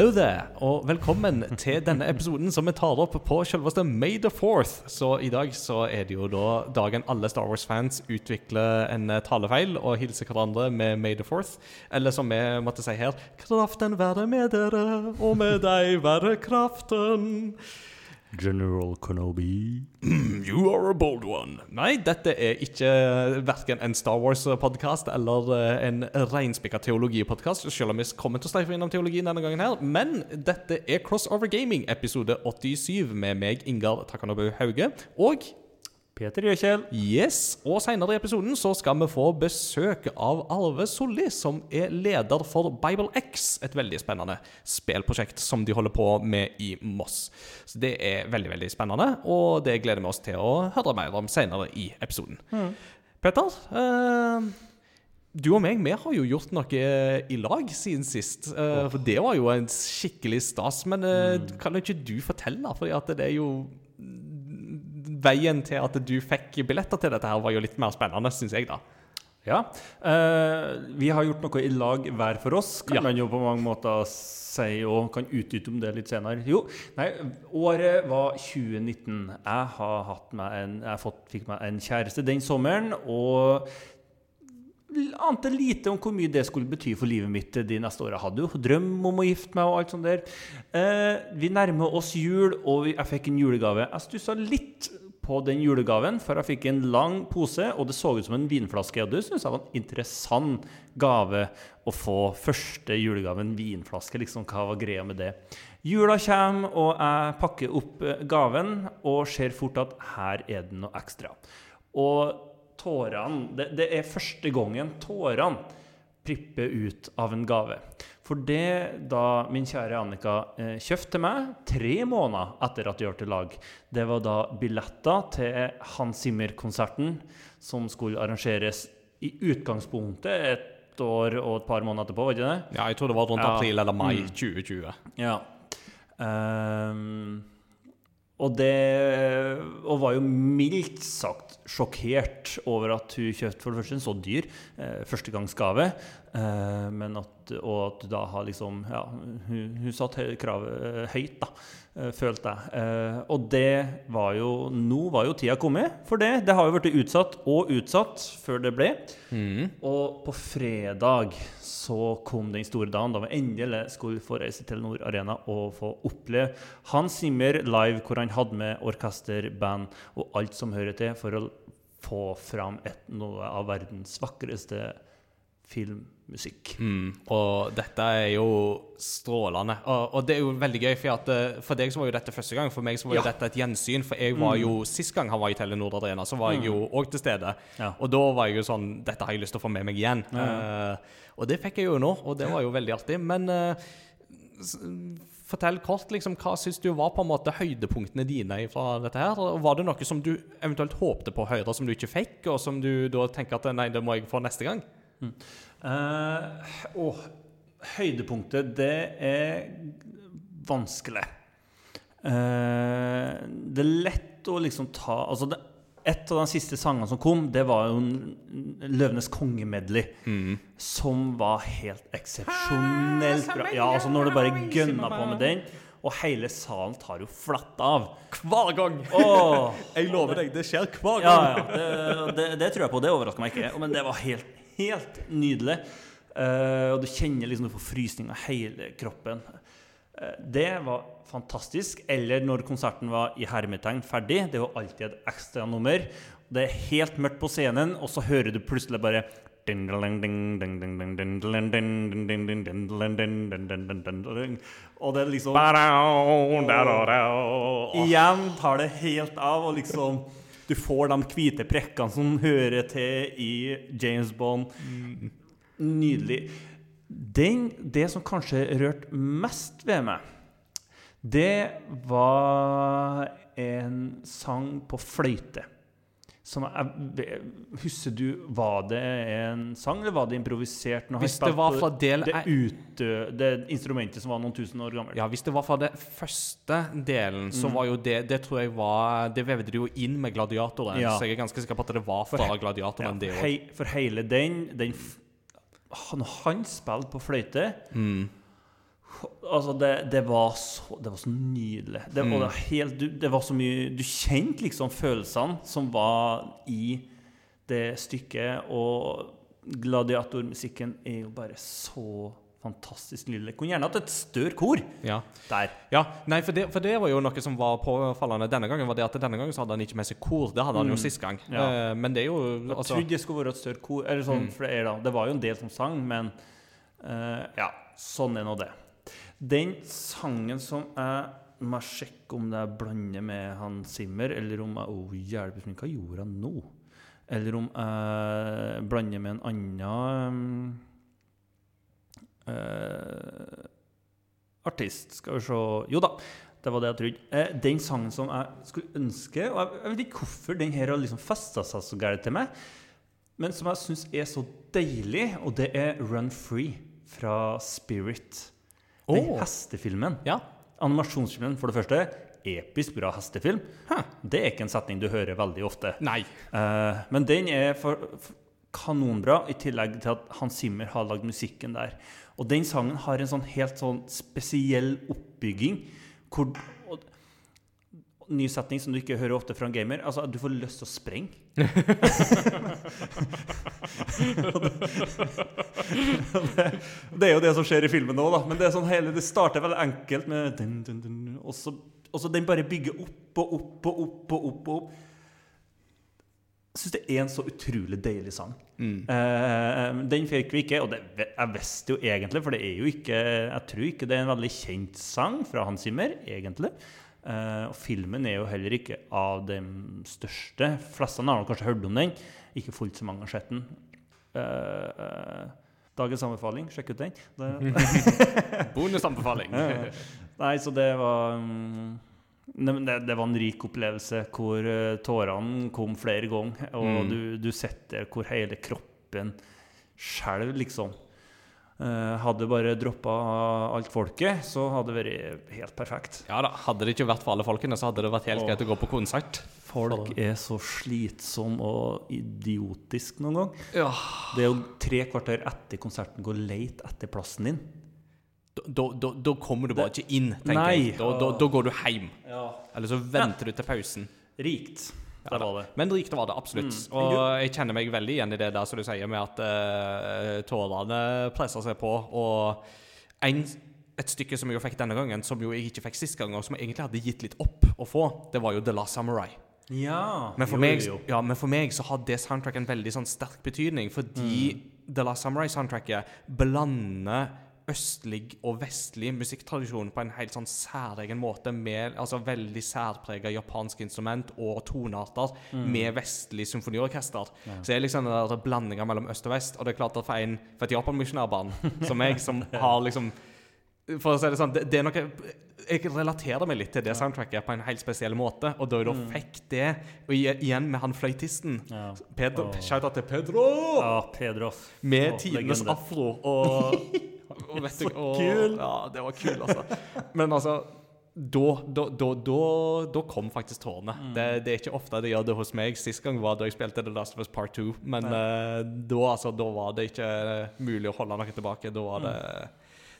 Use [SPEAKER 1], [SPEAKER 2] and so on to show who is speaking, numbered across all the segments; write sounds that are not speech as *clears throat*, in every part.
[SPEAKER 1] Hello there, og velkommen til denne episoden som vi tar opp på selveste May the 4th. Så i dag så er det jo da dagen alle Star Wars-fans utvikler en eh, talefeil og hilser hverandre med May the 4th. Eller som vi måtte si her Kraften være med dere, og med deg være kraften.
[SPEAKER 2] General Kenobi. *clears throat*
[SPEAKER 1] You are a bold one. Nei, dette er ikke verken en Star Wars-podkast eller eh, en reinspikka teologipodkast, selv om vi kommer til å streife innom teologien denne gangen her. Men dette er Crossover Gaming, episode 87, med meg, Ingar Takanobu Hauge, og
[SPEAKER 2] Peter Gjøkjell.
[SPEAKER 1] Yes, og Senere i episoden så skal vi få besøk av Arve Solli, som er leder for Bible X, et veldig spennende spillprosjekt som de holder på med i Moss. Så Det er veldig veldig spennende, og det gleder vi oss til å høre mer om senere i episoden. Petter, eh, du og meg vi har jo gjort noe i lag siden sist. eh, For det var jo en skikkelig stas. Men eh, kan ikke du fortelle? At det er jo Veien til at du fikk billetter til dette her var jo litt mer spennende, syns jeg, da.
[SPEAKER 2] Ja. eh, vi har gjort noe i lag hver for oss, kan
[SPEAKER 1] Ja.
[SPEAKER 2] man jo på mange måter si, og kan utdype om det litt senere. Jo, nei, året var 2019. Jeg har hatt meg en, jeg fått, fikk meg en kjæreste den sommeren, og ante lite om hvor mye det skulle bety for livet mitt de neste åra. Hadde jo drøm om å gifte meg og alt sånt der. Eh, vi nærmer oss jul, og jeg fikk en julegave. Jeg stussa litt på den julegaven, for jeg fikk en lang pose, og det så ut som en vinflaske. Og det syns jeg var en interessant gave å få. Første julegaven, vinflaske. liksom, Hva var greia med det? Jula kommer, og jeg pakker opp eh, gaven og ser fort at her er det noe ekstra. Og tårene det, det er første gangen tårene pripper ut av en gave. For det da min kjære Annika eh, kjøpte til meg tre måneder etter at vi til lag, det var da billetter til Hans Zimmer-konserten som skulle arrangeres i utgangspunktet et år og et par måneder etterpå, var det ikke det?
[SPEAKER 1] Ja, jeg tror det var rundt
[SPEAKER 2] Ja.
[SPEAKER 1] april eller mai
[SPEAKER 2] Mm.
[SPEAKER 1] 2020.
[SPEAKER 2] Ja. Um, og det Og var jo mildt sagt sjokkert over at hun kjøpte for det første en så dyr eh, førstegangsgave. Eh, men at, og at du da har liksom Ja, hun, hun satte kravet eh, høyt, da, eh, følte jeg. Eh, og det var jo Nå var jo tida kommet for det. Det har jo blitt utsatt og utsatt før det ble. Og på fredag så kom den store dagen da vi endelig skulle få reise til Nord Arena og få oppleve Hans Zimmer live, hvor han hadde med orkester, band og alt som hører til, for å få fram et, noe av verdens vakreste filmmusikk.
[SPEAKER 1] Mm, og dette er jo strålende. Og, og det er jo veldig gøy, for, at, eh, for deg så var jo dette første gang. For meg så var jo
[SPEAKER 2] Ja.
[SPEAKER 1] dette et gjensyn. For jeg var jo, sist gang han var i Telenor Arena, så var jeg jo òg til stede.
[SPEAKER 2] Ja.
[SPEAKER 1] Og da var jeg jo sånn Dette har jeg lyst til å få med meg igjen. Uh, og det fikk jeg jo nå, og det var jo veldig artig. Men s- fortell kort, liksom, hva syns du var på en måte høydepunktene dine fra dette her? Var det noe som du eventuelt håpte på å høre, som du ikke fikk, og som du da tenker at nei, det må jeg få neste gang?
[SPEAKER 2] Eh, å, høydepunktet, det er vanskelig. Uh, det er lett å liksom ta altså det, Et av de siste sangene som kom, det var jo en Løvenes kongemedley. Mm. Som var helt eksepsjonelt bra. Ja, altså Når du bare gønna på med den, og hele salen tar jo flatt av.
[SPEAKER 1] Hver gang!
[SPEAKER 2] Oh, *laughs*
[SPEAKER 1] Jeg lover deg, det skjer hver gang.
[SPEAKER 2] ja, det, det, det tror jeg på. Det overrasker meg ikke. Men det var helt, helt nydelig. Uh, og du kjenner liksom du får frysning av hele kroppen. Det var fantastisk. Eller når konserten var i hermetegn ferdig. Det jo alltid et ekstra nummer. Det er helt mørkt på scenen, og så hører du plutselig bare og det liksom Igjen tar det helt av, og liksom Du får de hvite prekkene som hører til i James Bond. Nydelig. Den, det som kanskje rørte mest ved meg, det var en sang på fløyte. Som jeg, husker du, Var det en sang, eller var det improvisert?
[SPEAKER 1] Hvis det var fra del
[SPEAKER 2] det, ut, det instrumentet som var noen tusen år gammelt.
[SPEAKER 1] Ja, Hvis det var fra det første delen, så var jo det Det tror jeg var Det vevde de jo inn med gladiatoren.
[SPEAKER 2] Ja.
[SPEAKER 1] Så jeg er ganske sikker på at det var fra Gladiatoren,
[SPEAKER 2] ja,
[SPEAKER 1] det
[SPEAKER 2] òg. for hele den, den Når han spilte på fløyte Altså, det, det, var så, det var så nydelig. Det,
[SPEAKER 1] Mm.
[SPEAKER 2] var helt, du, det var så mye Du kjente liksom følelsene som var i det stykket. Og gladiatormusikken er jo bare så fantastisk lille Kunne gjerne hatt et større kor
[SPEAKER 1] Ja.
[SPEAKER 2] der.
[SPEAKER 1] ja. Nei, for det, for det var jo noe som var påfallende denne gangen. var det at Denne gangen så hadde han ikke med seg kor. Det hadde han jo
[SPEAKER 2] Mm.
[SPEAKER 1] sist gang.
[SPEAKER 2] Ja.
[SPEAKER 1] Eh, men det er jo
[SPEAKER 2] Jeg
[SPEAKER 1] altså,
[SPEAKER 2] trodde det skulle være et større kor. Eller sånn,
[SPEAKER 1] Mm.
[SPEAKER 2] for det, er da, det var jo en del som sang, men eh, ja, sånn er nå det. Den sangen som jeg må jeg sjekke om det er blander med han Simmer, eller om jeg oh, hjelper, hva gjorde han nå? Eller om jeg blander med en annen eh, artist. Skal vi se Jo da, det var det jeg trodde. Eh, den sangen som jeg skulle ønske Og jeg, jeg vet ikke hvorfor den her har liksom festa seg så gærent til meg, men som jeg syns er så deilig, og det er Run Free fra Spirit. Den hestefilmen.
[SPEAKER 1] Ja.
[SPEAKER 2] Animasjonsfilmen, for det første. Episk bra hestefilm.
[SPEAKER 1] Huh.
[SPEAKER 2] Det er ikke en setning du hører veldig ofte.
[SPEAKER 1] Nei.
[SPEAKER 2] Eh, men den er for, for kanonbra, i tillegg til at Hans Zimmer har lagd musikken der. Og den sangen har en sånn helt sånn spesiell oppbygging. Hvor, og, ny setning som du ikke hører ofte fra en gamer. Altså, du får lyst til å sprenge. *laughs* det, det er jo det som skjer i filmen nå, da. Men det, er sånn hele, det starter veldig enkelt med og, så, og så den bare bygger opp og opp og opp og opp. og opp. Jeg syns det er en så utrolig deilig sang.
[SPEAKER 1] Mm.
[SPEAKER 2] Uh, den fikk vi ikke, og det, jeg visste jo egentlig, for det er jo ikke Jeg tror ikke det er en veldig kjent sang fra Hans Zimmer, egentlig. Uh, og filmen er jo heller ikke av de største. Fleste har kanskje hørt om den. Ikke fullt så mange har sett den. Uh, dagens anbefaling, sjekk ut den. *laughs* *laughs*
[SPEAKER 1] Bonusanbefaling.
[SPEAKER 2] Nei, så det var men det, det var en rik opplevelse hvor eh, tårene kom flere ganger. Og
[SPEAKER 1] Mm.
[SPEAKER 2] du, du sitter hvor hele kroppen skjelver, liksom. Eh, hadde bare droppa alt folket, så hadde det vært helt perfekt.
[SPEAKER 1] Ja da, Hadde det ikke vært for alle folkene, så hadde det vært helt
[SPEAKER 2] Åh.
[SPEAKER 1] greit å gå på konsert.
[SPEAKER 2] Folk er så slitsomme og idiotisk noen gang.
[SPEAKER 1] Ja.
[SPEAKER 2] Det er jo tre kvarter etter konserten gå leit etter plassen din.
[SPEAKER 1] Da, da, da, da kommer du bare ikke inn, tenker
[SPEAKER 2] Nei.
[SPEAKER 1] jeg. Da, går du hjem.
[SPEAKER 2] Ja.
[SPEAKER 1] Eller så venter du til pausen.
[SPEAKER 2] Rikt.
[SPEAKER 1] Ja,
[SPEAKER 2] Det var det.
[SPEAKER 1] Men rikt var det absolutt.
[SPEAKER 2] Mm.
[SPEAKER 1] Og jeg kjenner meg veldig igjen i det der som du sier, med at uh, tårene presser seg på. Og en, et stykke som jeg jo fikk denne gangen, som jo jeg ikke fikk sist gang, og som jeg egentlig hadde gitt litt opp å få, det var jo The Last Samurai.
[SPEAKER 2] Ja.
[SPEAKER 1] Men for,
[SPEAKER 2] jo,
[SPEAKER 1] meg,
[SPEAKER 2] jo.
[SPEAKER 1] ja, men for meg så har det soundtracket en veldig sånn sterk betydning, fordi
[SPEAKER 2] Mm.
[SPEAKER 1] The Last Samurai-soundtracket blander østlig og vestlig musikktradisjon på en helt sånn særegen måte, med altså veldig særprega japansk instrument og tonearter
[SPEAKER 2] Mm.
[SPEAKER 1] med vestlig symfoniorkester. Så det er liksom den blandinga mellom øst og vest. Og det er klart at for en for et japanmisjonærbarn som meg, som *laughs* har liksom For å si det sånn, det, det er noe Jeg relaterer meg litt til det soundtracket på en helt spesiell måte. Og da jeg da fikk det, og igjen med han fløytisten
[SPEAKER 2] Ja.
[SPEAKER 1] Pedro, oh. Til Pedro!
[SPEAKER 2] Ja, Pedro.
[SPEAKER 1] Med
[SPEAKER 2] oh,
[SPEAKER 1] tidenes afro og, *laughs* og vet du, og,
[SPEAKER 2] kul!
[SPEAKER 1] Ja, det var kul, altså. Men altså da, da, da, da, kom faktisk tårene.
[SPEAKER 2] Mm.
[SPEAKER 1] Det, det er ikke ofte det gjør det hos meg. Sist gang var da jeg spilte The Last of Us Part 2. Men uh, da, altså, var det ikke mulig å holde noe tilbake. Da var det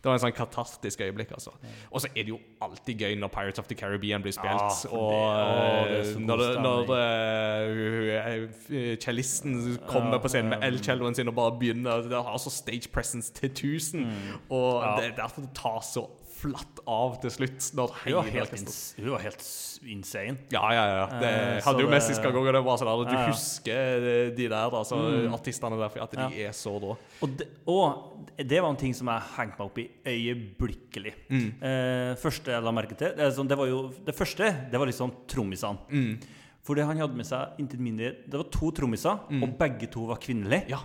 [SPEAKER 1] det var en sånn katastisk øyeblikk. altså. Og så er det jo alltid gøy når Pirates of the Caribbean blir spilt.
[SPEAKER 2] ah, det-
[SPEAKER 1] og
[SPEAKER 2] det
[SPEAKER 1] eh, når, når eh, uh, kommer
[SPEAKER 2] Ja,
[SPEAKER 1] på scenen med el-celloen sin og bare begynner Det har så stage presence til 1000. Og
[SPEAKER 2] Mm. Ja.
[SPEAKER 1] det er derfor det tar så flatt av til slutt. Når
[SPEAKER 2] Hun var helt, hun var helt insane.
[SPEAKER 1] ja, ja, ja. Det
[SPEAKER 2] uh,
[SPEAKER 1] hadde jo mest sist gang og det var sånn at du
[SPEAKER 2] Ja, ja.
[SPEAKER 1] husker de der, altså,
[SPEAKER 2] Mm.
[SPEAKER 1] artistene der, for at de er så rå.
[SPEAKER 2] Og det, og det var en ting som jeg hengte meg opp i øyeblikkelig.
[SPEAKER 1] Mm.
[SPEAKER 2] Eh, første jeg la merke til Det, sånn, det var jo Det første det var liksom trommisene.
[SPEAKER 1] Mm.
[SPEAKER 2] Fordi han hadde med seg intet mindre Det var to trommiser, og begge to var kvinnelige.
[SPEAKER 1] Ja.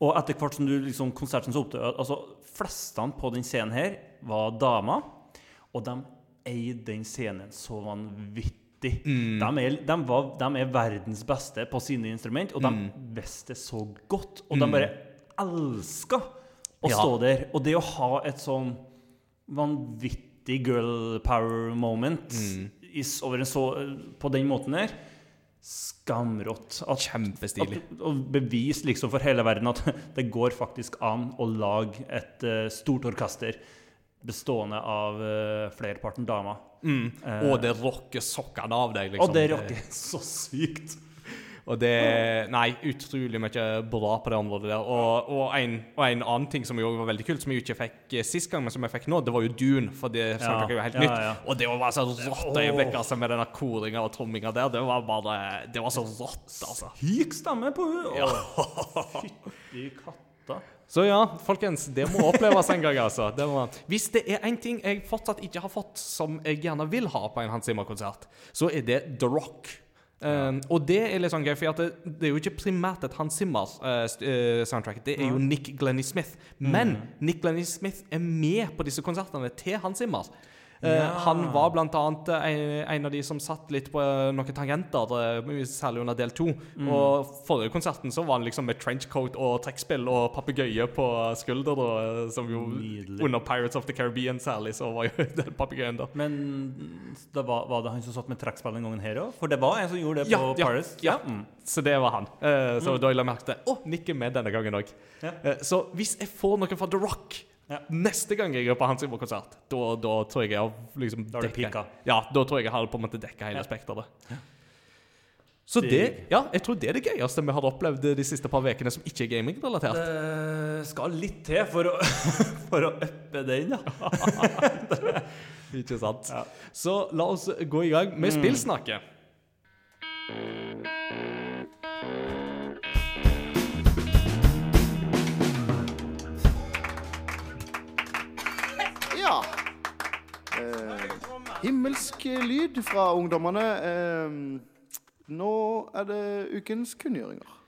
[SPEAKER 2] Og etter hvert som du liksom konserten så oppdaget Altså, flestene på den scenen her var damer, og de eide den scenen så vanvittig.
[SPEAKER 1] Mm.
[SPEAKER 2] De, er, de, var, de er verdens beste på sine instrument, og de
[SPEAKER 1] Mm.
[SPEAKER 2] visste så godt. Og de bare elska å
[SPEAKER 1] Ja.
[SPEAKER 2] stå der. Og det å ha et sånn vanvittig girl power moment
[SPEAKER 1] Mm.
[SPEAKER 2] is, så, på den måten der Skamrått. At
[SPEAKER 1] Kjempestilig.
[SPEAKER 2] at, og bevis liksom for hele verden at *laughs* det går faktisk an å lage et uh, stort orkester bestående av uh, flerparten dama.
[SPEAKER 1] Mm.
[SPEAKER 2] Eh.
[SPEAKER 1] og det rocker sokkene av deg, liksom.
[SPEAKER 2] Og det rocker *laughs* så sykt.
[SPEAKER 1] Og det Nei, utrolig mye bra på det området der. Og, og, en, og en annen ting som jo var veldig kult, som jeg ikke fikk eh, sist gang, men som jeg fikk nå, det var jo Dune. For det soundtracket er jo helt
[SPEAKER 2] ja,
[SPEAKER 1] nytt.
[SPEAKER 2] ja.
[SPEAKER 1] Og det var bare så rått øyeblikk altså, med denne koringa og tromminga der. Det var bare Det var så rått, altså.
[SPEAKER 2] Syk stemme på henne! Ja. Fytti katta.
[SPEAKER 1] Så ja, folkens, det må oppleves en gang, altså. Det må... hvis det er én ting jeg fortsatt ikke har fått, som jeg gjerne vil ha på en Hans Zimmer-konsert, så er det The Rock. Um, og det er litt sånn gøy, for det, det er jo ikke primært et Hans Zimmer-soundtrack. det er jo Nick Glennie Smith. Men Nick Glennie Smith er med på disse konsertene til Hans Zimmer. Uh,
[SPEAKER 2] Ja.
[SPEAKER 1] Han var annet uh, en, en av de som satt litt på uh, noen tangenter, uh, særlig under del to. Og forrige konserten så var han liksom med trenchcoat og trekkspill og papegøye på skulder, uh, som jo
[SPEAKER 2] Nydelig.
[SPEAKER 1] under Pirates of the Caribbean særlig, så var jo *laughs* den papegøyen der.
[SPEAKER 2] Men da var, var det han som satt med trekkspill den gangen her òg? For det var en som gjorde det
[SPEAKER 1] Ja,
[SPEAKER 2] på
[SPEAKER 1] ja,
[SPEAKER 2] Paris?
[SPEAKER 1] ja.
[SPEAKER 2] Mm.
[SPEAKER 1] Så det var han. Uh, så da la jeg merke til Å, Nick er med denne gangen òg.
[SPEAKER 2] Ja.
[SPEAKER 1] så hvis jeg får noe fra The Rock
[SPEAKER 2] Ja.
[SPEAKER 1] neste gang jeg er på Hans Zimmer-konsert, da, da tror jeg jeg har liksom
[SPEAKER 2] Da har du pika.
[SPEAKER 1] Ja, da tror jeg jeg har på en måte dekka hele
[SPEAKER 2] Ja.
[SPEAKER 1] spekteret. Så det, ja, jeg tror det er det gøyeste vi har opplevd de siste par ukene som ikke er gaming-relatert.
[SPEAKER 2] Det skal litt til for å, *laughs* for å uppe den, ja. *laughs*
[SPEAKER 1] Ikke sant?
[SPEAKER 2] Ja.
[SPEAKER 1] Så la oss gå i gang med spillsnakket.
[SPEAKER 3] Ja. Eh, himmelsk lyd fra ungdommene. Eh, nå er det ukens kunngjøringer.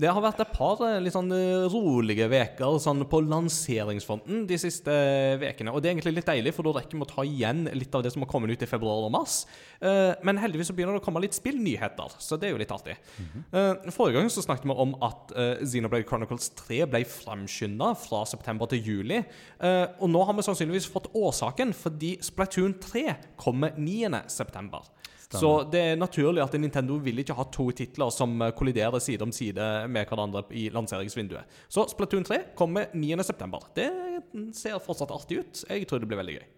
[SPEAKER 1] Det har vært et par eh, litt sånn eh, rolige veker sånn på lanseringsfronten de siste vekene. Og det er egentlig litt deilig, for da rekker vi å ta igjen litt av det som har kommet ut i februar og mars. Eh, men heldigvis så begynner det å komme litt spillnyheter, så det er jo litt artig. Eh, forrige gang så snakket vi om at Xenoblade Chronicles 3 ble framskynda fra september til juli. Eh, og nå har vi sannsynligvis fått årsaken, fordi Splatoon 3 kommer 9. Så det er naturlig at Nintendo vil ikke ha to titler som eh, kolliderer side om side med hverandre i lanseringsvinduet. Så Splatoon 3 kommer 9.9. Det ser fortsatt artig ut. Jeg tror det blir veldig gøy.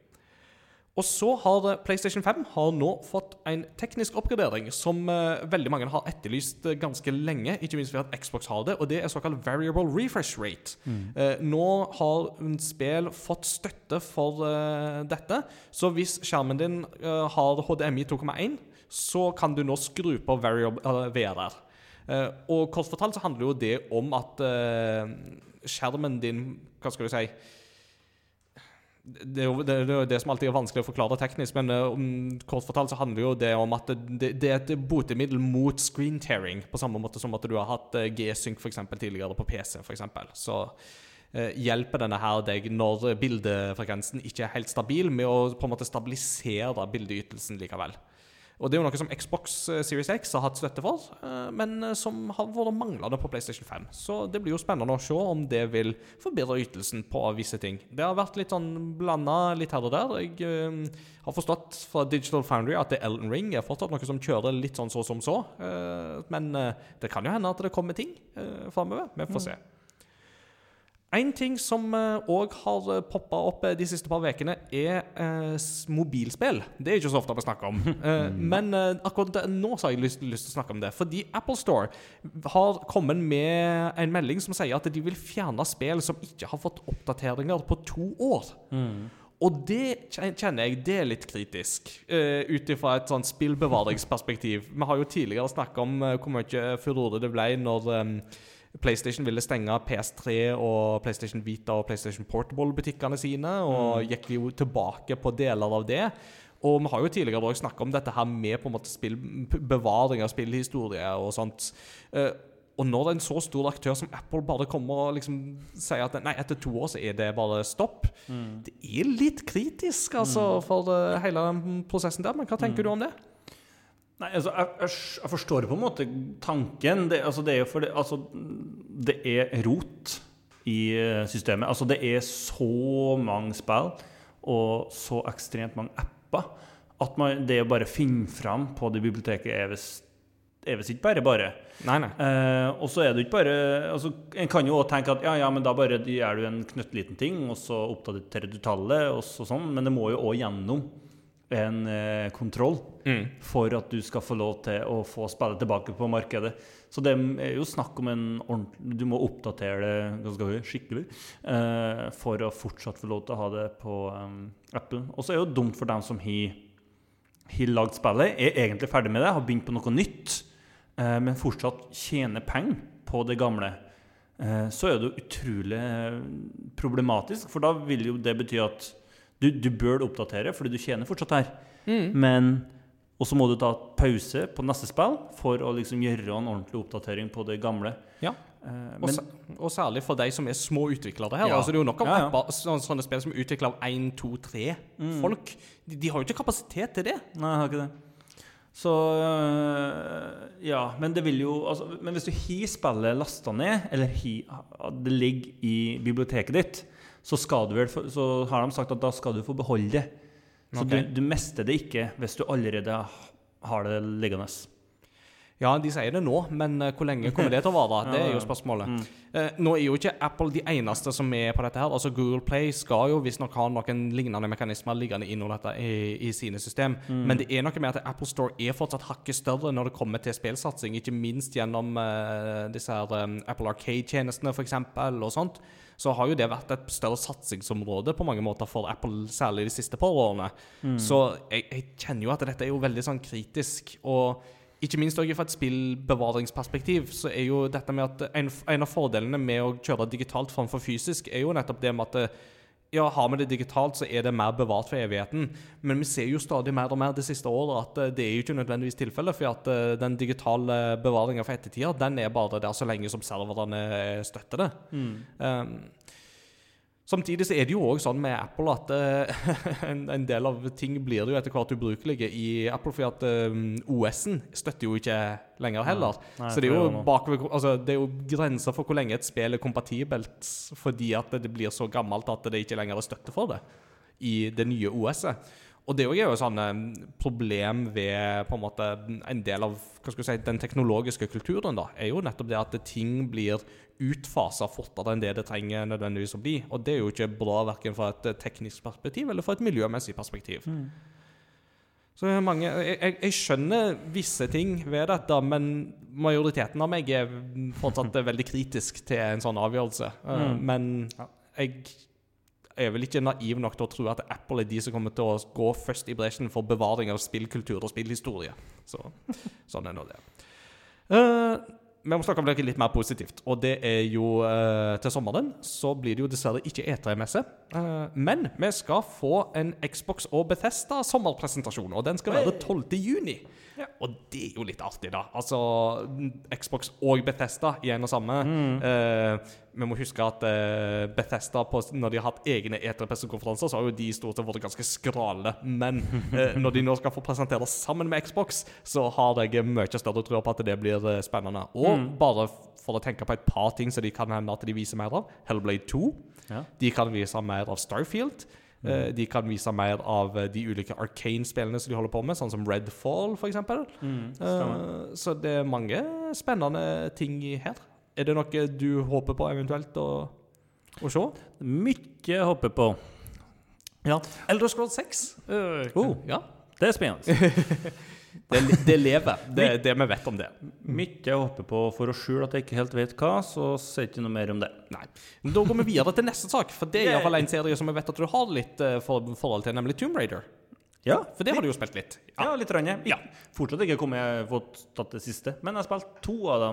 [SPEAKER 1] Og så har PlayStation 5 har nå fått en teknisk oppgradering som uh, veldig mange har etterlyst eh, ganske lenge, ikke minst ved at Xbox har det, og det er såkalt variable refresh rate. Eh, nå har spill fått støtte for uh, dette, så hvis skjermen din har HDMI 2,1, så kan du nå skru på variable, VRR. Og kort fortalt så handler jo det om at skjermen din Hva skal du si det er, jo, det, det det som alltid er vanskelig å forklare teknisk, men om, kort fortalt så handler jo det om at det, det er et botemiddel mot screen tearing, på samme måte som at du har hatt eh, G-sync for eksempel, tidligere på PC. For eksempel. så eh, hjelper denne her deg når bildefrekvensen ikke er helt stabil, med å på en måte stabilisere bildeytelsen likevel. Og Det er jo noe som Xbox eh, Series X har hatt støtte for, eh, men eh, som har vært manglende på PlayStation 5. Så det blir jo spennende å se om det vil forbedre ytelsen på visse ting. Det har vært litt sånn blanda litt her og der. Jeg har forstått fra Digital Foundry at Elden Ring er fortsatt noe som kjører litt sånn så som så. Men det kan jo hende at det kommer ting uh, framover. Vi får se. En ting som òg har poppa opp eh, de siste par ukene, er eh, mobilspill. Det er ikke så ofte vi snakker om. *laughs* Eh, men eh, akkurat nå så har jeg lyst, lyst til å snakke om det. Fordi Apple Store har kommet med en melding som sier at de vil fjerne spill som ikke har fått oppdateringer på to år. Og det kjenner jeg det er litt kritisk, uh, ut ifra et sånn spillbevaringsperspektiv. Vi har jo tidligere snakka om uh, hvor mye furore det ble når em, PlayStation ville stenge PS3 og PlayStation Vita og PlayStation Portable-butikkene sine, og gikk jo tilbake på deler av det. Og vi har jo tidligere snakka om dette her med på en måte spill, bevaring av spillhistorie og sånt. Eh, og når en så stor aktør som Apple bare kommer og liksom sier at nei, etter to år så er det bare stopp, det er litt kritisk altså for eh, hele den prosessen der. Men hva tenker du om det?
[SPEAKER 2] Nei, altså, jeg, jeg, jeg forstår på en måte tanken. Det, altså, det er jo fordi altså, Det er rot i eh, systemet. Altså, det er så mange spill og så ekstremt mange apper at man, det å bare finne fram på det biblioteket er visst er visst ikke bare bare.
[SPEAKER 1] Nei, nei.
[SPEAKER 2] Eh, og så er det ikke bare altså, En kan jo også tenke at ja, ja, men da bare gjør du en knøttliten ting, og så oppdaterer du tallet, og så sånn, men det må jo òg gjennom en eh, kontroll
[SPEAKER 1] Mm.
[SPEAKER 2] for at du skal få lov til å få spillet tilbake på markedet. Så det er jo snakk om en ordentlig Du må oppdatere det ganske skikkelig eh, for å fortsatt få lov til å ha det på um, Apple. Og så er det jo dumt for dem som har har lagd spillet, er egentlig ferdig med det, har begynt på noe nytt, eh, men fortsatt tjener penger på det gamle. Eh, så er det jo utrolig eh, problematisk, for da vil jo det bety at du, du bør oppdatere, fordi du tjener fortsatt her. Men Og så må du ta pause på neste spill for å liksom gjøre en ordentlig oppdatering på det gamle.
[SPEAKER 1] Ja.
[SPEAKER 2] Eh, men,
[SPEAKER 1] og særlig for de som er små utviklere her.
[SPEAKER 2] Ja.
[SPEAKER 1] Altså, det er jo nok av
[SPEAKER 2] Ja, ja.
[SPEAKER 1] apper, sånne, spill som er utvikla av én, to, tre folk. De, de har jo ikke kapasitet til det.
[SPEAKER 2] Nei, jeg har ikke det. Så øh, Ja, men det vil jo altså, Men hvis du har spillet lasta ned, eller har, det ligger i biblioteket ditt, så, skal du vel, så har de sagt at da skal du få beholde det. Så
[SPEAKER 1] okay.
[SPEAKER 2] du, du mister det ikke hvis du allerede har det liggende.
[SPEAKER 1] Ja, de sier det nå, men eh, hvor lenge kommer det til å vare? *laughs* Det er jo spørsmålet.
[SPEAKER 2] Mm.
[SPEAKER 1] Eh, nå er jo ikke Apple de eneste som er på dette her. Altså Google Play skal jo visstnok ha noen lignende mekanismer liggende innunder dette i, i sine system.
[SPEAKER 2] Mm.
[SPEAKER 1] Men det er noe med at Apple Store er fortsatt hakket større når det kommer til spillsatsing. Ikke minst gjennom eh, disse her Apple Arcade-tjenestene, f.eks. og sånt. Så har jo det vært et større satsingsområde på mange måter for Apple, særlig de siste par årene. Så jeg, jeg kjenner jo at dette er jo veldig sånn kritisk. og ikke minst også fra et spillbevaringsperspektiv så er jo dette med at en, en av fordelene med å kjøre digitalt framfor fysisk, er jo nettopp det med at det, ja, har vi det digitalt, så er det mer bevart for evigheten. Men vi ser jo stadig mer og mer det siste året at eh, det er jo ikke nødvendigvis tilfellet. For at eh, den digitale bevaringa for ettertida, den er bare der så lenge som serverne eh, støtter det. Um, Samtidig så er det jo òg sånn med Apple at uh, *laughs* en, en del av ting blir det jo etter hvert ubrukelige i Apple, fordi at um, OS-en støtter jo ikke lenger heller.
[SPEAKER 2] Nei,
[SPEAKER 1] så det er, jo altså, det er jo grenser for hvor lenge et spill er kompatibelt, fordi at det blir så gammelt at det ikke lenger er støtte for det i det nye OS-et. Og det er jo sånn eh, problem ved på en måte en del av hva skal jeg si, den teknologiske kulturen. da, er jo nettopp det at ting blir utfasa fortere enn det det trenger nødvendigvis å bli. Og det er jo ikke bra verken fra et eh, teknisk perspektiv eller fra et miljømessig perspektiv. Så det er mange, jeg, jeg, jeg skjønner visse ting ved dette, men majoriteten av meg er fortsatt *laughs* veldig kritisk til en sånn avgjørelse. Eh,
[SPEAKER 2] Mm.
[SPEAKER 1] Men jeg er vel ikke naiv nok til å tro at Apple er de som kommer til å gå først i bresjen for bevaring av spillkultur og spillhistorie. Så sånn er nå det. Eh, vi må snakke om noe litt mer positivt, og det er jo eh, til sommeren så blir det jo dessverre ikke E3-messe. Eh, men vi skal få en Xbox og Bethesda sommerpresentasjon, og den skal være 12. juni. Og det er jo litt artig, da. Altså Xbox og Bethesda i en og samme. Eh, vi må huske at eh, Bethesda, på, når de har hatt egne E3-pressekonferanser, så har jo de stort sett vært ganske skrale. Men *laughs* eh, når de nå skal få presentere sammen med Xbox, så har jeg mye større tro på at det blir eh, spennende. Og bare for å tenke på et par ting som de kan hende at de viser mer av. Hellblade 2.
[SPEAKER 2] Ja.
[SPEAKER 1] De kan vise mer av Starfield. Mm. De kan vise mer av eh, de ulike Arcane-spillene som de holder på med, sånn som Redfall f.eks.
[SPEAKER 2] Mm,
[SPEAKER 1] Uh, så det er mange spennende ting her. Er det noe du håper på eventuelt å, å se?
[SPEAKER 2] Mye håper på.
[SPEAKER 1] Ja. Elder Scroll 6. Uh,
[SPEAKER 2] Oh.
[SPEAKER 1] Ja.
[SPEAKER 2] Det er spennende. *laughs*
[SPEAKER 1] Det, det lever. *laughs* Det er det vi vet om det.
[SPEAKER 2] Mye jeg håper på for å skjule at jeg ikke helt vet hva, så sier ikke noe mer om det.
[SPEAKER 1] Nei. Men Da går vi videre til neste sak, for det er iallfall en serie som jeg vet at du har litt for, forhold til, nemlig Tomb Raider.
[SPEAKER 2] Ja,
[SPEAKER 1] For det har du jo spilt litt.
[SPEAKER 2] ja litt. Rønne.
[SPEAKER 1] Ja.
[SPEAKER 2] Fortsatt ikke kommet fått tatt det siste, men jeg har spilt to av de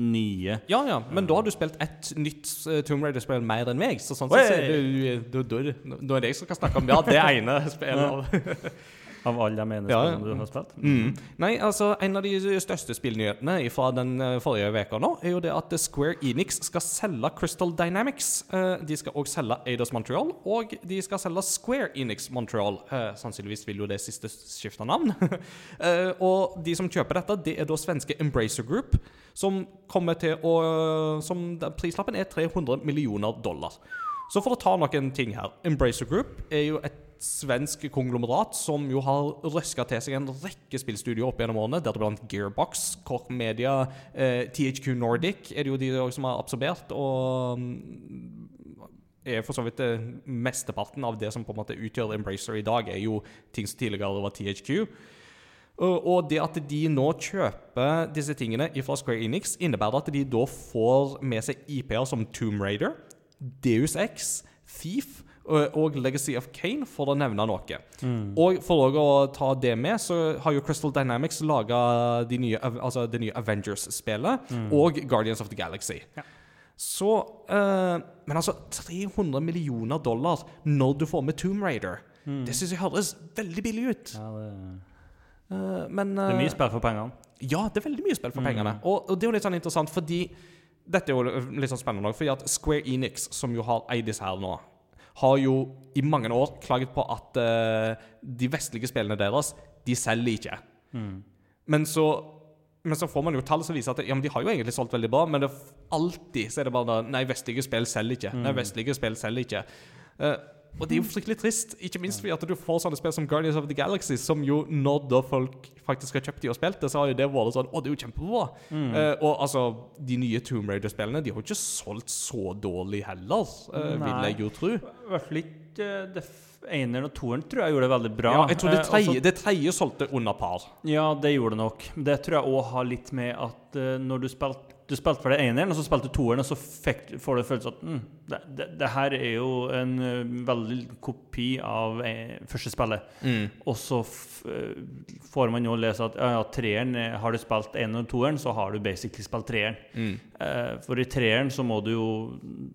[SPEAKER 2] nye.
[SPEAKER 1] Ja, ja, men da har du spilt ett nytt uh, Tomb Raider-spill mer enn meg. Så sånn sett så er det, da er det jeg som skal snakke om ja, det ene *laughs* spillet. *laughs*
[SPEAKER 2] Av alle de ene
[SPEAKER 1] Ja,
[SPEAKER 2] du har spilt.
[SPEAKER 1] Mm. Nei, altså En av de største spillnyhetene fra den eh, forrige veka nå, er jo det at Square Enix skal selge Crystal Dynamics. Eh, de skal også selge Eidos Montreal, og de skal selge Square Enix Montreal. Eh, sannsynligvis vil jo det siste skifte navn. *laughs* Og de som kjøper dette, det er da svenske Embracer Group, som kommer til å som Prislappen er 300 millioner dollar. Så for å ta noen ting her Embracer Group er jo et svensk konglomerat som jo har røska til seg en rekke spillstudier opp gjennom årene, deriblant Gearbox, Koch Media, eh, THQ Nordic er det jo de som har absorbert, og mm, er for så vidt eh, mesteparten av det som på en måte utgjør Embracer i dag, er jo ting som tidligere var THQ. Og det at de nå kjøper disse tingene fra Square Enix, innebærer at de da får med seg IP-er som Tomb Raider, Deus X, Thief og Legacy of Kane, for å nevne noe. Og for å ta det med, så har jo Crystal Dynamics laga det nye, altså det nye Avengers-spillet og Guardians of the Galaxy. Så eh, Men altså, 300 millioner dollar når du får med Tomb Raider, det syns jeg høres veldig billig ut.
[SPEAKER 2] Ja, det,
[SPEAKER 1] Eh, men
[SPEAKER 2] det er
[SPEAKER 1] eh,
[SPEAKER 2] mye spill for pengene.
[SPEAKER 1] ja, det er veldig mye spill for pengene. Og, og det er jo litt sånn interessant, fordi Dette er jo litt sånn spennende òg, fordi at Square Enix, som jo har eid disse her nå, har jo i mange år klaget på at eh, de vestlige spillene deres, de selger ikke. Men så men så får man jo tall som viser at ja, men de har jo egentlig solgt veldig bra, men det, alltid så er det bare Nei, vestlige spill selger ikke. Nei, vestlige spill selger ikke. Eh, og det er jo fryktelig trist, ikke minst fordi at du får sånne spill som Guardians of the Galaxy, som jo når da folk faktisk har kjøpt de og spilt det, så har jo det vært sånn Å, det er jo kjempebra. Eh, og altså, de nye Tomb Raider-spillene, de har jo ikke solgt så dårlig heller, uh, vil jeg jo tro.
[SPEAKER 2] I hvert fall ikke Eineren eneren og toeren tror jeg gjorde det veldig bra.
[SPEAKER 1] Ja, jeg tror det
[SPEAKER 2] Eh,
[SPEAKER 1] tredje, det tredje solgte under par.
[SPEAKER 2] Ja, det gjorde det nok. Det tror jeg òg har litt med at uh, når du spilte du spilte for det eneren, og så spilte du toeren, og så fikk, får du følelsen følelse at mm, det, det, det her er jo en eh, veldig kopi av eh, første spillet. Og så eh, får man jo lese at ja, ja, treeren Har du spilt eneren og toeren, så har du basically spilt treeren. Eh, for i treeren så må du jo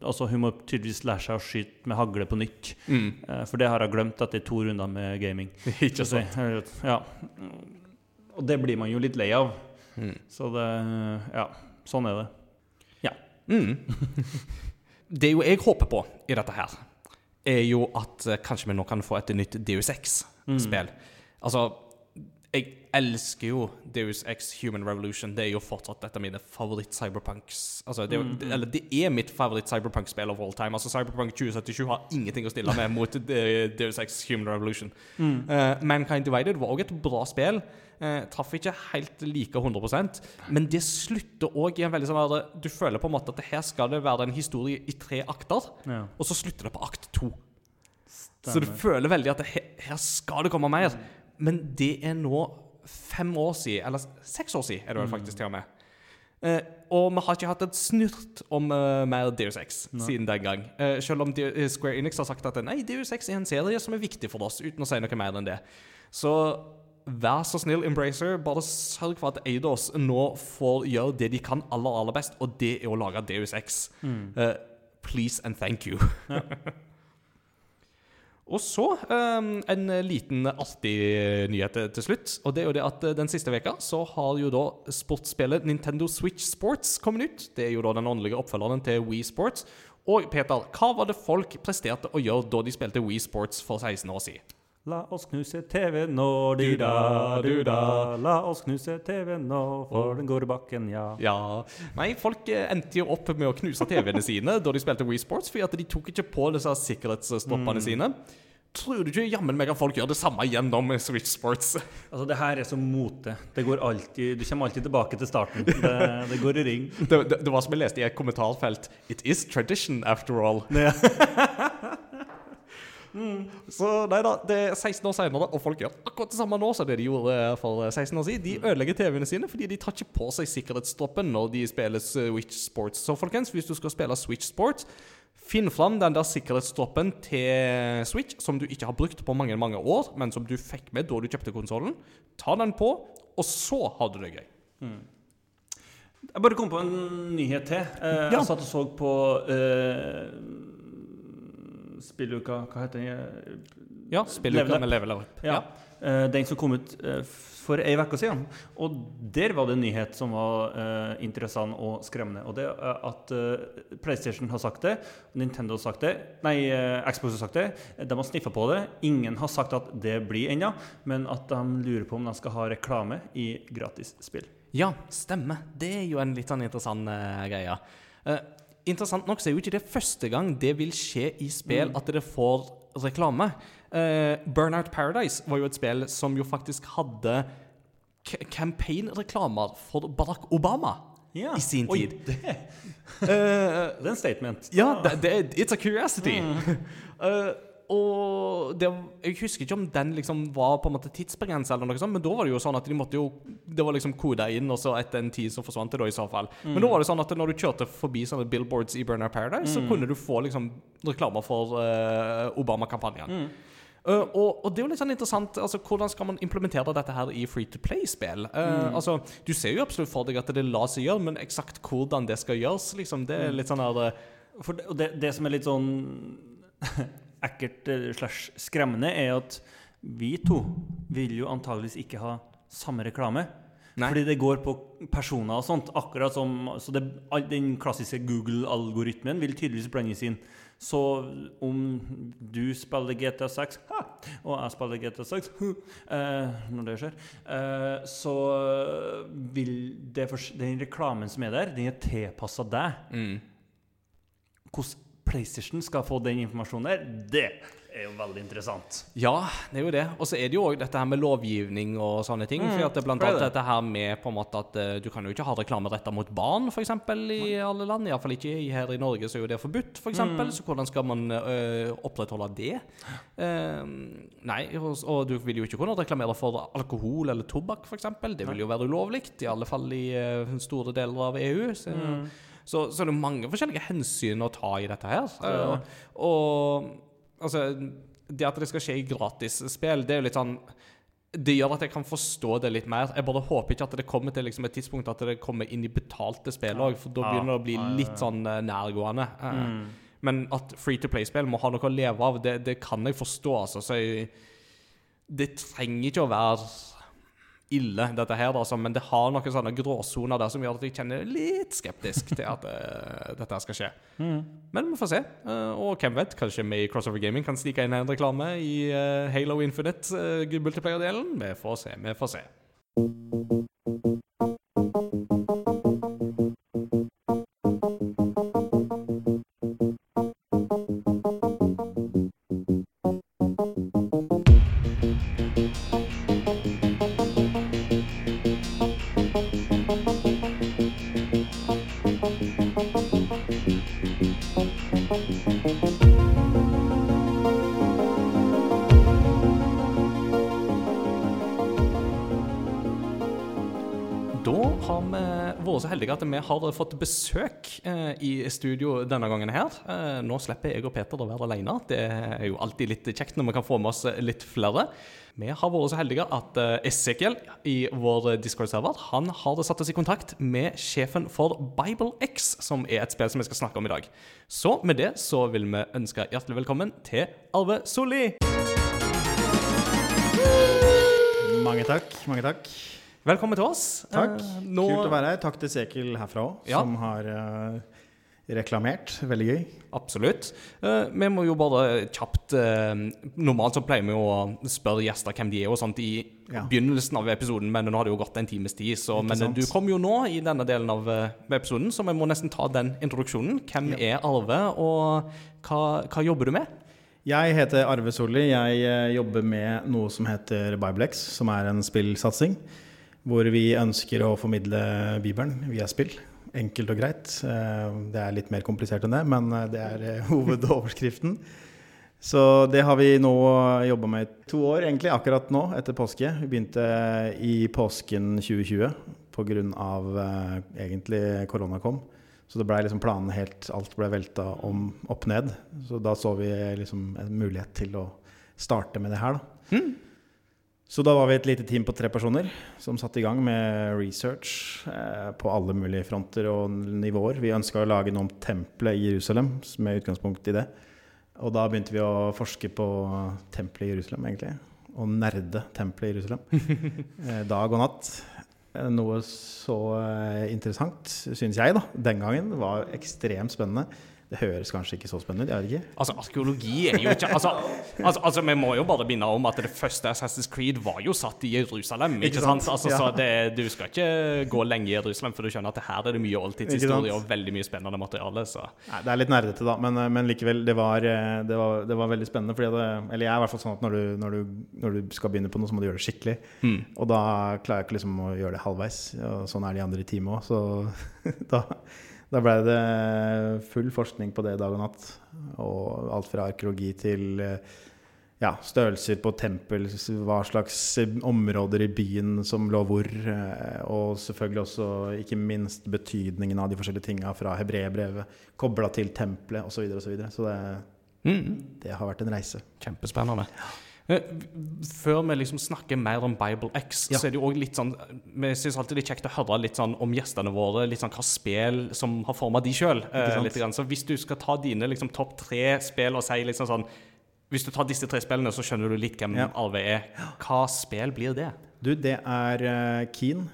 [SPEAKER 2] Altså, hun må tydeligvis lære seg å skyte med hagle på nytt. Eh, for det har jeg glemt etter to runder med gaming. *laughs*
[SPEAKER 1] Ikke sant?
[SPEAKER 2] Ja. Og det blir man jo litt lei av. Så det Ja, sånn er det. Ja.
[SPEAKER 1] Mm. *laughs* Det jo jeg håper på i dette her, er jo at eh, kanskje vi nå kan få et nytt Deus X-spill. Altså, jeg elsker jo Deus X Human Revolution. Det er jo fortsatt et av mine favoritt-cyberpunks. Altså, det, er jo- Eller det er mitt favoritt-cyberpunk-spill of all time. Altså, Cyberpunk 2077 har ingenting å stille med *laughs* mot eh, Deus X Human Revolution. Eh, Mankind Divided var òg et bra spill. Eh, traff ikke helt like 100% men det slutter òg i en veldig sånn Du føler på en måte at det her skal det være en historie i tre akter,
[SPEAKER 2] Ja.
[SPEAKER 1] og så slutter det på akt to. Så du føler veldig at det, her, her skal det komme mer. Men det er nå fem år siden, eller seks år siden, er det vel faktisk til og med. Eh, og vi har ikke hatt et snurt om uh, mer Deus Ex siden den gang. Eh, selv om De eh, Square Enix har sagt at nei, Deus Ex er en serie som er viktig for oss, uten å si noe mer enn det. Så vær så snill, Embracer, bare sørg for at Eidos nå får gjøre det de kan aller, aller best, og det er å lage Deus Ex. Uh, please and thank you. *laughs* Og så um, en liten artig nyhet til- til slutt. Og det er jo det at eh, den siste veka så har jo da sportsspillet Nintendo Switch Sports kommet ut. Det er jo da den åndelige oppfølgeren til Wii Sports. Og Peter, hva var det folk presterte å gjøre da de spilte Wii Sports for 16 år siden?
[SPEAKER 2] La oss knuse TV nå, du-da, du-da. La oss knuse TV nå, for den går i bakken, ja.
[SPEAKER 1] Ja, Nei, folk eh, endte jo opp med å knuse TV-ene sine da de spilte Wii Sports, fordi at de tok ikke på disse sikkerhetsstoppene sine. Tror du ikke jammen meg at folk gjør det samme igjen nå med Switch Sports? *laughs*
[SPEAKER 2] Altså, det her er som mote. Det går alltid, du kommer alltid tilbake til starten. Det, det går i ring. *laughs*
[SPEAKER 1] Det, det, det var som jeg leste i et kommentarfelt It is tradition, after all. *laughs* Så nei da, det er 16 år senere, og folk gjør akkurat det samme nå som det de gjorde for 16 år siden. De ødelegger TV-ene sine fordi de tar ikke på seg sikkerhetsstoppen når de spiller Switch Sports. Så folkens, hvis du skal spille Switch Sports, finn fram den der sikkerhetsstoppen til Switch som du ikke har brukt på mange mange år, men som du fikk med da du kjøpte konsollen. Ta den på, og så har du det gøy.
[SPEAKER 2] Jeg bare kom på en nyhet til. Eh,
[SPEAKER 1] Ja.
[SPEAKER 2] Jeg satt og så på eh, spilluka Hva heter den?
[SPEAKER 1] Ja, spilluka med level up.
[SPEAKER 2] Ja. Eh, den som kom ut eh, for ei uke siden. Og der var det en nyhet som var eh, interessant og skremmende. Og det er at PlayStation har sagt det, Nintendo har sagt det, nei, Xbox har sagt det. De har sniffa på det. Ingen har sagt at det blir ennå, men at de lurer på om de skal ha reklame i gratis spill.
[SPEAKER 1] Ja, stemmer. Det er jo en litt sånn interessant uh, greie. Eh, interessant nok så er jo ikke det første gang det vil skje i spill at dere får reklame. Uh, Burnout Paradise var jo et spill som jo faktisk hadde campaign-reklamer for Barack Obama
[SPEAKER 2] Ja.
[SPEAKER 1] i sin
[SPEAKER 2] Oi,
[SPEAKER 1] tid.
[SPEAKER 2] Det, *laughs*
[SPEAKER 1] Eh,
[SPEAKER 2] det er en statement.
[SPEAKER 1] ja, det, det, it's a curiosity. *laughs* Eh, og det, Jeg husker ikke om den liksom var på en måte tidsbegrensa, eller noe sånt, men da var det jo sånn at de måtte jo Det var liksom koda inn, og så etter en tid så forsvant det, da, i så fall. Men da var det sånn at når du kjørte forbi sånne billboards i Burner Paradise, så kunne du få liksom reklamer for uh, Obama-kampanjen. Uh, og, og det er jo litt sånn interessant altså Hvordan skal man implementere dette her i free to play-spill? Uh, altså, Du ser jo absolutt for deg at det lar seg gjøre, men eksakt hvordan det skal gjøres, liksom, det er litt sånn her
[SPEAKER 2] det, det, det som er litt sånn *laughs* ekkelt eh, slash skremmende, er at vi to vil jo antageligvis ikke ha samme reklame.
[SPEAKER 1] Nei.
[SPEAKER 2] Fordi det går på personer og sånt. Akkurat som Så det, den klassiske Google-algoritmen vil tydeligvis blandes inn. Så om du spiller GTA 6 ha, og jeg spiller GTA 6 hu, eh, når det skjer, eh, så vil det den reklamen som er der, den er tilpassa deg.
[SPEAKER 1] mm.
[SPEAKER 2] Hvordan PlayStation skal få den informasjonen der, det er jo veldig interessant.
[SPEAKER 1] Ja, det er jo det. Og så er det jo òg dette her med lovgivning og sånne ting.
[SPEAKER 2] Mm,
[SPEAKER 1] for at det blant annet
[SPEAKER 2] det.
[SPEAKER 1] dette her med på en måte at uh, du kan jo ikke ha reklame retta mot barn, f.eks. i alle land. Iallfall ikke her i Norge, så er jo det forbudt, f.eks.
[SPEAKER 2] Mm.
[SPEAKER 1] Så hvordan skal man uh, opprettholde det? Uh, nei, og, og du vil jo ikke kunne reklamere for alkohol eller tobakk, f.eks. Det vil jo være ulovlig, i alle fall i eh, store deler av EU. Så,
[SPEAKER 2] Mm.
[SPEAKER 1] Så, så det er mange forskjellige hensyn å ta i dette her.
[SPEAKER 2] Ja. det.
[SPEAKER 1] Eh, og altså Det at det skal skje i gratisspill, det er jo litt sånn det gjør at jeg kan forstå det litt mer. Jeg bare håper ikke at det kommer til liksom et tidspunkt at det kommer inn i betalte spill òg, for da begynner det å bli
[SPEAKER 2] Ja, ja, ja.
[SPEAKER 1] litt sånn eh, nærgående. Eh,
[SPEAKER 2] Mm.
[SPEAKER 1] Men at free to play-spill må ha noe å leve av, det, det kan jeg forstå. Altså. Så jeg, det trenger ikke å være ille, dette her, altså, men det har noen sånne gråsoner der som gjør at jeg kjenner litt skeptisk til at uh, dette skal skje.
[SPEAKER 2] Mm.
[SPEAKER 1] Men vi får se. Uh, og hvem vet, kanskje vi i Crossover Gaming kan snike inn en reklame i uh, Halo Infinite multiplayer-delen. Vi får se, vi får se. Heldige at vi har fått besøk eh, i studio denne gangen her. Eh, nå slipper jeg og Peter å være alene. Det er jo alltid litt kjekt når vi kan få med oss litt flere. Vi har vært så heldige at eh, Esekiel i vår Discord-server han har satt oss i kontakt med sjefen for BibleX, som er et spill som vi skal snakke om i dag. Så med det så vil vi ønske hjertelig velkommen til Arve Solli.
[SPEAKER 4] Mange takk. mange takk.
[SPEAKER 1] Velkommen til oss.
[SPEAKER 4] Takk.
[SPEAKER 1] Eh, nå-
[SPEAKER 4] Kult å være her. Takk til Sekil herfra òg,
[SPEAKER 1] Ja.
[SPEAKER 4] som har eh, reklamert. Veldig gøy.
[SPEAKER 1] Absolutt. Uh, vi må jo bare kjapt uh, Normalt så pleier vi å spørre gjester hvem de er og sånt i
[SPEAKER 4] Ja.
[SPEAKER 1] begynnelsen av episoden, men nå har det jo gått en times tid. Så,
[SPEAKER 4] Ikke
[SPEAKER 1] men
[SPEAKER 4] sant.
[SPEAKER 1] du kom jo nå i denne delen av episoden, så vi må nesten ta den introduksjonen. Hvem er Arve, og hva, hva jobber du med?
[SPEAKER 4] Jeg heter Arve Solli. Jeg jobber med noe som heter Biblex, som er en spillsatsing. Hvor vi ønsker å formidle Bibelen via spill. Enkelt og greit. Eh, Det er litt mer komplisert enn det, men eh, det er eh, *laughs* hovedoverskriften. Så det har vi nå jobba med i to år, egentlig, akkurat nå, etter påske. Vi begynte i påsken 2020 pga. Uh, egentlig korona kom. Så det ble liksom planene helt Alt ble velta om opp ned. Så da så vi liksom en mulighet til å starte med det her, da. Så da var vi et lite team på tre personer som satte i gang med research eh, på alle mulige fronter og nivåer. Vi ønska å lage noe om tempelet i Jerusalem med utgangspunkt i det. Og da begynte vi å forske på tempelet i Jerusalem, egentlig. Og nerde tempelet i Jerusalem. *laughs* Eh, dag og natt. Eh, Noe så eh, interessant, syns jeg, da, den gangen, var ekstremt spennende. Det høres kanskje ikke så spennende ut, jeg vet ikke.
[SPEAKER 1] Altså, arkeologi er jo ikke altså, altså, altså, vi må jo bare minne om at det første Assassin's Creed var jo satt i Jerusalem. Ikke,
[SPEAKER 4] Ikke
[SPEAKER 1] sant?
[SPEAKER 4] sant?
[SPEAKER 1] Altså,
[SPEAKER 4] Ja.
[SPEAKER 1] Så det, du skal ikke gå lenge i Jerusalem for du skjønner at her er det mye oldtidshistorie og veldig mye spennende materiale. Så.
[SPEAKER 4] Nei, det er litt nerdete, da, men, eh, men likevel, det var, eh, det, var, det var veldig spennende. Fordi det, eller jeg er i hvert fall sånn at når du, når, du, når du skal begynne på noe, så må du gjøre det skikkelig.
[SPEAKER 1] Mm.
[SPEAKER 4] Og da klarer jeg ikke liksom å gjøre det halvveis. Og sånn er de andre i teamet òg. Så *laughs* da, da ble det full forskning på det dag og natt. Og alt fra arkeologi til eh, ja, størrelser på tempel, hva slags eh, områder i byen som lå hvor. eh, Og selvfølgelig også, ikke minst, betydningen av de forskjellige tinga fra hebreerbrevet kobla til tempelet osv. Så, videre, og så, videre. så det,
[SPEAKER 1] Mm.
[SPEAKER 4] det har vært en reise.
[SPEAKER 1] Kjempespennende. Eh, Før vi liksom snakker mer om Bible X,
[SPEAKER 4] Ja.
[SPEAKER 1] så er det jo også litt sånn Vi syns alltid det er kjekt å høre litt sånn om gjestene våre, litt sånn hva spill som har forma de sjøl.
[SPEAKER 4] sant?
[SPEAKER 1] Så hvis du skal ta dine liksom topp tre spill og si liksom sånn Hvis du tar disse tre spillene, så skjønner du litt hvem
[SPEAKER 4] Ja.
[SPEAKER 1] Arve er. Hva spill blir det?
[SPEAKER 4] Du, det er uh, Keen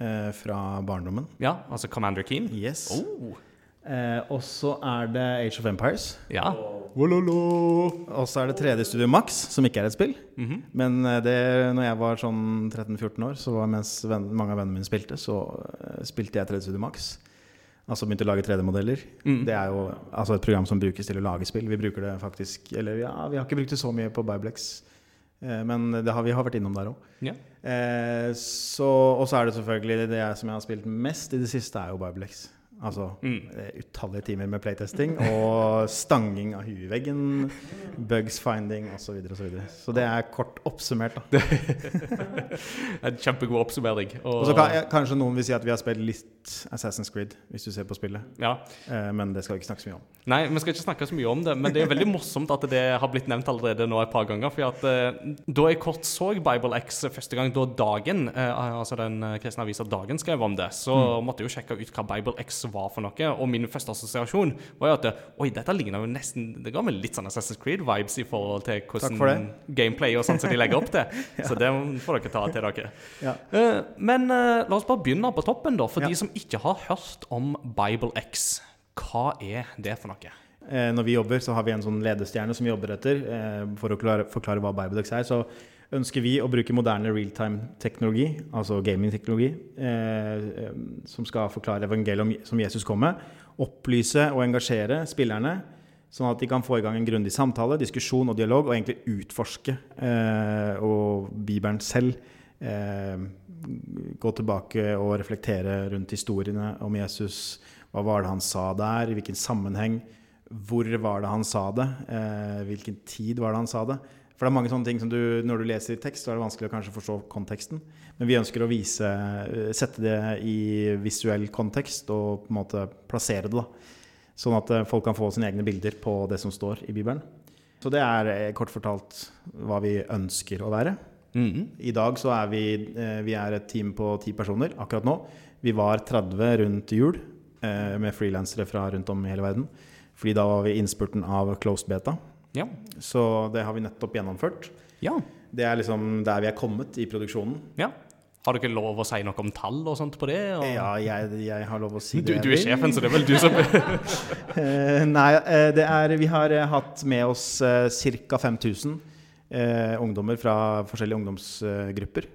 [SPEAKER 4] uh, fra barndommen.
[SPEAKER 1] Ja, altså Commander Keen?
[SPEAKER 4] Yes.
[SPEAKER 1] Oh,
[SPEAKER 4] Eh, og så er det Age of Empires.
[SPEAKER 1] ja.
[SPEAKER 4] Og så er det 3D Studio Max, som ikke er et spill.
[SPEAKER 1] Mhm.
[SPEAKER 4] Men eh, det, når jeg var sånn 13-14 år, så var mens venn, mange av vennene mine spilte, så eh, spilte jeg 3D Studio Max. Altså begynte å lage 3D-modeller.
[SPEAKER 1] Mm.
[SPEAKER 4] Det er jo altså et program som brukes til å lage spill. Vi bruker det faktisk Eller ja, vi har ikke brukt det så mye på Biblex, eh, men det har, vi har vært innom der òg.
[SPEAKER 1] Ja.
[SPEAKER 4] Eh, og så er det selvfølgelig det jeg, som jeg har spilt mest i det siste, er jo Biblex. Altså
[SPEAKER 1] Mm.
[SPEAKER 4] eh, utallige timer med playtesting og stanging av huet i veggen, bugs finding osv. Så, videre, og så, videre. så det er kort oppsummert. da *laughs*
[SPEAKER 1] En kjempegod oppsummering.
[SPEAKER 4] Og så kan, Kanskje noen vil si at vi har spilt litt Assassin's Creed, hvis du ser på spillet.
[SPEAKER 1] ja.
[SPEAKER 4] Eh, men det skal vi ikke snakke så mye om.
[SPEAKER 1] Nei, vi skal ikke snakke så mye om det, men det er veldig morsomt at det har blitt nevnt allerede nå et par ganger. For at, eh, da jeg kort så Bible X første gang, da Dagen, eh, altså den kristne avisa Dagen skrev om det, så måtte jeg jo sjekke ut hva Bible X var for noe. Og min første assosiasjon var jo at oi, dette ligner jo nesten Det ga meg litt sånn Assassin's Creed-vibes i forhold til
[SPEAKER 4] hvordan for
[SPEAKER 1] gameplay og sånn som de legger opp til. *laughs* Så det får dere ta til dere.
[SPEAKER 4] Ja.
[SPEAKER 1] Uh, men uh, la oss bare begynne på toppen, da. For
[SPEAKER 4] Ja.
[SPEAKER 1] de som ikke har hørt om Bible X, hva er det for noe?
[SPEAKER 4] Eh, når vi jobber, så har vi en sånn ledestjerne som vi jobber etter. Eh, for å klare, forklare hva Biblex er, så ønsker vi å bruke moderne realtime-teknologi, altså gaming-teknologi, eh, eh, som skal forklare evangeliet om, som Jesus kom med, opplyse og engasjere spillerne, sånn at de kan få i gang en grundig samtale, diskusjon og dialog, og egentlig utforske eh, og Bibelen selv. Eh, gå tilbake og reflektere rundt historiene om Jesus. Hva var det han sa der? I hvilken sammenheng? Hvor var det han sa det? Eh, hvilken tid var det han sa det? For det er mange sånne ting som du, Når du leser i tekst, så er det vanskelig å kanskje forstå konteksten. Men vi ønsker å vise, eh, sette det i visuell kontekst og på en måte plassere det. da. Sånn at eh, folk kan få sine egne bilder på det som står i Bibelen. Så det er eh, kort fortalt hva vi ønsker å være.
[SPEAKER 1] Mhm.
[SPEAKER 4] I dag så er vi, vi er et team på ti personer akkurat nå. Vi var 30 rundt jul med frilansere fra rundt om i hele verden. Fordi da var vi i innspurten av closed beta.
[SPEAKER 1] Ja.
[SPEAKER 4] Så det har vi nettopp gjennomført.
[SPEAKER 1] ja.
[SPEAKER 4] Det er liksom der vi er kommet i produksjonen.
[SPEAKER 1] Ja. Har ikke lov å si noe om tall og sånt på det? Og...
[SPEAKER 4] Ja, jeg, jeg har lov å si
[SPEAKER 1] Du,
[SPEAKER 4] det.
[SPEAKER 1] du er sjefen, så det er vel du som *laughs*
[SPEAKER 4] Eh, nei, eh, det er, vi har eh, hatt med oss ca. 5000 eh, ungdommer fra forskjellige ungdomsgrupper.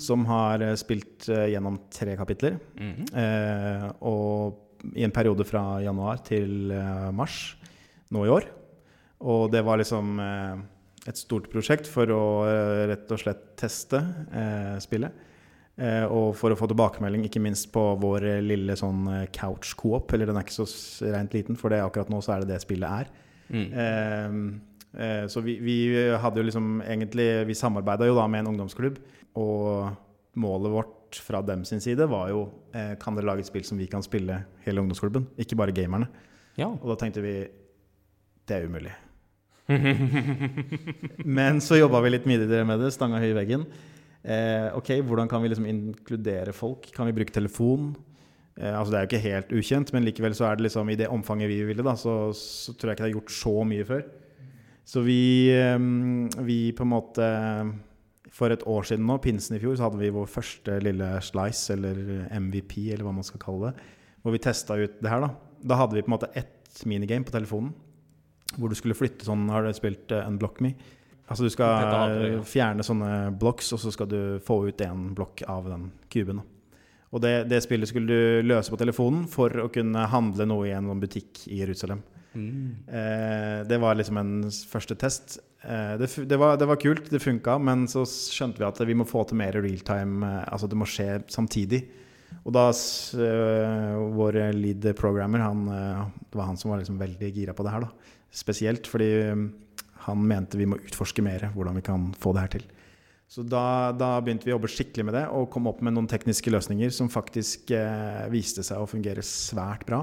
[SPEAKER 4] Som har spilt gjennom tre kapitler.
[SPEAKER 1] Mhm.
[SPEAKER 4] Eh, og i en periode fra januar til mars nå i år. Og det var liksom eh, et stort prosjekt for å eh, rett og slett teste eh, spillet. Eh, og for å få tilbakemelding, ikke minst på vår lille sånn eh, couch co-op. Eller den er ikke så rent liten, for det, akkurat nå så er det det spillet er.
[SPEAKER 1] Mm.
[SPEAKER 4] Eh, eh, så vi, vi hadde jo liksom egentlig Vi samarbeida jo da med en ungdomsklubb. Og målet vårt fra dem sin side var jo Kan dere lage et spill som vi kan spille hele ungdomsklubben? Ikke bare gamerne.
[SPEAKER 1] Ja.
[SPEAKER 4] Og da tenkte vi det er umulig. *laughs* Men så jobba vi litt midlertidig med det, stanga høy i veggen. Eh, ok, Hvordan kan vi liksom inkludere folk? Kan vi bruke telefon? Eh, altså Det er jo ikke helt ukjent, men likevel så er det liksom i det omfanget vi ville, da, så, så tror jeg ikke det er gjort så mye før. Så vi, eh, vi på en måte For et år siden nå, pinsen i fjor, så hadde vi vår første lille slice, eller MVP, eller hva man skal kalle det, hvor vi testa ut det her. Da Da hadde vi på en måte ett minigame på telefonen. Hvor du skulle flytte sånn Har du spilt uh, Unblock Me? Altså du skal
[SPEAKER 1] aldri, ja.
[SPEAKER 4] eh, fjerne sånne blocks, og så skal du få ut en blokk av den kuben. Og det, det spillet skulle du løse på telefonen for å kunne handle noe i en sånn butikk i Jerusalem. Eh, det var liksom en første test. Eh, det, det, var, det var kult, det funka, men så skjønte vi at vi må få til mer realtime. Eh, altså det må skje samtidig. Og da s- eh, vår lead programmer, han, uh, det var han som var liksom veldig gira på det her. da. Spesielt fordi mm, han mente vi må utforske mer hvordan vi kan få det her til. Så da, da begynte vi å jobbe skikkelig med det og kom opp med noen tekniske løsninger som faktisk eh, viste seg å fungere svært bra.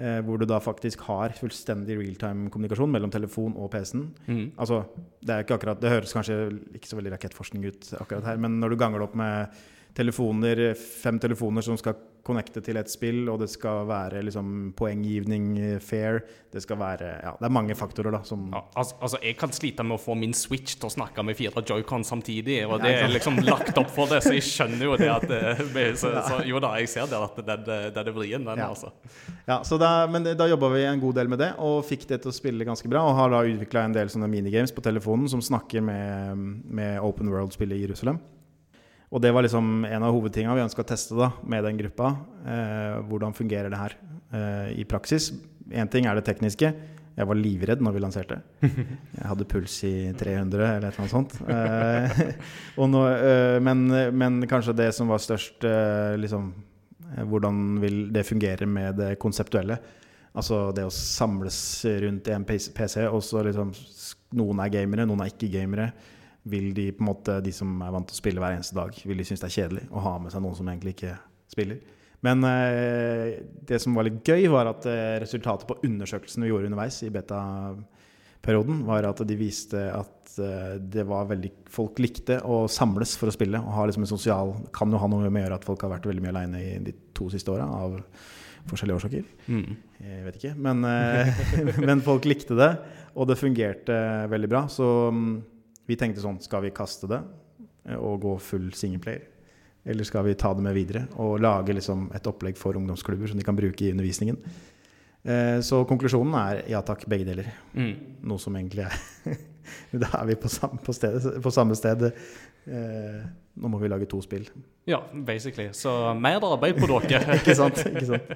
[SPEAKER 4] Eh, hvor du da faktisk har fullstendig realtime-kommunikasjon mellom telefon og PC-en.
[SPEAKER 1] Mm.
[SPEAKER 4] Altså, det, er ikke akkurat, det høres kanskje ikke så veldig rakettforskning ut akkurat her, men når du ganger det opp med telefoner, fem telefoner som skal connecte til et spill, og det skal være liksom poenggivning eh, fair, det skal være Ja, det er mange faktorer, da, som
[SPEAKER 1] Ja, altså, altså, Jeg kan slite med å få min Switch til å snakke med fire joycon samtidig. Og det er liksom lagt opp for det, så jeg skjønner jo det at *laughs* det, så, så, Jo da, jeg ser det at den den er vrien, den,
[SPEAKER 4] Ja.
[SPEAKER 1] altså.
[SPEAKER 4] Ja, så da, men da jobba vi en god del med det, og fikk det til å spille ganske bra. Og har da utvikla en del sånne minigames på telefonen som snakker med, med Open World-spillet i Jerusalem. Og det var liksom en av hovedtinga vi ønska å teste da, med den gruppa. Eh, hvordan fungerer det her eh, i praksis? Én ting er det tekniske. Jeg var livredd når vi lanserte. *laughs* Jeg hadde puls i 300 eller et eller annet sånt. Eh, og nå, eh, men, men kanskje det som var størst eh, liksom, eh, Hvordan vil det fungere med det konseptuelle? Altså det å samles rundt en PC, og så liksom Noen er gamere, noen er ikke gamere. Vil de på en måte, de som er vant til å spille hver eneste dag, vil de synes det er kjedelig å ha med seg noen som egentlig ikke spiller? Men eh, det som var litt gøy, var at eh, resultatet på undersøkelsen vi gjorde underveis i beta-perioden, var at de viste at eh, det var veldig Folk likte å samles for å spille. Og ha liksom en sosial Kan jo ha noe med å gjøre at folk har vært veldig mye aleine i de to siste åra av forskjellige årsaker.
[SPEAKER 1] Mm.
[SPEAKER 4] Jeg vet ikke. Men, *laughs* men folk likte det, og det fungerte veldig bra. Så mm, vi tenkte sånn Skal vi kaste det og gå full singleplayer? Eller skal vi ta det med videre og lage liksom et opplegg for ungdomsklubber som de kan bruke i undervisningen? Eh, Så konklusjonen er ja takk, begge deler.
[SPEAKER 1] Mm.
[SPEAKER 4] Noe som egentlig er *laughs* Da er vi på samme, på sted, på samme sted. Eh, Nå må vi lage to spill.
[SPEAKER 1] Ja, basically. Så mer arbeid på dere. *laughs*
[SPEAKER 4] Ikke sant? Ikke sant?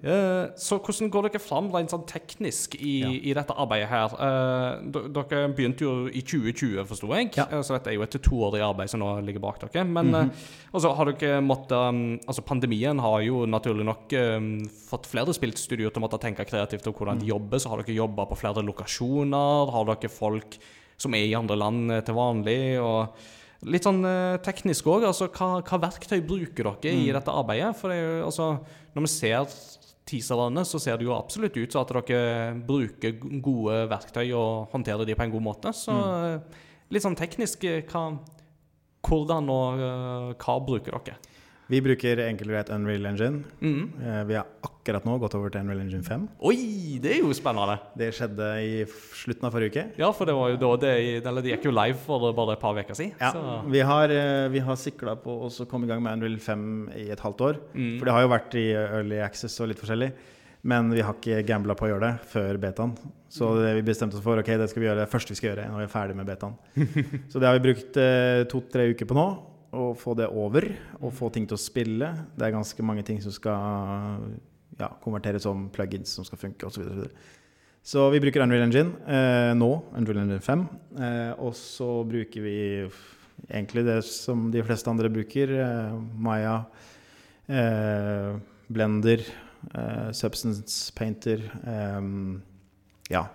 [SPEAKER 1] Eh, Så hvordan går dere fram rent sånn teknisk i,
[SPEAKER 4] Ja.
[SPEAKER 1] i dette arbeidet her? Uh, Dere begynte jo i 2020, forsto jeg.
[SPEAKER 4] Ja. Mhm.
[SPEAKER 1] Eh, Så dette er jo et toårig arbeid som nå ligger bak dere. Men eh, også har dere måttet um, Altså, pandemien har jo naturlig nok um, fått flere spillstudioer til å måtte tenke kreativt om hvordan
[SPEAKER 4] Mhm.
[SPEAKER 1] de jobber. Så har dere jobba på flere lokasjoner. Har dere folk som er i andre land til vanlig? og Litt sånn teknisk òg. Altså, hva, hva verktøy bruker dere
[SPEAKER 4] Mm.
[SPEAKER 1] i dette arbeidet? For det er jo, altså, når vi ser teaserne, så ser det jo absolutt ut som at dere bruker gode verktøy og håndterer de på en god måte. Så
[SPEAKER 4] Mm.
[SPEAKER 1] eh, litt sånn teknisk eh, hva, Hvordan og eh, hva bruker dere?
[SPEAKER 4] Vi bruker enkelt og greit Unreal Engine.
[SPEAKER 1] Mhm.
[SPEAKER 4] Eh, Vi har akkurat nå gått over til Unreal Engine 5.
[SPEAKER 1] Oi, det er jo spennende!
[SPEAKER 4] Det skjedde i slutten av forrige uke.
[SPEAKER 1] Ja, for det var jo da det, eller det gikk jo live for bare et par uker siden.
[SPEAKER 4] Ja,
[SPEAKER 1] Så,
[SPEAKER 4] vi har, eh, vi har sikla på å komme i gang med Unreal 5 i et halvt år.
[SPEAKER 1] mm.
[SPEAKER 4] For det har jo vært i Early Access og litt forskjellig. Men vi har ikke gambla på å gjøre det før betaen. Så det vi bestemte oss for ok, det skal vi gjøre det første vi skal gjøre når vi er ferdig med betaen. *laughs* Så det har vi brukt eh, to-tre uker på nå. Å få det over og få ting til å spille. Det er ganske mange ting som skal ja, konverteres om plugins som skal funke osv. Så, videre. så vi bruker Unreal Engine eh, nå, Unreal Engine 5. Eh, og så bruker vi egentlig det som de fleste andre bruker. Eh, Maya, eh, Blender, eh, Substance Painter eh, Ja,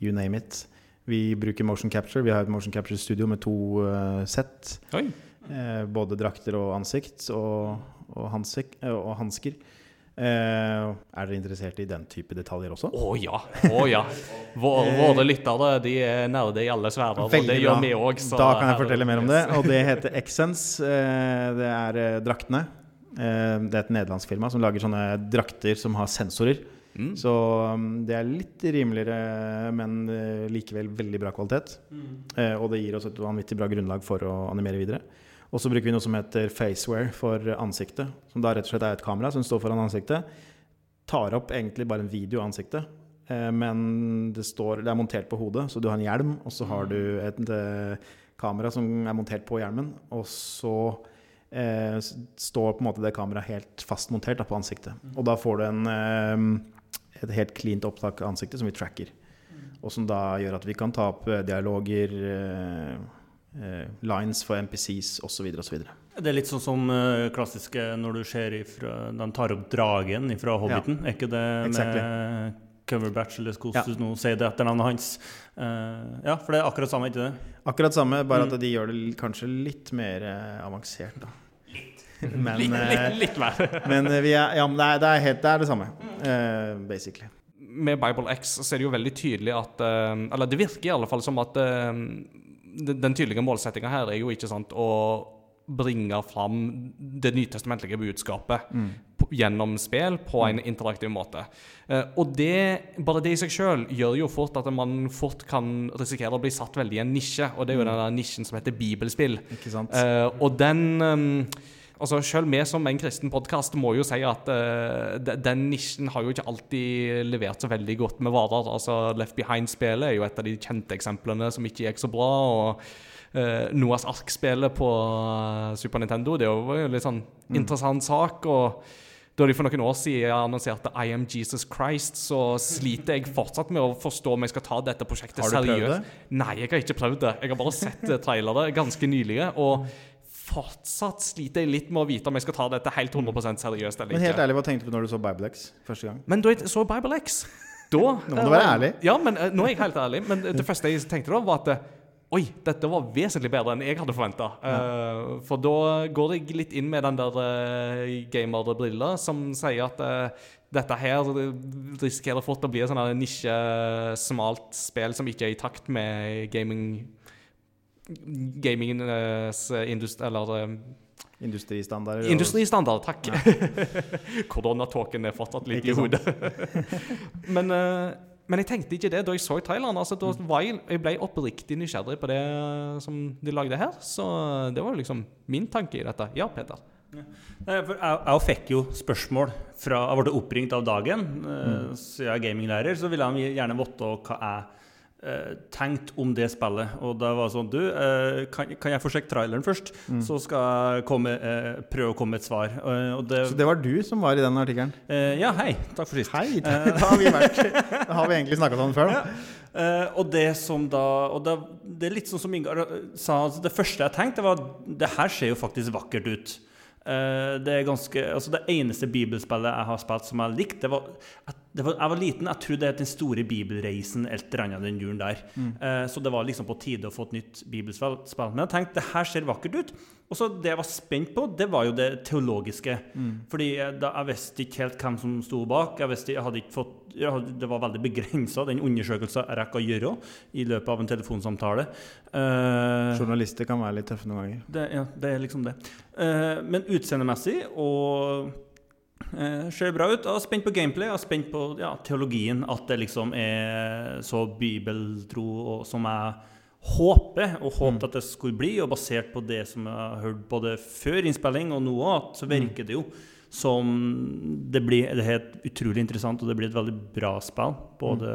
[SPEAKER 4] you name it. Vi bruker motion capture. Vi har et motion capture studio med to eh, sett.
[SPEAKER 1] Oi.
[SPEAKER 4] Eh, både drakter og ansikt og, og, hansik, eh, og hansker. Eh, er dere interessert i den type detaljer også?
[SPEAKER 1] Å ja. Oh, ja. Våre, våre lyttere de er nerder i alle sfærer, og det gjør vi òg.
[SPEAKER 4] Da kan jeg fortelle mer om det. Og det heter Xsense. Eh, det er eh, draktene. Eh, det er et nederlandsk firma som lager sånne drakter som har sensorer.
[SPEAKER 1] Mm.
[SPEAKER 4] Så um, det er litt rimeligere, men eh, likevel veldig bra kvalitet. Eh, og det gir oss et vanvittig bra grunnlag for å animere videre. Og så bruker vi noe som heter faceware for ansiktet. Som da rett og slett er et kamera som står foran ansiktet. tar opp egentlig bare en video av ansiktet. Eh, men det, står, det er montert på hodet, så du har en hjelm, og så har du et et kamera som er montert på hjelmen. Og så eh, står på en måte det kameraet helt fast montert da, på ansiktet. Og da får du en, eh, et helt cleant opptak av ansiktet som vi tracker. Og som da gjør at vi kan ta opp eh, dialoger, eh, eh, lines for MPCs osv. osv.
[SPEAKER 2] Det er litt sånn som uh, klassiske når du ser ifra, de tar opp dragen fra Hobbiten. Er ikke det
[SPEAKER 4] Exactly.
[SPEAKER 2] med Coverbatch, eller hvordan
[SPEAKER 4] Ja.
[SPEAKER 2] nå sier det etternavnet hans? Uh, ja, for det er akkurat samme, ikke det?
[SPEAKER 4] Akkurat samme, bare at
[SPEAKER 2] Mm.
[SPEAKER 4] de gjør det kanskje litt mer eh, avansert, da. *laughs* *laughs* Men,
[SPEAKER 1] Litt,
[SPEAKER 4] eh,
[SPEAKER 1] litt, litt mer. *laughs*
[SPEAKER 4] men eh, vi er, ja, men det, er, det, er helt, det er det samme, uh, basically.
[SPEAKER 1] Med Bible X så er det jo veldig tydelig at eh, Eller det virker i alle fall som at eh, den, den tydelige målsettinga her er jo ikke sant å bringe fram det nytestamentlige budskapet mm. gjennom spill på en interaktiv måte. Eh, og det, bare det i seg sjøl gjør jo fort at man fort kan risikere å bli satt veldig i en nisje, og det er jo den nisjen som heter bibelspill.
[SPEAKER 4] Ikke sant?
[SPEAKER 1] Eh, og den um, Altså Selv vi som en kristen podkast må jo si at uh, den nisjen har jo ikke alltid levert så veldig godt med varer. Altså Left Behind-spelet er jo et av de kjente eksemplene som ikke gikk så bra. og uh, Noas ark-spillet på eh, Super Nintendo det var jo en litt sånn interessant sak. og da de for noen år siden annonserte I am Jesus Christ, så sliter jeg fortsatt med å forstå om jeg skal ta dette prosjektet
[SPEAKER 4] Har du prøvd det?
[SPEAKER 1] Nei, jeg har ikke prøvd det. Jeg har bare sett eh, trailere ganske nylig. Og fortsatt sliter jeg litt med å vite om jeg skal ta dette helt 100 seriøst eller ikke.
[SPEAKER 4] Men helt ærlig, hva tenkte du når du så Biblex første gang?
[SPEAKER 1] Men da jeg så Bible X da, *laughs*
[SPEAKER 4] Nå må du være ærlig.
[SPEAKER 1] Ja, men eh, nå er jeg helt ærlig. Men det første jeg tenkte da, var at eh, Oi, dette var vesentlig bedre enn jeg hadde forventa. for da går jeg litt inn med den der uh, gamerbrilla som sier at uh, dette her risikerer fort å bli et sånn nisje, smalt spill som ikke er i takt med gaming Gamingens industri... Eller eh,
[SPEAKER 4] Industristandarder?
[SPEAKER 1] Industristandard, takk. *laughs* Koronatåken er fortsatt litt
[SPEAKER 4] Ikke
[SPEAKER 1] i hodet. *laughs* men, eh, men jeg tenkte ikke det da jeg så Thailand. Altså, da var jeg, jeg ble oppriktig nysgjerrig på det som de lagde her. Så det var liksom min tanke i dette. Ja, Peter.
[SPEAKER 2] For jeg, jeg fikk jo spørsmål fra Jeg ble oppringt av dagen. mm. Så jeg er gaminglærer, så ville han gjerne vite hva jeg eh, tenkte om det spillet. Og da var det sånn Du, eh, kan, kan jeg få sjekke traileren først? Så skal jeg komme, eh, prøve å komme med et svar. Det,
[SPEAKER 4] Så det var du som var i den artikkelen?
[SPEAKER 2] ja, hei. Takk for sist.
[SPEAKER 4] Hei! *laughs* Da har vi, vært, da har vi egentlig snakka sammen før, da.
[SPEAKER 2] Eh, og det som da Og det, det er litt sånn som Ingar sa. Altså det første jeg tenkte, var det her ser jo faktisk vakkert ut. Uh, det er ganske Altså det eneste bibelspillet jeg har spilt som jeg likte, det var, det var Jeg var liten, jeg trodde det het Den store bibelreisen, et eller den julen der. Eh, så det var liksom på tide å få et nytt bibelspill. Men jeg tenkte det her ser vakkert ut. Og så det jeg var spent på, det var jo det teologiske. Fordi eh, da, jeg visste ikke helt hvem som sto bak. Jeg visste, jeg hadde ikke fått jeg hadde, Det var veldig begrensa, den undersøkelsen jeg rekker å gjøre i løpet av en telefonsamtale. Eh,
[SPEAKER 4] Journalister kan være litt tøffe noen ganger.
[SPEAKER 2] det, ja, det er liksom det. Eh, men utseendemessig og eh, ser bra ut. Jeg er spent på gameplay, er spent på ja, teologien. At det liksom er så bibeltro og, som jeg håper, og håpet at det skulle bli. Og basert på det som jeg har hørt både før innspilling og nå òg, så virker det jo som det blir det er helt utrolig interessant, og det blir et veldig bra spill. Både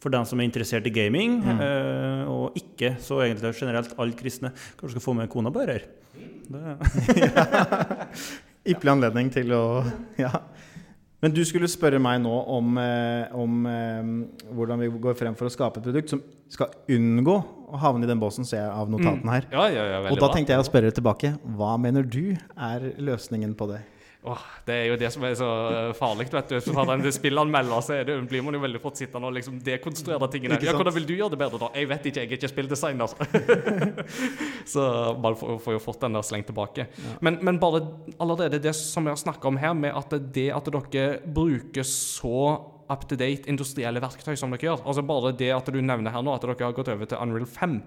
[SPEAKER 2] for dem som er interessert i gaming, eh, og ikke så egentlig generelt alle kristne. Kanskje skal få med kona på her. Det, *laughs*
[SPEAKER 4] Ypperlig anledning til å Ja. Men du skulle spørre meg nå om, eh, om eh, hvordan vi går frem for å skape et produkt som skal unngå å havne i den båsen, ser jeg av notatene her.
[SPEAKER 1] Ja, ja, ja,
[SPEAKER 4] Og da tenkte jeg å spørre tilbake. Hva mener du er løsningen på det?
[SPEAKER 1] Åh, det er jo det som er så eh, farlig, vet du. Har den spillanmelder, så det, blir man jo veldig fort sittende og liksom dekonstruere tingene. Ja, hvordan vil du gjøre det bedre, da? Jeg vet ikke, jeg er ikke spilldesigner. *laughs* så man får, jo fort den der slengt tilbake. Men, men bare allerede det som vi har snakka om her, med at det at dere bruker så up-to-date industrielle verktøy som dere gjør, altså bare det at du nevner her nå at dere har gått over til Unreal 5,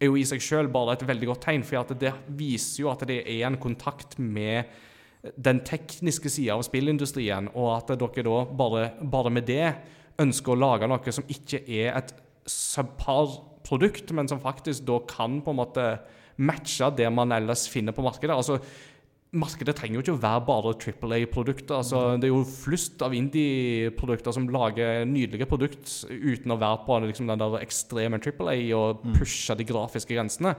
[SPEAKER 1] er jo i seg sjøl bare et veldig godt tegn, for at det viser jo at det er en kontakt med den tekniske sida av spillindustrien, og at dere da bare, bare med det ønsker å lage noe som ikke er et subpar produkt, men som faktisk da kan på en måte matche det man ellers finner på markedet. Altså, markedet trenger jo ikke å være bare Triple A-produkter. Altså, det er jo flust av indie-produkter som lager nydelige produkter uten å være på liksom, den der ekstreme Triple A og pushe de grafiske grensene.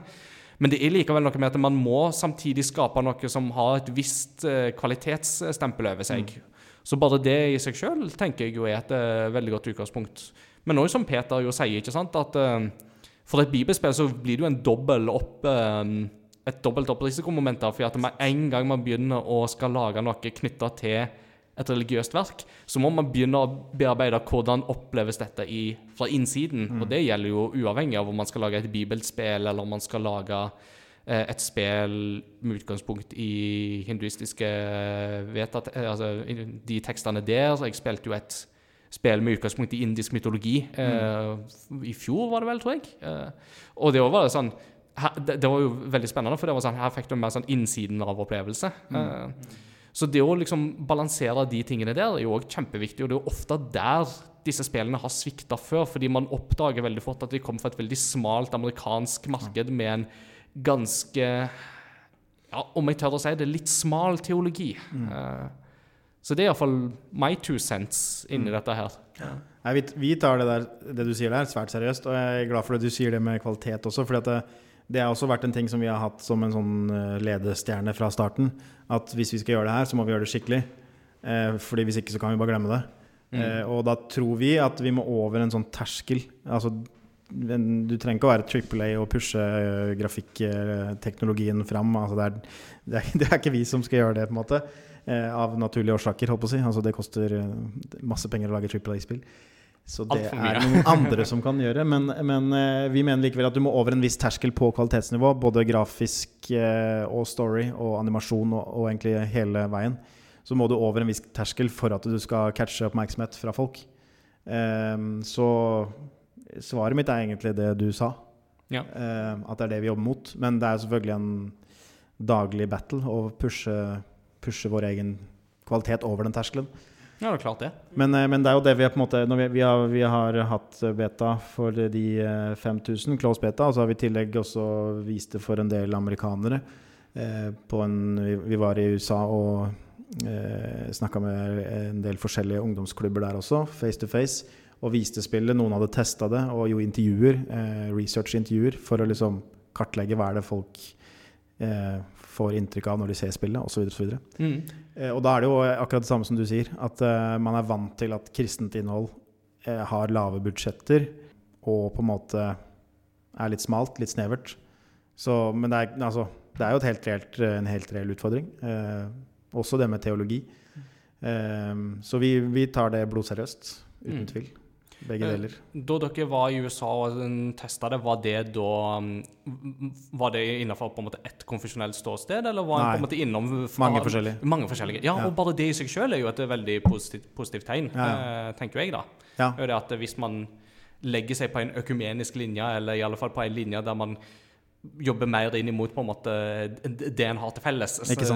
[SPEAKER 1] Men det er likevel noe med at man må samtidig skape noe som har et visst eh, kvalitetsstempel over seg. Så bare det i seg sjøl tenker jeg jo er et eh, veldig godt utgangspunkt. Men òg som Peter jo sier, ikke sant, at eh, for et bibelspill så blir det jo en dobbel opp et dobbelt opp risikomoment. For at med en gang man begynner å skal lage noe knytta til et religiøst verk, så må man begynne å bearbeide hvordan oppleves dette i, fra innsiden. Og det gjelder jo uavhengig av om man skal lage et bibelspill, eller om man skal lage eh, et spill med utgangspunkt i hinduistiske vedtatt, eh, altså de tekstene der. Jeg spilte jo et spill med utgangspunkt i indisk mytologi eh, i fjor, var det vel, tror jeg. Eh, og det var sånn her, det, det var jo veldig spennende, for det var sånn, her fikk du mer sånn innsiden av opplevelse. Eh, så det å liksom balansere de tingene der er jo òg kjempeviktig, og det er jo ofte der disse spillene har svikta før, fordi man oppdager veldig fort at de kommer fra et veldig smalt amerikansk marked med en ganske ja, om jeg tør å si det, litt smal teologi. Mm. så det er iallfall my two cents inni dette her.
[SPEAKER 4] Nei, vi, vi tar det, der, det du sier der, svært seriøst. Og jeg er glad for at du sier det med kvalitet også. fordi at det, det har også vært en ting som vi har hatt som en sånn eh, ledestjerne fra starten. At hvis vi skal gjøre det her, så må vi gjøre det skikkelig. Eh, fordi hvis ikke så kan vi bare glemme det. Eh, og da tror vi at vi må over en sånn terskel. Altså, du trenger ikke å være triple A og pushe eh, grafikkteknologien fram. Altså, det, er, det, er, *laughs* det er ikke vi som skal gjøre det, på en måte. Eh, av naturlige årsaker, holdt på å si. Altså, det koster eh, masse penger å lage triple A-spill. Så det er noen andre som kan gjøre. Men, men eh, vi mener likevel at du må over en viss terskel på kvalitetsnivå. Både grafisk eh, og story og animasjon og, og egentlig hele veien. Så må du over en viss terskel for at du skal catche oppmerksomhet fra folk. Ehm, så svaret mitt er egentlig det du sa.
[SPEAKER 1] Ja.
[SPEAKER 4] Eh, at det er det vi jobber mot. Men det er selvfølgelig en daglig battle å pushe, pushe vår egen kvalitet over den terskelen.
[SPEAKER 1] Ja, det er klart det.
[SPEAKER 4] Men, eh, men det er jo det vi på en måte vi, vi, har, vi har hatt beta for de eh, 5000, close beta, og så har vi i tillegg også vist det for en del amerikanere. Eh, på en, vi, vi var i USA og eh, snakka med en del forskjellige ungdomsklubber der også, face to face, og viste spillet. Noen hadde testa det og gjorde intervjuer, eh, research-intervjuer, for å liksom kartlegge hva er det folk eh, får inntrykk av når de ser spillet, osv. osv.
[SPEAKER 1] Mm.
[SPEAKER 4] Eh, Og da er det jo akkurat det samme som du sier, at uh, man er vant til at kristent innhold uh, har lave budsjetter og på en måte er litt smalt, litt snevert. Så, men det er, altså, det er jo et helt reelt, en helt reell utfordring. Uh, også det med teologi. Eh, så vi, vi tar det blodseriøst, uten
[SPEAKER 1] Mm.
[SPEAKER 4] tvil. Begge
[SPEAKER 1] Eh,
[SPEAKER 4] deler.
[SPEAKER 1] Da dere var i USA og testa det, var det da um, Var det en ett konfesjonelt ståsted, eller var en på en måte innom fra-
[SPEAKER 4] Mange forskjellige.
[SPEAKER 1] Mange forskjellige. Ja,
[SPEAKER 4] Ja.
[SPEAKER 1] og bare det i seg sjøl er jo et veldig positivt, positivt tegn,
[SPEAKER 4] Ja,
[SPEAKER 1] ja. tenker jeg, da.
[SPEAKER 4] Ja.
[SPEAKER 1] Det at hvis man legger seg på en økumenisk linje, eller i alle fall på en linje der man jobber mer inn imot på en måte det en har til felles,
[SPEAKER 4] Ikke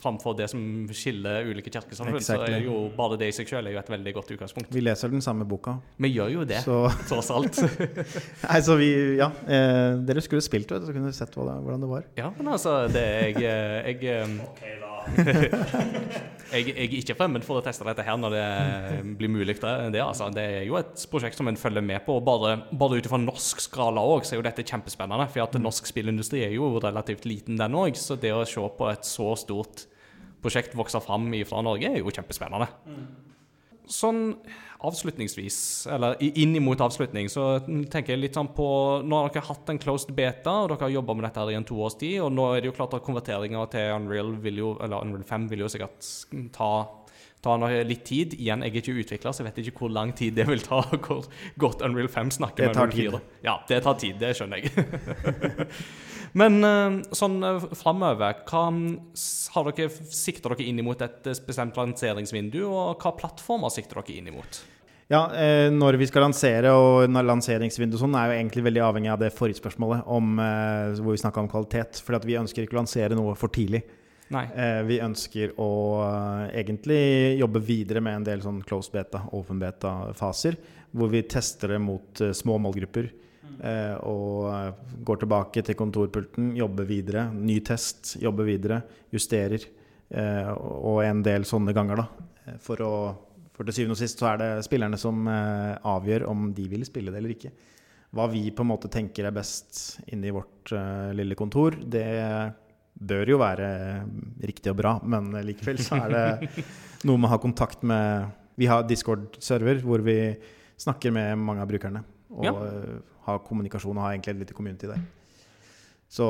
[SPEAKER 1] framfor det som skiller ulike kirkesamfunn. Så er jo bare det i seg sjøl er jo et veldig godt utgangspunkt.
[SPEAKER 4] Vi leser den samme boka.
[SPEAKER 1] Vi gjør jo det,
[SPEAKER 4] Så, *laughs*
[SPEAKER 1] tross alt. *laughs*
[SPEAKER 4] nei, så vi Ja. Eh, dere skulle spilt det, så kunne dere sett hva det, hvordan det var.
[SPEAKER 1] Ja, men altså, det er jeg eh, da. eh, *laughs* jeg, jeg er ikke fremmed for å teste dette her når det *laughs* blir mulig. Det, altså. det er jo et prosjekt som en følger med på. og Bare, bare ut ifra norsk skala òg, så er jo dette kjempespennende. For at norsk spillindustri er jo relativt liten, den òg. Så det å se på et så stort prosjekt vokse fram fra Norge, er jo kjempespennende. Sånn avslutningsvis, eller innimot inn imot avslutning, så tenker jeg litt sånn på Nå har dere hatt en closed beta, og dere har jobba med dette her i en toårs tid, og nå er det jo klart at konverteringa til Unreal jo, eller Unreal 5 vil jo sikkert ta ta litt tid. Igjen, jeg er ikke utvikler, så jeg vet ikke hvor lang tid det vil ta. Hvor godt Unreal 5 snakker med Unreal 4.
[SPEAKER 4] tid.
[SPEAKER 1] Ja, det tar tid, det skjønner jeg. *laughs* Men eh, sånn uh, framover, hva har dere, sikter dere inn imot et eh, bestemt lanseringsvindu, og hva plattformer sikter dere inn imot?
[SPEAKER 4] Ja, eh, når vi skal lansere, og når lanseringsvindu sånn, er jo egentlig veldig avhengig av det forrige spørsmålet, om, eh, hvor vi snakka om kvalitet. For vi ønsker ikke å lansere noe for tidlig.
[SPEAKER 1] Nei.
[SPEAKER 4] Eh, vi ønsker å eh, egentlig jobbe videre med en del sånn closed beta, open beta-faser, hvor vi tester det mot eh, små målgrupper. Eh, og går tilbake til kontorpulten, jobber videre. Ny test, jobber videre. Justerer. Eh, og en del sånne ganger, da. Eh, For, å, for til syvende og sist så er det spillerne som avgjør om de vil spille det eller ikke. Hva vi på en måte tenker er best inni vårt lille kontor, det bør jo være riktig og bra, men likevel så er det *laughs* noe med å ha kontakt med Vi har Discord-server hvor vi snakker med mange av brukerne. Og
[SPEAKER 1] Ja.
[SPEAKER 4] Har kommunikasjon og ha egentlig et lite community der. Så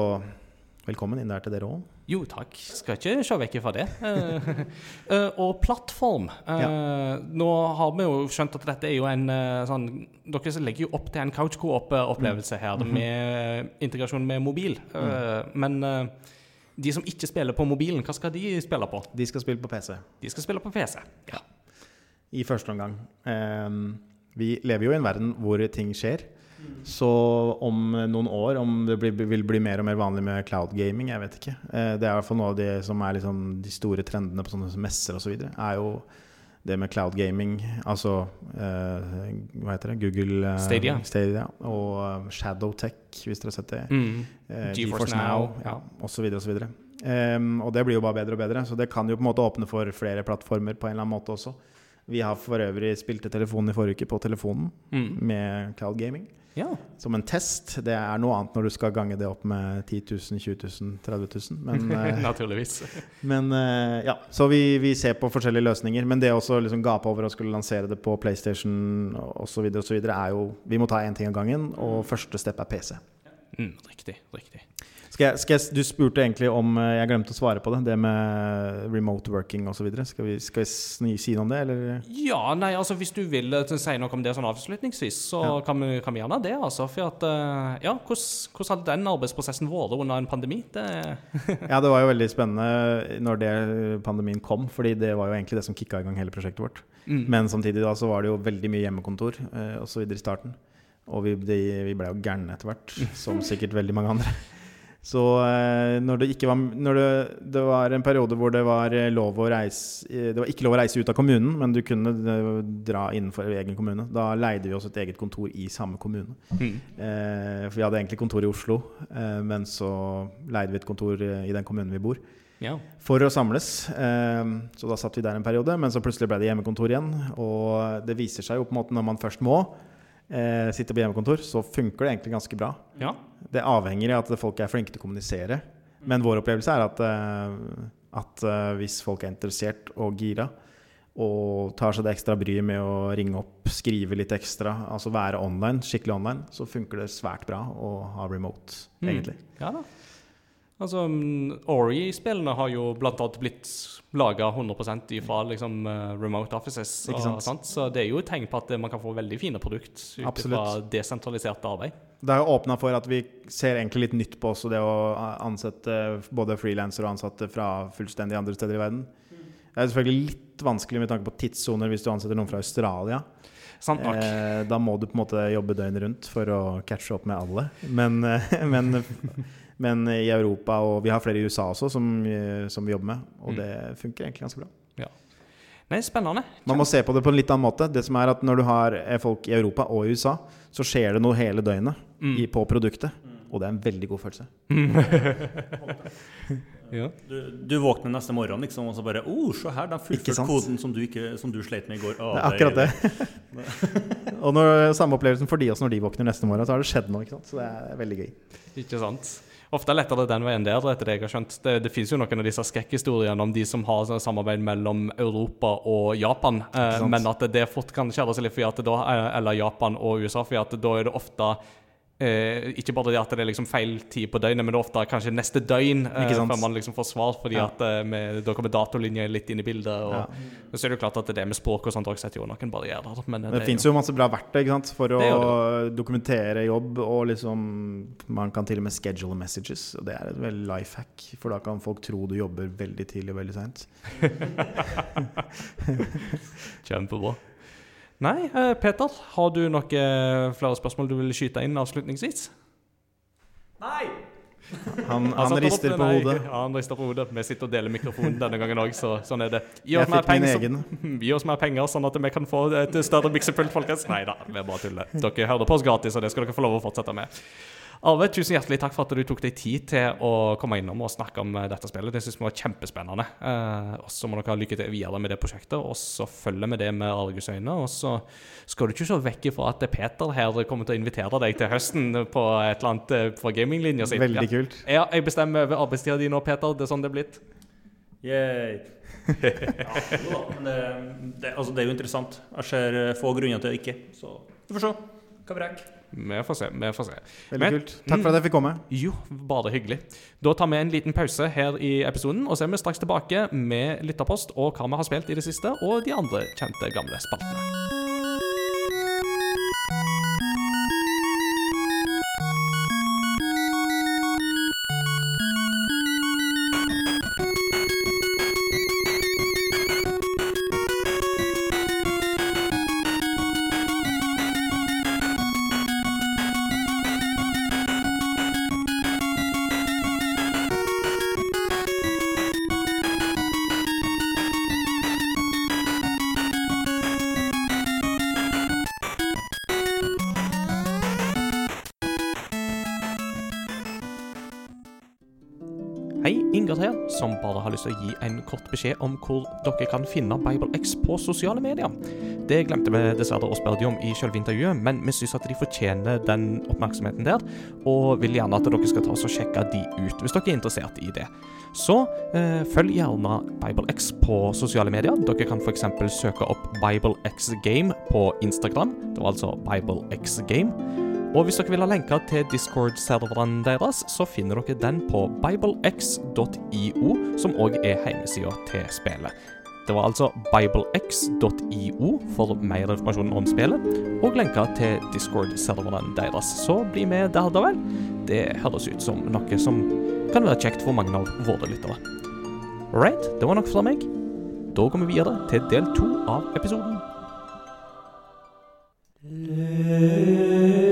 [SPEAKER 4] velkommen inn der til dere òg.
[SPEAKER 1] Jo, takk. Skal ikke se vekk fra det. Eh, *laughs* og plattform. Eh, Nå har vi jo skjønt at dette er jo en uh, sånn Dere legger jo opp til en couch co-op-opplevelse her, med integrasjon med mobil. Mm. Men de som ikke spiller på mobilen, hva skal de spille på?
[SPEAKER 4] De skal spille på PC
[SPEAKER 1] De skal spille på PC. Ja.
[SPEAKER 4] i første omgang. Vi lever jo i en verden hvor ting skjer. Så om noen år, om det blir, vil bli mer og mer vanlig med cloud gaming, jeg vet ikke. Eh, det er i hvert fall noe av det som er liksom de store trendene på sånne messer osv. er jo det med cloud gaming, altså eh, hva heter det, Google eh,
[SPEAKER 1] Stadia.
[SPEAKER 4] Stadia og Shadowtech, hvis dere har sett det.
[SPEAKER 1] Mm.
[SPEAKER 4] Eh,
[SPEAKER 1] GeForce
[SPEAKER 4] GeForce
[SPEAKER 1] Now,
[SPEAKER 4] Now,
[SPEAKER 1] ja,
[SPEAKER 4] osv. osv. Um, og det blir jo bare bedre og bedre, så det kan jo på en måte åpne for flere plattformer på en eller annen måte også. Vi har for øvrig spilte telefonen i forrige uke på telefonen
[SPEAKER 1] Mm.
[SPEAKER 4] med cloud gaming.
[SPEAKER 1] Ja.
[SPEAKER 4] Som en test. Det er noe annet når du skal gange det opp med 10 000, 20 000, 30 000. Men, *laughs* eh,
[SPEAKER 1] Naturligvis.
[SPEAKER 4] men eh, ja, så vi, vi ser på forskjellige løsninger. Men det å liksom gape over å skulle lansere det på PlayStation osv. er jo Vi må ta én ting av gangen, og første step er PC.
[SPEAKER 1] Mm, riktig. Riktig.
[SPEAKER 4] Skal jeg, skal jeg, du spurte egentlig om eh, Jeg glemte å svare på det. Det med remote working osv. Skal, vi- skal vi si noe om det, eller?
[SPEAKER 1] Ja, nei, altså hvis du vil eh, si noe om det sånn avslutningsvis, så
[SPEAKER 4] Ja.
[SPEAKER 1] kan, vi, kan vi gjerne det, altså. For at eh, Ja, hvordan, hvordan hadde den arbeidsprosessen vært under en pandemi? Det *laughs*
[SPEAKER 4] Ja, det var jo veldig spennende når det pandemien kom, fordi det var jo egentlig det som kicka i gang hele prosjektet vårt.
[SPEAKER 1] mm.
[SPEAKER 4] Men samtidig da så var det jo veldig mye hjemmekontor eh, osv. i starten. Og vi, de, vi ble jo gærne etter hvert, som sikkert veldig mange andre. Så eh, når det ikke var Når det, det var en periode hvor det var eh, lov å reise eh, Det var ikke lov å reise ut av kommunen, men du kunne dra innenfor egen kommune. Da leide vi oss et eget kontor i samme kommune.
[SPEAKER 1] Mm.
[SPEAKER 4] Eh, for vi hadde egentlig kontor i Oslo, eh, men så leide vi et kontor i den kommunen vi bor
[SPEAKER 1] Ja.
[SPEAKER 4] for å samles. Eh, så da satt vi der en periode, men så plutselig ble det hjemmekontor igjen. Og det viser seg jo på en måte når man først må eh, sitter på hjemmekontor, så funker det egentlig ganske bra.
[SPEAKER 1] ja.
[SPEAKER 4] Det avhenger av at folk er flinke til å kommunisere. Men vår opplevelse er at, eh, at eh, hvis folk er interessert og gira, og tar seg det ekstra bryet med å ringe opp, skrive litt ekstra, altså være online, skikkelig online, så funker det svært bra å ha remote,
[SPEAKER 1] Mm.
[SPEAKER 4] egentlig.
[SPEAKER 1] Ja da. Altså, mm, Ori-spillene har jo blant annet blitt laga 100 ifra liksom, eh, remote offices.
[SPEAKER 4] Ikke
[SPEAKER 1] Og,
[SPEAKER 4] sant?
[SPEAKER 1] sant? Så det er jo et tegn på at eh, man kan få veldig fine produkt ut fra desentralisert arbeid.
[SPEAKER 4] Det er jo åpna for at vi ser egentlig litt nytt på også det å ansette både frilansere og ansatte fra fullstendig andre steder i verden. Det er selvfølgelig litt vanskelig med tanke på tidssoner hvis du ansetter noen fra Australia.
[SPEAKER 1] Sant.
[SPEAKER 4] Eh, da må du på en måte jobbe døgnet rundt for å catche opp med alle. Men, eh, *laughs* men, men i Europa, og vi har flere i USA også som, eh, som vi jobber med, og
[SPEAKER 1] Mm.
[SPEAKER 4] det funker egentlig ganske bra.
[SPEAKER 1] Nei, spennende.
[SPEAKER 4] Man må se på det på en litt annen måte. Det som er at Når du har eh, folk i Europa og i USA, så skjer det noe hele døgnet
[SPEAKER 1] Mm.
[SPEAKER 4] i, på produktet. Og det er en veldig god følelse. *laughs*
[SPEAKER 1] Ja.
[SPEAKER 2] Du, du våkner neste morgen liksom, og så bare oh, se her, de fullførte koden som du, ikke, som du sleit med i går. Å,
[SPEAKER 4] Det er akkurat det. *laughs* og når, samme opplevelsen for de også når de våkner neste morgen, så har det skjedd noe. ikke sant? Så det er veldig gøy.
[SPEAKER 1] Ikke sant? Ofte lettere den veien der, etter det jeg har skjønt. Det, det finnes jo noen av disse skrekkhistoriene om de som har sånn samarbeid mellom Europa og Japan, eh, men at det fort kan skjære seg litt, for at da, eh, eller Japan og USA, for at da er det ofte Eh, ikke bare det at det er liksom feil tid på døgnet, men det er ofte kanskje neste døgn eh, før man liksom får svar, fordi
[SPEAKER 4] Ja.
[SPEAKER 1] at eh, med, da kommer datolinjer litt inn i bildet. Og
[SPEAKER 4] Ja.
[SPEAKER 1] Så er det jo klart at det med språk og sånt også setter jo noen barrierer. Men
[SPEAKER 4] det,
[SPEAKER 1] Det
[SPEAKER 4] fins jo masse bra verktøy for å
[SPEAKER 1] Det gjør
[SPEAKER 4] dokumentere jobb. Og liksom Man kan til og med schedule messages, og det er et veldig life hack. For da kan folk tro du jobber veldig tidlig og veldig seint. *laughs*
[SPEAKER 1] Kjempebra. Nei, eh, Peter, har du noen flere spørsmål du vil skyte inn avslutningsvis?
[SPEAKER 2] Nei!
[SPEAKER 4] Han,
[SPEAKER 1] Han
[SPEAKER 4] han rister på hodet.
[SPEAKER 1] Ja, han rister på hodet. Vi sitter og deler mikrofonen denne gangen òg, så sånn er det. Gi oss, mer penger, så, *laughs* gi oss mer penger, sånn at vi kan få et større miksepult, folkens. Nei da, vi bare tuller. Dere hører på oss gratis, og det skal dere få lov å fortsette med. Arve, tusen hjertelig takk for at du tok deg tid til å komme innom og snakke om eh, dette spillet. Det synes vi var kjempespennende. Eh, og så må dere ha lykke til videre med det prosjektet, og så følger vi det med argusøyne. Og så skal du ikke se vekk ifra at Peter her kommer til å invitere deg til høsten på et eller annet fra på gaminglinja si.
[SPEAKER 4] Veldig kult.
[SPEAKER 1] Ja, jeg bestemmer over arbeidstida di nå, Peter. Det er sånn det er blitt.
[SPEAKER 2] Yay. ja, jo da, det, det, altså, det er jo interessant. Jeg ser eh, få grunner til det ikke. Så vi får se. Hva brekk?
[SPEAKER 1] Vi får se. vi får se.
[SPEAKER 4] Veldig
[SPEAKER 1] Men-
[SPEAKER 4] kult. Takk for at jeg fikk komme.
[SPEAKER 1] Jo, bare hyggelig. Da tar vi en liten pause her i episoden, og så er vi straks tilbake med lytterpost og hva vi har spilt i det siste, og de andre kjente gamle spaltene. Har lyst til å gi en kort beskjed om hvor dere kan finne BibleX på sosiale medier. Det glemte vi dessverre å spørre de om i selve intervjuet, men vi syns at de fortjener den oppmerksomheten der, og vil gjerne at dere skal ta oss og sjekke de ut, hvis dere er interessert i det. Så eh, følg gjerne BibleX på sosiale medier. Dere kan f.eks. søke opp BibleX Game på Instagram. Det var altså BibleX Game. Og hvis dere vil ha lenker til Discord-serveren deres, så finner dere den på biblex.io, som òg er hjemmesida til spillet. Det var altså biblex.io for mer informasjon om spillet, og lenker til Discord-serveren deres. Så bli med der, da vel. Det høres ut som noe som kan være kjekt for mange av våre lyttere. Alright, det var nok fra meg. Da går vi videre til del to av episoden. Da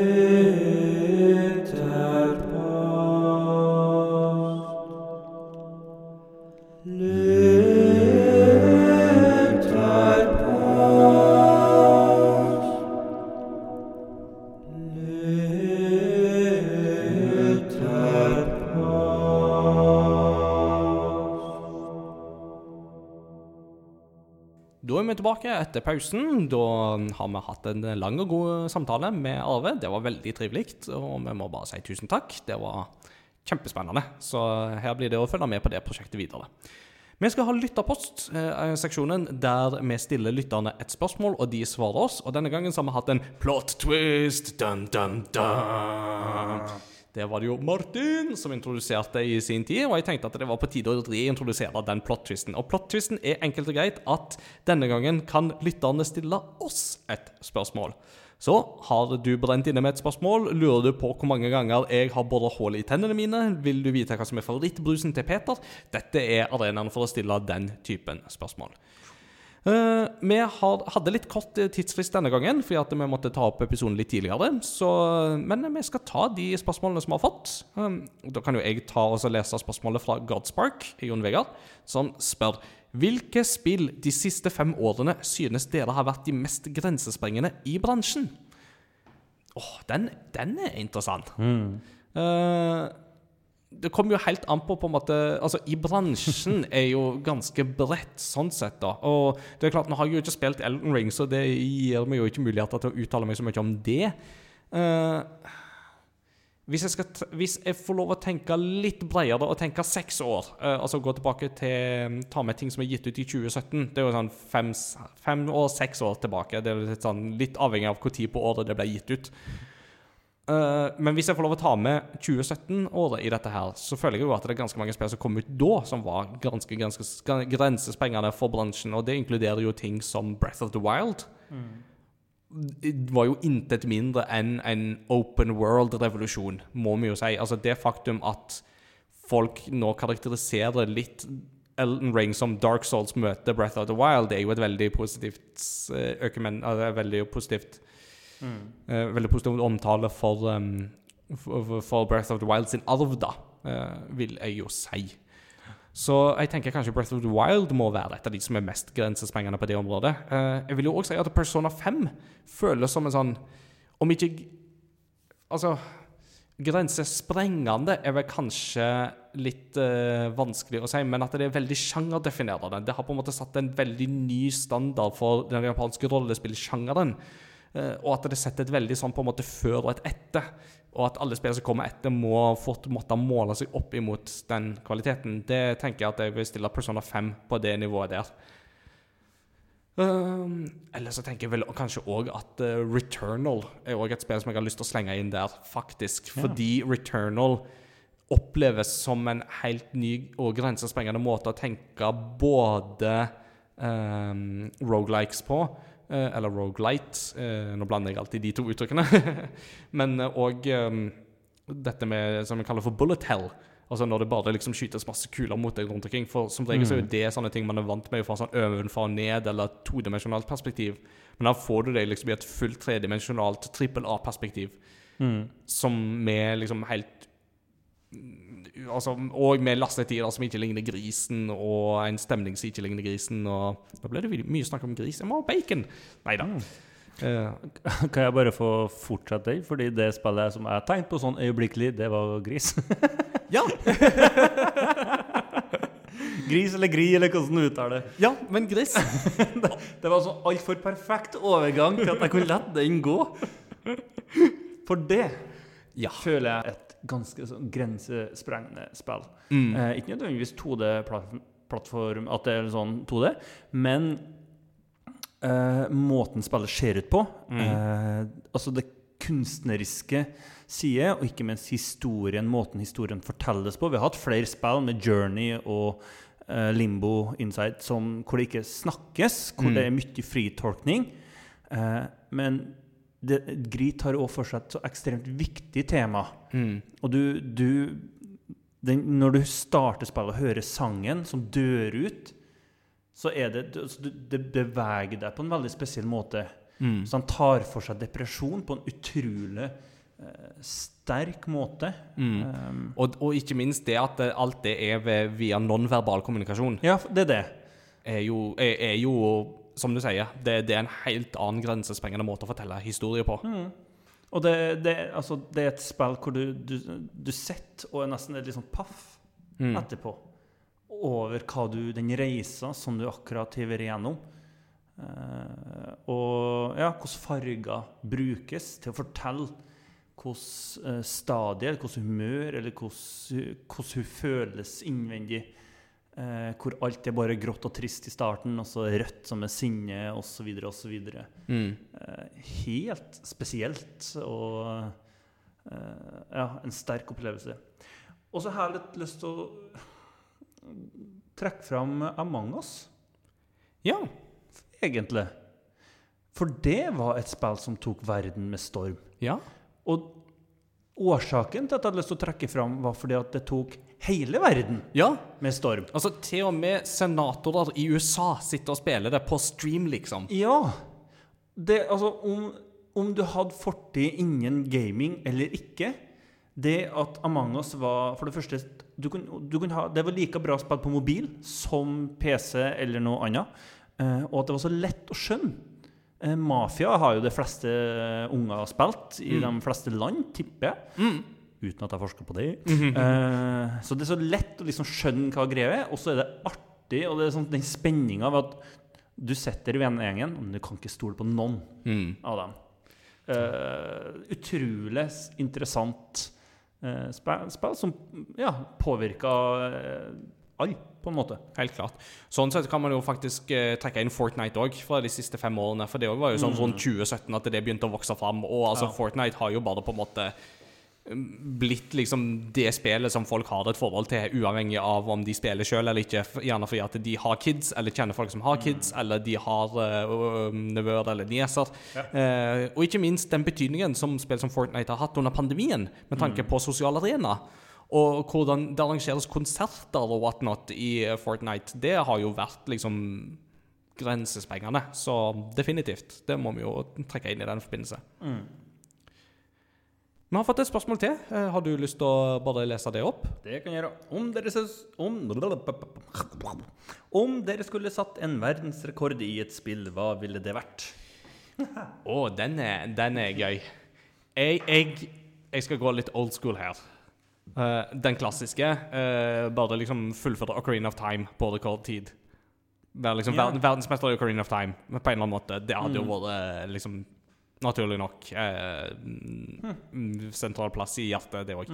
[SPEAKER 1] tilbake etter pausen. Da har vi hatt en lang og god samtale med Arve. Det var veldig trivelig, og vi må bare si tusen takk. Det var kjempespennende. Så her blir det å følge med på det prosjektet videre. Vi skal ha lytterpost, eh, seksjonen der vi stiller lytterne et spørsmål, og de svarer oss. Og denne gangen har vi hatt en plot twist. Dun, dun, dun. Det var det jo Martin som introduserte i sin tid, og jeg tenkte at det var på tide å reintrodusere den plot-twisten. Og plot-twisten er enkelt og greit at denne gangen kan lytterne stille oss et spørsmål. Så har du brent inne med et spørsmål, lurer du på hvor mange ganger jeg har bora hull i tennene mine, vil du vite hva som er favorittbrusen til Peter, dette er arenaen for å stille den typen spørsmål. Eh, vi hadde litt kort eh, tidsfrist denne gangen, fordi at vi måtte ta opp episoden litt tidligere. Så, men vi skal ta de spørsmålene som vi har fått. Um, da kan jo jeg ta og lese spørsmålet fra Godspark, Jon Vegard, som spør Hvilke spill de siste fem årene synes dere har vært de mest grensesprengende i bransjen? Åh, den, den er interessant. Eh, det kommer jo helt an på på en måte Altså, i bransjen er jo ganske bredt sånn sett, da. Og det er klart, nå har jeg jo ikke spilt Elden Ring, så det gir meg jo ikke muligheter til å uttale meg så mye om det. Uh, hvis, jeg skal hvis jeg får lov å tenke litt bredere og tenke seks år, uh, altså gå tilbake til Ta med ting som er gitt ut i 2017 Det er jo sånn fem, fem år, seks år tilbake. Det er litt, sånn, litt avhengig av når på året det ble gitt ut. Eh, men hvis jeg får lov å ta med 2017-året i dette her, så føler jeg jo at det er ganske mange spill som kom ut da, som var ganske, ganske sk- grensesprengende for bransjen. Og det inkluderer jo ting som Breath of the Wild. Det var jo intet mindre enn en open world-revolusjon, må vi jo si. Altså det faktum at folk nå karakteriserer litt Elden Ring som Dark Souls møter Breath of the Wild, det er jo et veldig positivt eh, økemen, altså, veldig positivt Eh, veldig positiv omtale for, um, for, Breath of the Wild sin arv, da. eh, vil jeg jo si. Så jeg tenker kanskje Breath of the Wild må være et av de som er mest grensesprengende på det området. Eh, jeg vil jo også si at Persona 5 føles som en sånn Om ikke Altså Grensesprengende er vel kanskje litt uh, vanskelig å si, men at det er veldig sjangerdefinerende. Det har på en måte satt en veldig ny standard for den japanske rollespillsjangeren. Eh, og at det setter et veldig sånn på en måte før og et etter. Og at alle spillere som kommer etter, må fort måtte måle seg opp imot den kvaliteten. Det tenker jeg at jeg vil stille Persona 5 på det nivået der. Um, eller så tenker jeg vel kanskje òg at uh, Returnal er også et spill som jeg har lyst til å slenge inn der, faktisk.
[SPEAKER 2] Ja.
[SPEAKER 1] Fordi Returnal oppleves som en helt ny og grensesprengende måte å tenke både um, rogelikes på, eller rogelight. Uh, nå blander jeg alltid de to uttrykkene. *laughs* Men òg um, dette med som vi kaller for bullet hell. Altså når det bare liksom skytes masse kuler mot deg rundt omkring. For som regel så er jo det sånne ting man er vant med fra sånn ovenfra og ned eller todimensjonalt perspektiv. Men da får du det liksom i et fullt tredimensjonalt trippel A-perspektiv.
[SPEAKER 2] Mm.
[SPEAKER 1] Som med liksom helt Altså, og med lastetider som ikke ligner grisen, og en stemning som ikke ligner grisen. Og da ble det mye snakk om gris. Jeg må ha bacon! Nei da. *laughs*
[SPEAKER 2] Kan jeg bare få fortsette det? Fordi det spillet som jeg tenkte på sånn øyeblikkelig, det var gris.
[SPEAKER 1] ja! *laughs*
[SPEAKER 2] gris eller gri, eller hvordan du uttaler det.
[SPEAKER 1] ja, men gris. *laughs*
[SPEAKER 2] Det var sånn altfor perfekt overgang til at jeg kunne la den gå. For det
[SPEAKER 1] Ja.
[SPEAKER 2] føler jeg et ganske sånn grensesprengende spill.
[SPEAKER 1] Mm.
[SPEAKER 2] Eh, ikke nødvendigvis 2D-plattform, at det er sånn 2D, men eh, måten spillet ser ut på.
[SPEAKER 1] Mm.
[SPEAKER 2] Eh, altså det kunstneriske side, og ikke minst historien, måten historien fortelles på. Vi har hatt flere spill med Journey og eh, Limbo Inside som, hvor det ikke snakkes, hvor
[SPEAKER 1] Mm.
[SPEAKER 2] det er mye fritolkning. Eh, men det, Gri har også for seg et så ekstremt viktig tema.
[SPEAKER 1] Mm.
[SPEAKER 2] Og du, du den, Når du starter spillet og hører sangen som dør ut, så er det du- altså, Det beveger deg på en veldig spesiell måte.
[SPEAKER 1] Mm.
[SPEAKER 2] Så han tar for seg depresjon på en utrolig eh, sterk måte.
[SPEAKER 1] Mm.
[SPEAKER 2] Um,
[SPEAKER 1] Og, og ikke minst det at alt det er ved, via nonverbal kommunikasjon,
[SPEAKER 2] ja, det er det.
[SPEAKER 1] er jo, er, er jo som du sier, det, det er en helt annen grensesprengende måte å fortelle historier på.
[SPEAKER 2] Mm. Og det, det, altså, det er et spill hvor du, du, du sitter og er nesten litt sånn paff
[SPEAKER 1] Mm.
[SPEAKER 2] etterpå over hva du, den reisa som du akkurat hiver igjennom. Uh, og ja, hvordan farger brukes til å fortelle hvordan uh, stadier, hvordan humør, eller hvordan, hvordan hun føles innvendig. Eh, hvor alt er bare grått og trist i starten, og så rødt som er sinne, osv., osv.
[SPEAKER 1] Mm.
[SPEAKER 2] Eh, helt spesielt og eh, ja, en sterk opplevelse. Og så har jeg litt lyst til å trekke fram Among us,
[SPEAKER 1] Ja.
[SPEAKER 2] egentlig. For det var et spill som tok verden med storm.
[SPEAKER 1] ja.
[SPEAKER 2] Og årsaken til at jeg hadde lyst til å trekke fram, var fordi at det tok hele verden
[SPEAKER 1] Ja.
[SPEAKER 2] med storm.
[SPEAKER 1] Altså, til og med senatorer i USA sitter og spiller det på stream, liksom.
[SPEAKER 2] Ja. Det, altså, om, om du hadde fortid innen gaming eller ikke Det at Among us var For det første du kunne, du kunne ha, Det var like bra spilt på mobil som PC eller noe annet. Eh, og at det var så lett å skjønne. Eh, Mafia har jo de fleste eh, unger spilt i de fleste land, tipper jeg.
[SPEAKER 1] Mm.
[SPEAKER 2] Uten at jeg forsker på det. Eh, så det er så lett å liksom skjønne hva greia er, og så er det artig, og det er sånn den spenninga ved at du sitter i vennegjengen, men du kan ikke stole på noen
[SPEAKER 1] Mm.
[SPEAKER 2] av dem. Uh, utrolig interessant uh, spill som ja, påvirka uh, alle, på en måte.
[SPEAKER 1] Helt klart. Sånn sett kan man jo faktisk eh, trekke inn Fortnite òg, fra de siste fem årene. For det var jo sånn rundt 2017 at det begynte å vokse fram. Og altså,
[SPEAKER 2] Ja.
[SPEAKER 1] Fortnite har jo bare på en måte mm, blitt liksom det spillet som folk har et forhold til, uavhengig av om de spiller sjøl eller ikke. Gjerne fordi at de har kids, eller kjenner folk som har kids, eller de har uh, nevøer eller nieser. Eh, og ikke minst den betydningen som spill som Fortnite har hatt under pandemien, med tanke på sosial arena. Og hvordan det arrangeres konserter og whatnot i eh, Fortnite, det har jo vært liksom grensespengende. Så definitivt. Det må vi jo trekke inn i den forbindelse. Vi har fått et spørsmål til. Eh, Har du lyst til å bare lese det opp?
[SPEAKER 2] Det kan jeg gjøre. Om dere, ses- om, om dere skulle satt en verdensrekord i et spill, hva ville det vært? *laughs*
[SPEAKER 1] Å, den, er, den er gøy. Jeg, jeg, jeg skal gå litt old school her. Eh, den klassiske. Uh, bare liksom fullføre Ocarina of Time på rekordtid. Være liksom
[SPEAKER 2] yeah.
[SPEAKER 1] verden, verdensmester i Ocarina of Time på en eller annen måte. Det hadde jo vært eh, liksom Naturlig nok. Uh, mm, Sentral plass i hjertet, det òg.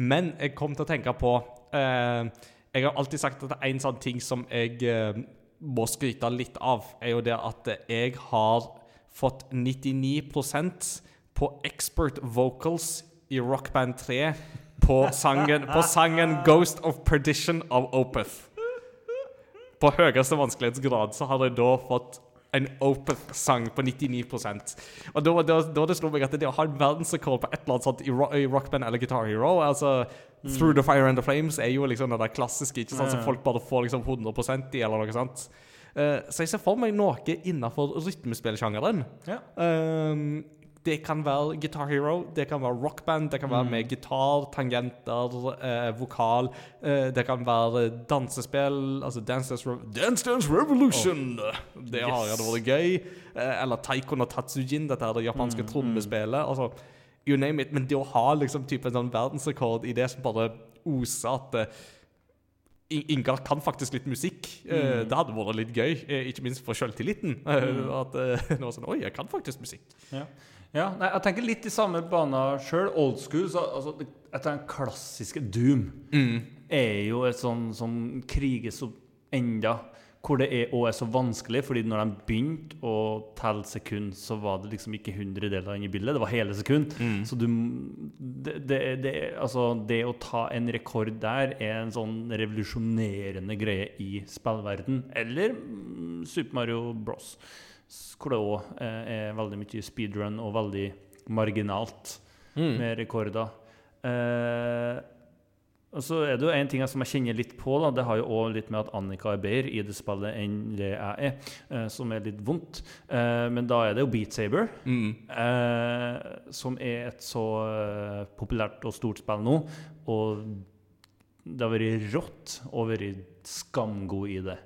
[SPEAKER 1] Men jeg kom til å tenke på Jeg har alltid sagt at det er en sånn ting som jeg må skryte litt av, er jo det at jeg har fått 99% på expert vocals i Rock Band 3 på sangen, på sangen 'Ghost of Perdition' av Opeth. På høyeste vanskelighetsgrad så har jeg da fått en Opeth-sang på 99 Og da, da, da det slo meg at det å ha en verdensrekord på et eller annet sånt i, ro i rockband eller Guitar Hero altså Through the Fire and the Flames er jo liksom det der klassiske ikke sant, som folk bare får liksom 100 i, eller noe sånt. Uh, så jeg ser for meg noe innafor rytmespillsjangeren.
[SPEAKER 2] Ja.
[SPEAKER 1] Ehm, det kan være Guitar Hero, det kan være rockband, det kan være med gitar, tangenter, eh, vokal. eh, det kan være dansespill, altså Dance Dance, Re Dance, Dance Revolution! Det
[SPEAKER 2] Yes.
[SPEAKER 1] hadde vært gøy. Eh, eller Taiko no Tatsujin, dette er det japanske trommespillet. Altså, you name it. Men det å ha liksom type en sånn verdensrekord i det som bare oser at eh, Ingar kan faktisk litt musikk. Mm. det hadde vært litt gøy, eh, ikke minst for sjøltilliten. Mm. *laughs* at eh, *laughs* det var sånn Oi, jeg kan faktisk musikk.
[SPEAKER 2] Ja. Ja nei, jeg tenker litt i samme bane sjøl. Old school. Så, altså, etter den klassiske Doom er jo et sånn som kriges opp enda. Hvor det er, og er så vanskelig, fordi når de begynte å telle sekund, så var det liksom ikke hundredeler inne i bildet, det var hele sekund. Så du det, det, det, altså, det å ta en rekord der er en sånn revolusjonerende greie i spillverden. Eller mm, Super Mario Bros. Hvor det òg er veldig mye speedrun og veldig marginalt med rekorder. Eh, og så er det jo en ting som jeg kjenner litt på. da, Det har jo òg litt med at Annika er bedre i det spillet enn det jeg er, eh, som er litt vondt. Eh, men da er det jo Beat Saber, eh, som er et så eh, populært og stort spill nå. Og det har vært rått og vært skamgod i det.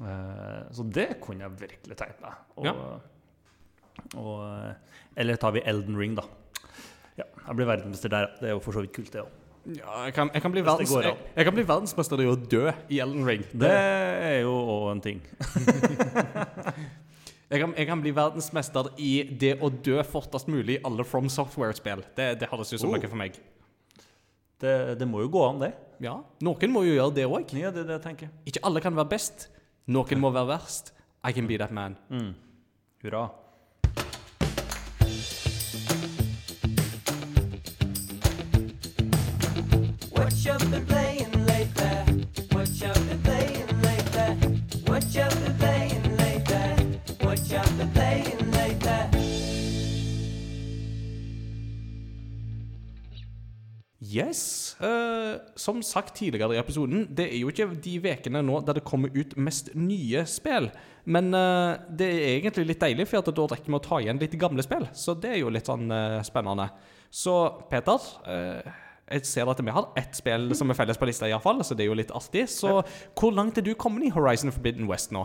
[SPEAKER 2] Eh, så det kunne jeg virkelig tenkt meg. Og,
[SPEAKER 1] Ja.
[SPEAKER 2] og, eh, eller tar vi Elden Ring, da. Ja, jeg blir verdensmester der. Det er jo for så vidt kult, det òg.
[SPEAKER 1] Ja, jeg, kan, jeg, kan bli verdens, jeg, jeg kan bli verdensmester i å dø i Elden Ring.
[SPEAKER 2] Det er jo òg en ting. *laughs*
[SPEAKER 1] Kan, jeg kan bli verdensmester i det å dø fortest mulig i alle From Software-spill. Det, det høres ut som
[SPEAKER 2] Oh.
[SPEAKER 1] noe for meg.
[SPEAKER 2] Det, det må jo gå an, det.
[SPEAKER 1] Ja, Noen må jo gjøre det òg.
[SPEAKER 2] Ja, det det jeg.
[SPEAKER 1] Ikke alle kan være best. Noen må være verst. I can be that man. Mm.
[SPEAKER 2] Hurra.
[SPEAKER 5] What you been playing lately? What you been playing lately? What you been playing lately? What you been playing lately?
[SPEAKER 1] Yes. Eh, som sagt tidligere i episoden, det er jo ikke de ukene nå der det kommer ut mest nye spill. Men uh, det er egentlig litt deilig, for at da rekker vi å ta igjen litt gamle spill. Så det er jo litt sånn uh, spennende. Så Peter jeg ser at vi har ett spill som er felles på lista, i fall, så det er jo litt artig. Så hvor langt er du kommet i Horizon Forbidden West nå?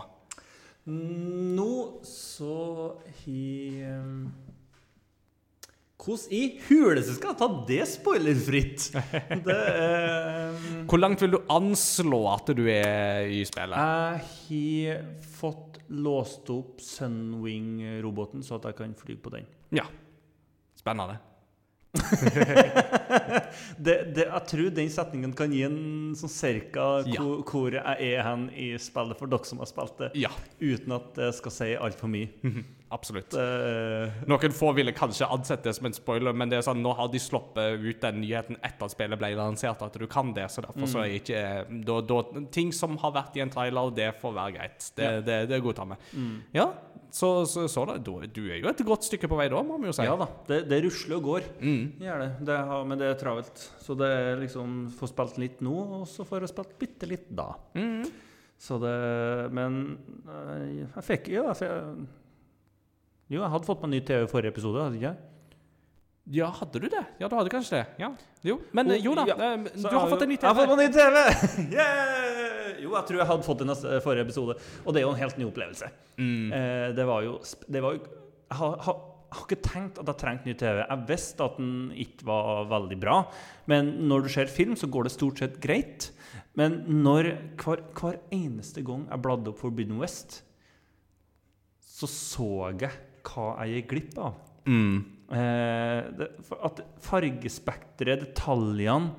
[SPEAKER 2] Nå så He um, Hvordan i huleste skal jeg ta det spoilerfritt? Det um,
[SPEAKER 1] Hvor langt vil du anslå at du er i spillet?
[SPEAKER 2] Jeg har fått låst opp Sunwing-roboten, så at jeg kan fly på den.
[SPEAKER 1] Ja. Spennende. *laughs*
[SPEAKER 2] Det, det, jeg tror den setningen kan gi en sånn cirka
[SPEAKER 1] Ja.
[SPEAKER 2] hvor, hvor jeg er hen i spillet, for dere som har spilt det,
[SPEAKER 1] Ja,
[SPEAKER 2] uten at det skal si altfor mye.
[SPEAKER 1] Absolutt.
[SPEAKER 2] Eh,
[SPEAKER 1] Noen få ville kanskje ansett det som en spoiler, men det er sånn, nå har de sluppet ut den nyheten etter at spillet ble lansert, at du kan det. Så derfor så er ikke da, da, Ting som har vært i en trailer, det får være greit. Det,
[SPEAKER 2] Ja.
[SPEAKER 1] det, det godtar vi. Ja, så, så, så da, du, du er jo et godt stykke på vei da, må vi jo si.
[SPEAKER 2] ja da, det, det rusler og går.
[SPEAKER 1] Mm.
[SPEAKER 2] Gjør det. har, men det er travelt. Så det er liksom Få spilt litt nå, og så får jeg spilt bitte litt da.
[SPEAKER 1] Mm.
[SPEAKER 2] Så det Men eh, jeg fikk Jo, jeg fikk, jo, jeg hadde fått meg ny TV i forrige episode, hadde ikke jeg?
[SPEAKER 1] Ja, hadde du det? Ja, du hadde kanskje det. Ja. Jo. Men jo da,
[SPEAKER 2] Ja.
[SPEAKER 1] eh, du har fått en ny TV.
[SPEAKER 2] Jeg har fått en ny TV! *laughs* Yeah! Jo, jeg tror jeg hadde fått den i forrige episode. Og det er jo en helt ny opplevelse.
[SPEAKER 1] Mm.
[SPEAKER 2] Eh, det var jo, det var jo jeg, har, har, jeg har ikke tenkt at jeg trengte ny TV. Jeg visste at den ikke var veldig bra. Men når du ser film, så går det stort sett greit. Men når hver, hver eneste gang jeg bladde opp Forbidden West, så så jeg hva jeg gikk glipp av.
[SPEAKER 1] Mm.
[SPEAKER 2] Eh, det, at fargespekteret, detaljene,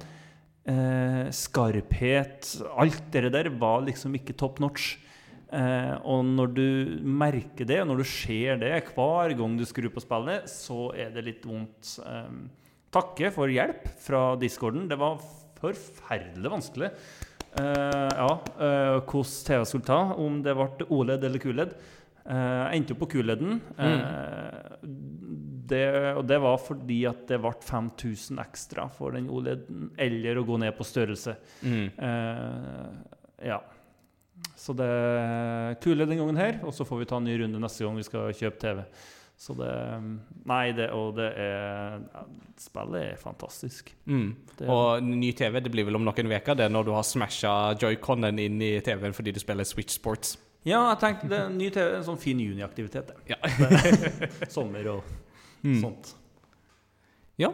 [SPEAKER 2] eh, skarphet Alt det der var liksom ikke top notch. Eh, og når du merker det, og når du ser det hver gang du skrur på spillet, så er det litt vondt. Eh, takke for hjelp fra discorden. Det var forferdelig vanskelig. Eh, ja, eh, hvordan TV skulle ta, om det ble OLED eller QLED. Eh, Jeg endte jo på QLED-en. Eh, det, og det var fordi at det ble 5000 ekstra for den OLED-en, eller å gå ned på størrelse.
[SPEAKER 1] Mm.
[SPEAKER 2] Uh, ja. Så det er kule den gangen her, og så får vi ta en ny runde neste gang vi skal kjøpe TV. Så det Nei, det, og det er Spillet er fantastisk.
[SPEAKER 1] Mm.
[SPEAKER 2] Det-
[SPEAKER 1] Og ny TV det blir vel om noen uker, det, når du har smasha joyconen inn i TV-en fordi du spiller Switch Sports.
[SPEAKER 2] Ja, jeg tenkte det er en ny TV, en sånn fin juniaktivitet.
[SPEAKER 1] Ja. *laughs*
[SPEAKER 2] Sommer og
[SPEAKER 1] Mm.
[SPEAKER 2] sånt.
[SPEAKER 1] Ja.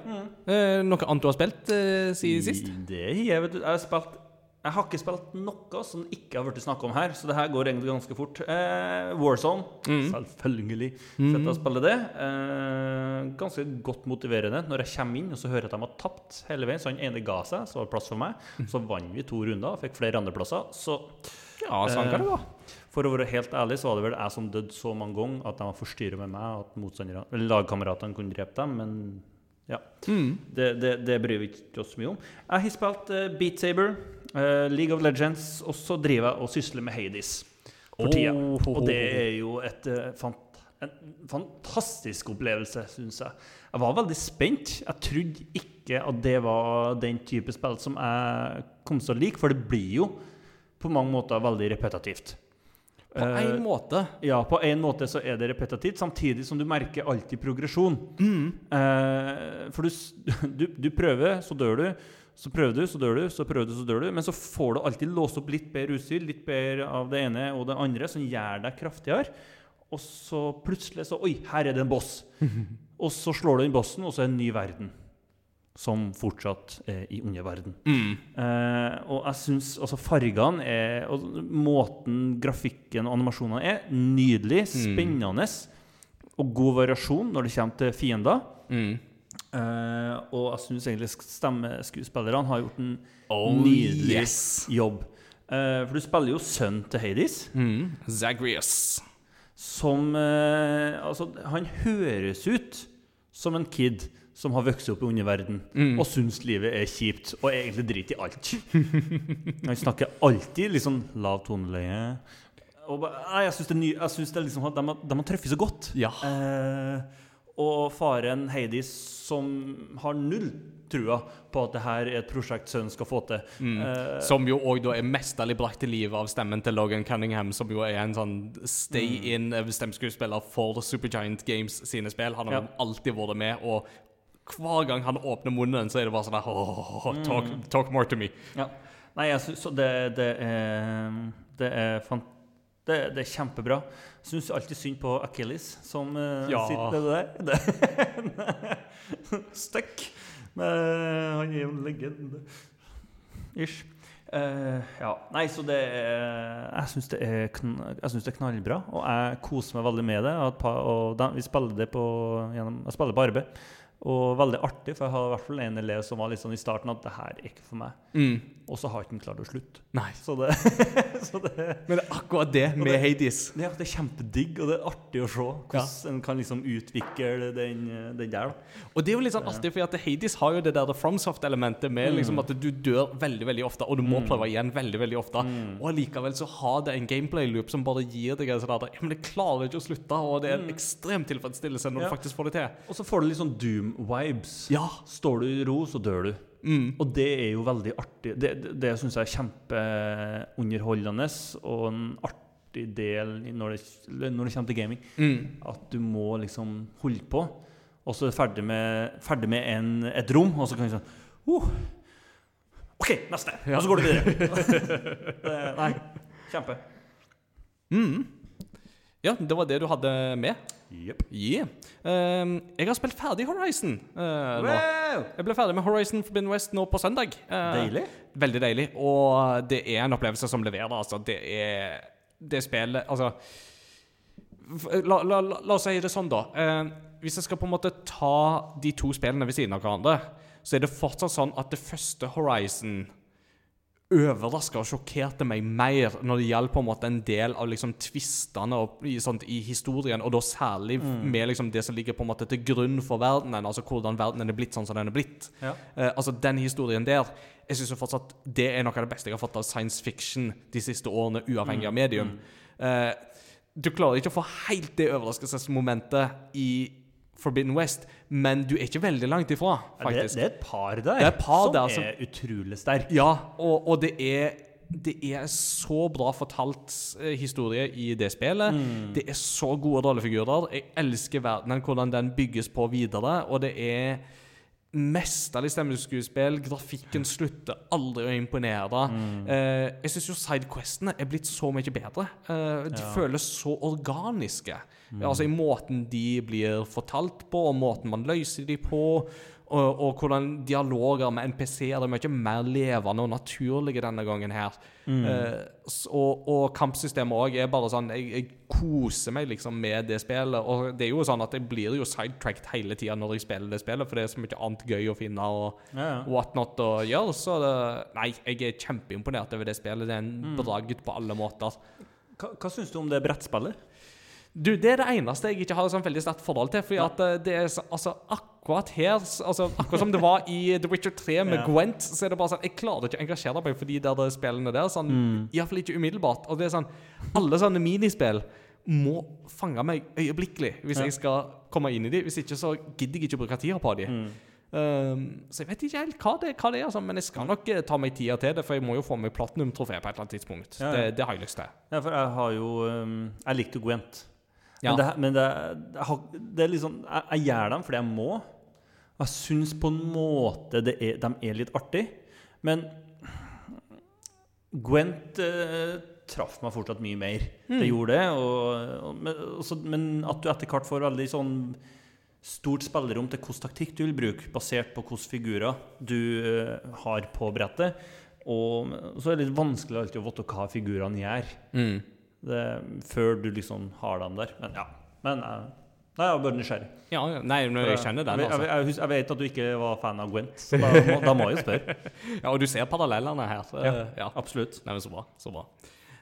[SPEAKER 1] Eh, noe annet du har spilt eh, siden sist?
[SPEAKER 2] Det har jeg, vet du. Jeg har spilt Jeg har ikke spilt noe som ikke har blitt snakka om her, så det her går egentlig ganske fort. Eh, Warzone.
[SPEAKER 1] Mm.
[SPEAKER 2] Selvfølgelig. Sitter og spiller det. Eh, ganske godt motiverende når jeg kommer inn og så hører jeg at de har tapt hele veien. Så han ene ga seg, så var det plass for meg. Så vant vi to runder og fikk flere andreplasser. Så
[SPEAKER 1] Ja, sånn kan det gå.
[SPEAKER 2] For å være helt ærlig så var det vel jeg som døde så mange ganger at de var forstyrra med meg, at lagkameratene kunne drepe dem. Men ja.
[SPEAKER 1] Mm.
[SPEAKER 2] Det, det, det bryr vi ikke oss mye om. Jeg har spilt uh, Beat Saber, uh, League of Legends, og så driver jeg og sysler med Hades for tida. Og det er jo et, uh, fant, en fantastisk opplevelse, syns jeg. Jeg var veldig spent. Jeg trodde ikke at det var den type spill som jeg kom til å like, for det blir jo på mange måter veldig repetitivt.
[SPEAKER 1] På
[SPEAKER 2] Eh,
[SPEAKER 1] én måte.
[SPEAKER 2] ja, på en måte så er det repetitivt, samtidig som du merker alltid progresjon.
[SPEAKER 1] Mm.
[SPEAKER 2] Uh, for du, *laughs* du, du prøver, så dør du. Så prøver du, så dør du, så prøver du, så dør du. Men så får du alltid låst opp litt bedre utstyr, litt bedre av det ene og det andre, som gjør deg kraftigere. Og så plutselig så Oi, her er det en boss. *laughs* og så slår du inn bossen, og så er det en ny verden. Som fortsatt er i underverden.
[SPEAKER 1] Mm.
[SPEAKER 2] Eh, og jeg syns altså fargene er Og måten grafikken og animasjonene er, nydelig, spennende. Og god variasjon når det kommer til fiender.
[SPEAKER 1] Mm.
[SPEAKER 2] Eh, og jeg syns egentlig sk- stemmeskuespillerne har gjort en
[SPEAKER 1] Oh,
[SPEAKER 2] nydelig
[SPEAKER 1] yes.
[SPEAKER 2] jobb. Eh, for du spiller jo sønnen til Hades,
[SPEAKER 1] Mm. Zagreus.
[SPEAKER 2] som eh, Altså, han høres ut som en kid som har vokst opp i underverden og syns livet er kjipt og egentlig driter i alt. *laughs* Han snakker alltid litt sånn lav toneleie. Og bare, jeg syns det, jeg synes det liksom, de, har- de har truffet så godt.
[SPEAKER 1] Ja.
[SPEAKER 2] Eh, og faren Heidi som har null trua på at det her er et prosjekt sønnen skal få til. Eh,
[SPEAKER 1] Som jo òg er mesterlig brakt til live av stemmen til Logan Cunningham, som jo er en sånn stay-in stemmeskuespiller for Supergiant Games sine spill. Han har
[SPEAKER 2] Ja.
[SPEAKER 1] alltid vært med, og hver gang han åpner munnen, så er det bare sånn der «Åh, talk, talk more to me.
[SPEAKER 2] Ja. Nei, jeg synes, det, det er Det er fant, det, det er kjempebra. Syns alltid synd på Achilles, som eh,
[SPEAKER 1] Ja.
[SPEAKER 2] sitter der. *laughs* Det, Stuck. Men han er jo en legende. Ish. Uh, ja. Nei, så det er Jeg syns det, er kn- synes det knallbra, og jeg koser meg veldig med det. At og da, vi spiller det på gjennom, Jeg spiller på arbeid. Og veldig artig, for jeg har i hvert fall en elev som var litt sånn i starten at det her er ikke for meg.
[SPEAKER 1] Mm.
[SPEAKER 2] Og så har ikke han klart å slutte.
[SPEAKER 1] Nei.
[SPEAKER 2] Så det, *laughs* så det
[SPEAKER 1] Men det er akkurat det med
[SPEAKER 2] det-
[SPEAKER 1] Hades.
[SPEAKER 2] ja, det er kjempedigg, og det er artig å se hvordan en kan liksom utvikle den, den der. da.
[SPEAKER 1] Og det er jo litt sånn artig, for Hades har jo det der FromSoft-elementet med liksom at du dør veldig veldig ofte, og du må prøve igjen veldig veldig ofte. Og allikevel så har det en gameplay-loop som bare gir deg en sånn der men det klarer ikke å slutte, og det er en ekstrem tilfredsstillelse når
[SPEAKER 2] Ja.
[SPEAKER 1] du faktisk får det til.
[SPEAKER 2] Og så får du litt sånn Doom-vibes.
[SPEAKER 1] Ja.
[SPEAKER 2] Står du i ro, så dør du.
[SPEAKER 1] Mm.
[SPEAKER 2] Og det er jo veldig artig. Det, det, det syns jeg er kjempeunderholdende, og en artig del når det, når det kommer til gaming.
[SPEAKER 1] Mm.
[SPEAKER 2] At du må liksom holde på. og så er du ferdig med, ferdig med en, et rom, og så kan du sånn oh. OK, neste! Og så går du videre. *laughs* nei, kjempe.
[SPEAKER 1] Mm. Ja, det var det du hadde med.
[SPEAKER 2] Jepp.
[SPEAKER 1] Yeah. Um, jeg har spilt ferdig Horizon eh, nå. Jeg ble ferdig med Horizon Forbidden West nå på søndag. Uh,
[SPEAKER 2] Deilig.
[SPEAKER 1] Veldig deilig. Og det er en opplevelse som leverer, altså. Det er det spillet Altså La, la, la, la oss si det sånn, da. Uh, hvis jeg skal på en måte ta de to spillene ved siden av hverandre, så er det fortsatt sånn at det første Horizon overraska og sjokkerte meg mer når det gjaldt på en måte en del av liksom tvistene i, i historien, og da særlig med liksom det som ligger på en måte til grunn for verdenen, altså hvordan verdenen er blitt sånn som den er blitt.
[SPEAKER 2] Ja.
[SPEAKER 1] Eh, altså Den historien der Jeg synes jo fortsatt det er noe av det beste jeg har fått av science fiction de siste årene, uavhengig av medium. Eh, du klarer ikke å få helt det overraskelsesmomentet i Forbidden West, men du er ikke veldig langt ifra,
[SPEAKER 2] Det,
[SPEAKER 1] faktisk.
[SPEAKER 2] det er et par der
[SPEAKER 1] Det er et par
[SPEAKER 2] som
[SPEAKER 1] der som-
[SPEAKER 2] er utrolig sterk.
[SPEAKER 1] Ja, og, og det er det er så bra fortalt eh, historie i det spillet. Det er så gode rollefigurer. Jeg elsker verdenen, hvordan den bygges på videre. Og det er mesterlig stemmeskuespill. Grafikken slutter aldri å imponere. Eh, jeg syns jo sidequestene er blitt så mye bedre. Eh, de føles så organiske. Altså I måten de blir fortalt på, og måten man løser de på. Og, og hvordan dialoger med NPC-er er mye mer levende og naturlige denne gangen her. Mm. Uh, og, og kampsystemet òg er bare sånn jeg, jeg koser meg liksom med det spillet. Og det er jo sånn at jeg blir jo sidetracked hele tida når jeg spiller det spillet, for det er så mye annet gøy å finne og
[SPEAKER 2] Ja, ja.
[SPEAKER 1] whatnot å gjøre. Så det, nei, jeg er kjempeimponert over det spillet. Det er en
[SPEAKER 2] Mm.
[SPEAKER 1] bragd på alle måter.
[SPEAKER 2] Hva, hva syns du om det brettspillet?
[SPEAKER 1] Du, Det er det eneste jeg ikke har sånn veldig sterkt forhold til. Fordi at eh, det er så, altså, akkurat her altså, Akkurat som det var i The Witcher 3 med
[SPEAKER 2] Ja.
[SPEAKER 1] Gwent, så er det bare sånn Jeg klarer ikke å engasjere meg for de der spillene der. Sånn,
[SPEAKER 2] Mm.
[SPEAKER 1] Iallfall ikke umiddelbart. Og det er sånn Alle sånne minispill må fange meg øyeblikkelig hvis
[SPEAKER 2] Ja.
[SPEAKER 1] jeg skal komme inn i de. Hvis ikke så gidder jeg ikke å bruke tida på de.
[SPEAKER 2] Mm.
[SPEAKER 1] Um, så jeg vet ikke helt hva det, hva det er, altså, men jeg skal nok eh, ta meg tida til det, for jeg må jo få meg platinum-trofé på et eller annet tidspunkt.
[SPEAKER 2] Ja, ja.
[SPEAKER 1] Det, det har jeg lyst til.
[SPEAKER 2] Ja, for jeg har jo um, Jeg likte Gwent.
[SPEAKER 1] Ja.
[SPEAKER 2] Men, det, men det, har, det er liksom jeg, jeg gjør dem fordi jeg må. Og jeg syns på en måte det er, de er litt artig. Men Gwent eh, traff meg fortsatt mye mer. Det gjorde det. Og, og, men, også, men at du etter hvert får veldig sånn stort spillerom til hvilken taktikk du vil bruke, basert på hvilke figurer du eh, har på brettet. Og så er det litt vanskelig alltid å vite hva figurene gjør.
[SPEAKER 1] Mm.
[SPEAKER 2] Det, før du liksom har dem der. Men ja. Men eh, Nei, jeg var bare nysgjerrig.
[SPEAKER 1] Ja, nei, men jeg kjenner den, altså.
[SPEAKER 2] jeg, jeg, jeg vet at du ikke var fan av Gwent, så da *laughs* må, da må jeg spørre. *laughs*
[SPEAKER 1] Ja, og du ser parallellene her. så,
[SPEAKER 2] Ja,
[SPEAKER 1] ja.
[SPEAKER 2] Absolutt.
[SPEAKER 1] Nei, men så bra. Så bra.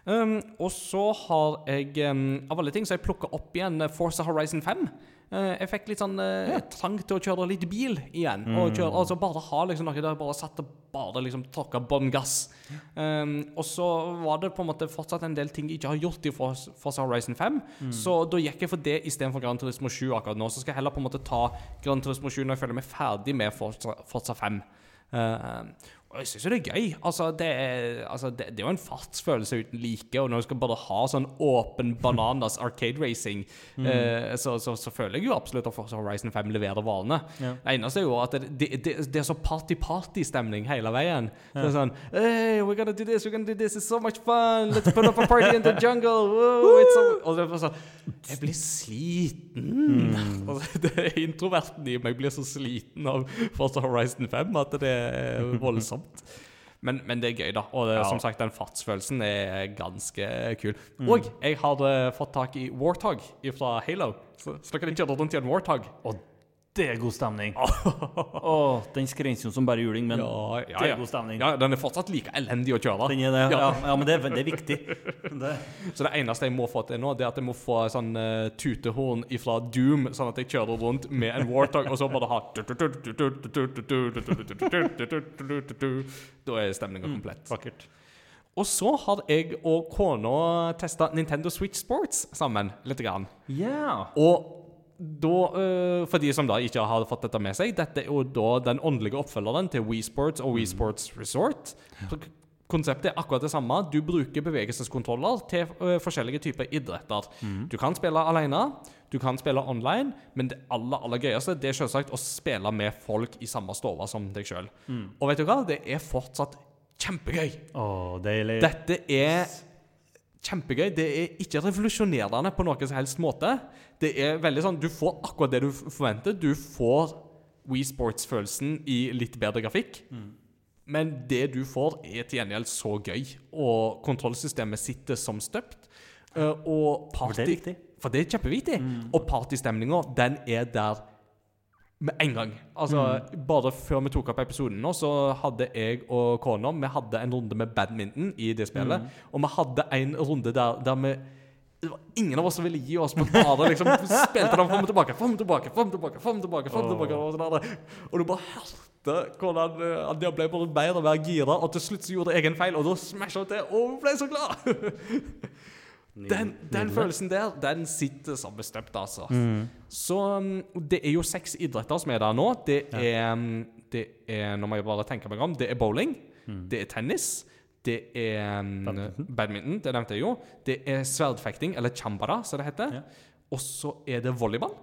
[SPEAKER 1] Um, og så har jeg, um, av alle ting, så jeg plukka opp igjen eh, Forza Horizon 5. Eh, jeg fikk litt sånn uh, trang til å kjøre litt bil igjen. Og kjøre, altså bare ha liksom noe der jeg bare satt og bare liksom tråkka bånn gass. Um, og så var det på en måte fortsatt en del ting jeg ikke har gjort i Forza Horizon 5. Så da gikk jeg for det istedenfor Gran Turismo 7 akkurat nå. Så skal jeg heller på en måte ta Gran Turismo 7 når jeg føler meg ferdig med Forza, Forza 5. Eh, og jeg syns jo det er gøy. Altså, det er, altså, det, det er jo en fartsfølelse uten like. Og når du skal bare ha sånn åpen bananas arcade racing, eh, så, så, så føler jeg jo absolutt at Forza Horizon 5 leverer varene.
[SPEAKER 2] Ja.
[SPEAKER 1] Det eneste er jo at det, det, er så party-party-stemning hele veien. Det er sånn Hey, we're gonna do this, we're gonna do this, it's so much fun! Let's put up a party in the *laughs* jungle! Whoa, it's so... Og det er sånn Jeg blir sliten. *laughs* Altså, det er introverten i meg blir så sliten av Forza Horizon 5 at det er voldsomt. Men, men det er gøy, da. Og det,
[SPEAKER 2] Ja.
[SPEAKER 1] som sagt, den fartsfølelsen er ganske kul. Og jeg hadde eh, fått tak i Warthog fra Halo. Så, så da kan jeg kjøre rundt i en Warthog.
[SPEAKER 2] Og det er god stemning. Åh, den skrenser jo som bare juling, men
[SPEAKER 1] Ja, ja,
[SPEAKER 2] det er god stemning.
[SPEAKER 1] Ja, den er fortsatt like elendig å kjøre.
[SPEAKER 2] Den er det.
[SPEAKER 1] Ja.
[SPEAKER 2] Ja, ja, men det er, det er viktig. Det.
[SPEAKER 1] Så det eneste jeg må få til nå, det er at jeg må få sånn uh, tutehorn ifra Doom, sånn at jeg kjører rundt med en Warthog, og så bare ha Da er stemninga komplett.
[SPEAKER 2] Vakkert.
[SPEAKER 1] Og så har jeg og kona testa Nintendo Switch Sports sammen litt. Grann.
[SPEAKER 2] Ja.
[SPEAKER 1] Og da, øh, for de som da ikke har fått dette med seg, dette er jo da den åndelige oppfølgeren til Wii Sports og Wii Sports Resort. Så konseptet er akkurat det samme. Du bruker bevegelseskontroller til eh, forskjellige typer idretter. Du kan spille alene, du kan spille online, men det aller aller gøyeste det er selvsagt å spille med folk i samme stove som deg sjøl. Og vet du hva? Det er fortsatt kjempegøy.
[SPEAKER 2] Å, deilig.
[SPEAKER 1] Dette er kjempegøy. Det er ikke revolusjonerende på noen som helst måte. Det er veldig sånn, Du får akkurat det du forventer. Du får Wii Sports-følelsen i litt bedre grafikk. Men det du får, er til gjengjeld så gøy, og kontrollsystemet sitter som støpt. Og party,
[SPEAKER 2] For det er viktig.
[SPEAKER 1] For det er kjempeviktig. Og partystemninga, den er der med en gang. Altså, Bare før vi tok opp episoden nå, så hadde jeg og kona Vi hadde en runde med badminton i det spillet. Og vi hadde en runde der, der vi det var ingen av oss som ville gi oss, men bare liksom spilte dem fram og tilbake. Fram og tilbake, fram og tilbake, fram og tilbake, Frem tilbake og, sånn og du bare hørte hvordan han Anja ble bare mer og mer gira, og til slutt så gjorde jeg en feil, og da smasha hun til, og hun ble så glad! *laughs* Den, den følelsen der, den sitter som bestemt, altså. Så um, det er jo seks idretter som er der nå. Det er, um, det er Nå må jeg bare tenke meg om. Det er bowling. Det er tennis. Det er um,
[SPEAKER 2] Badminton.
[SPEAKER 1] badminton. Det nevnte jeg jo. Det er sverdfekting, eller chambara, som det heter.
[SPEAKER 2] Ja.
[SPEAKER 1] Og så er det volleyball.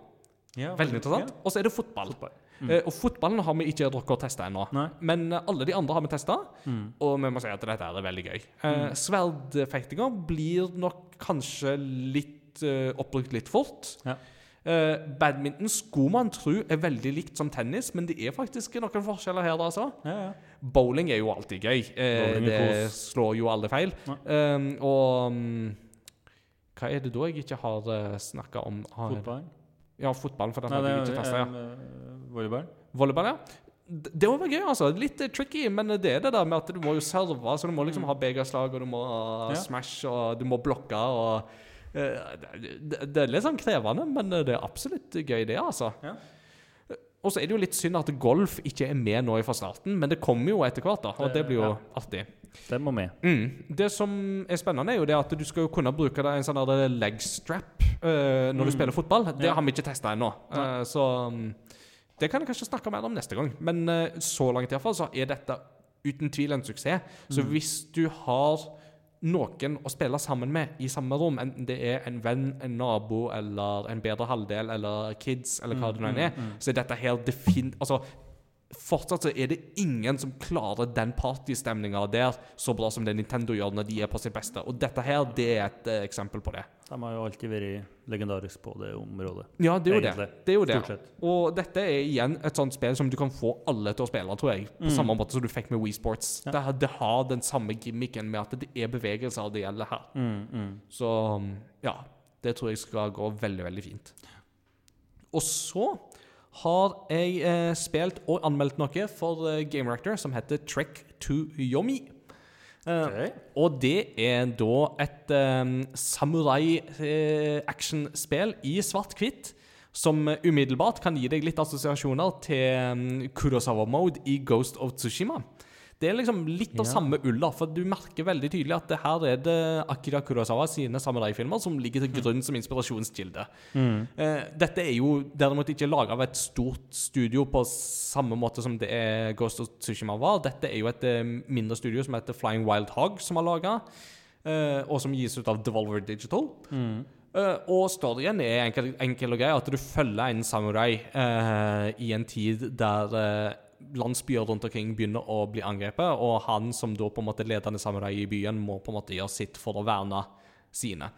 [SPEAKER 2] Ja,
[SPEAKER 1] Veldig interessant. Og så er det fotball.
[SPEAKER 2] Fotball.
[SPEAKER 1] Eh, og fotballen har vi ikke drukket og testa ennå. Men eh, alle de andre har vi testa,
[SPEAKER 2] Mm.
[SPEAKER 1] og vi må si at dette er veldig gøy. Mm. Sverdfektinga blir nok kanskje litt oppbrukt litt fort.
[SPEAKER 2] Ja.
[SPEAKER 1] Uh, badminton skulle man tro er veldig likt som tennis, men det er faktisk noen forskjeller her. altså.
[SPEAKER 2] Ja, ja.
[SPEAKER 1] Bowling er jo alltid gøy.
[SPEAKER 2] Uh,
[SPEAKER 1] det
[SPEAKER 2] kos.
[SPEAKER 1] slår jo alle feil.
[SPEAKER 2] Ja.
[SPEAKER 1] Um, og um, hva er det da jeg ikke har uh, snakka om?
[SPEAKER 2] Fotball?
[SPEAKER 1] Ja, fotballen, for den har
[SPEAKER 2] det er
[SPEAKER 1] ikke testa. Ja.
[SPEAKER 2] eh, volleyball.
[SPEAKER 1] Volleyball, ja. Det var gøy, altså. Litt eh, tricky, men det er det der med at du må jo serve, så du må liksom ha begerslag, og du må
[SPEAKER 2] Ja.
[SPEAKER 1] smash, og du må blokke, og uh, det, det- det er litt sånn krevende, men det er absolutt gøy, det, altså.
[SPEAKER 2] Ja.
[SPEAKER 1] Og så er det jo litt synd at golf ikke er med nå fra starten, men det kommer jo etter hvert, da, og det blir jo
[SPEAKER 2] Ja.
[SPEAKER 1] artig.
[SPEAKER 2] Den må med.
[SPEAKER 1] Mm. Det som er spennende, er jo det at du skal jo kunne bruke det, en sånn leg strap uh, når du spiller fotball. Det
[SPEAKER 2] Ja.
[SPEAKER 1] har vi ikke testa ennå. Eh, så um, det kan jeg kanskje snakke mer om neste gang. Men uh, så langt iallfall så er dette uten tvil en suksess. Så hvis du har noen å spille sammen med i samme rom, enten det er en venn, en nabo eller en bedre halvdel eller kids eller hva det nå enn er, så er dette her defin... Altså, fortsatt så er det ingen som klarer den partystemninga der så bra som det Nintendo gjør når de er på sitt beste. Og dette her, det er et eh, eksempel på det.
[SPEAKER 2] De har jo alltid vært legendarisk på det området.
[SPEAKER 1] Ja, det er jo
[SPEAKER 2] Egentlig.
[SPEAKER 1] det. det, er jo det. Og dette er igjen et sånt spill som du kan få alle til å spille, tror jeg. På samme måte som du fikk med Wii Sports.
[SPEAKER 2] Ja.
[SPEAKER 1] Det, det har den samme gimmicken med at det er bevegelser det gjelder her.
[SPEAKER 2] Mm, mm.
[SPEAKER 1] Så ja, det tror jeg skal gå veldig, veldig fint. Og så har jeg eh, spilt og anmeldt noe for eh, Game Reactor som heter Trek to Yomi. Eh,
[SPEAKER 2] okay.
[SPEAKER 1] og det er da et um, samurai-actionspill i svart-hvitt. Som eh, umiddelbart kan gi deg litt assosiasjoner til um, Kurosawa-mode i Ghost of Tsushima. Det er liksom litt av
[SPEAKER 2] Ja.
[SPEAKER 1] samme ulla, for du merker veldig tydelig at det her er det Akira Kurosawa sine samurai-filmer som ligger til grunn som inspirasjonskilde. Eh, dette er jo derimot ikke laga av et stort studio på samme måte som det er Ghost of Tsushima var. Dette er jo et eh, mindre studio som heter Flying Wild Hog, som har laga, eh, og som gis ut av Devolver Digital. Eh, og storyen er enkel, enkel og grei, at du følger en samurai uh, i en tid der landsbyer rundt omkring begynner å bli angrepet, og han som da på en måte ledende samurai i byen, må på en måte gjøre sitt for å verne sine.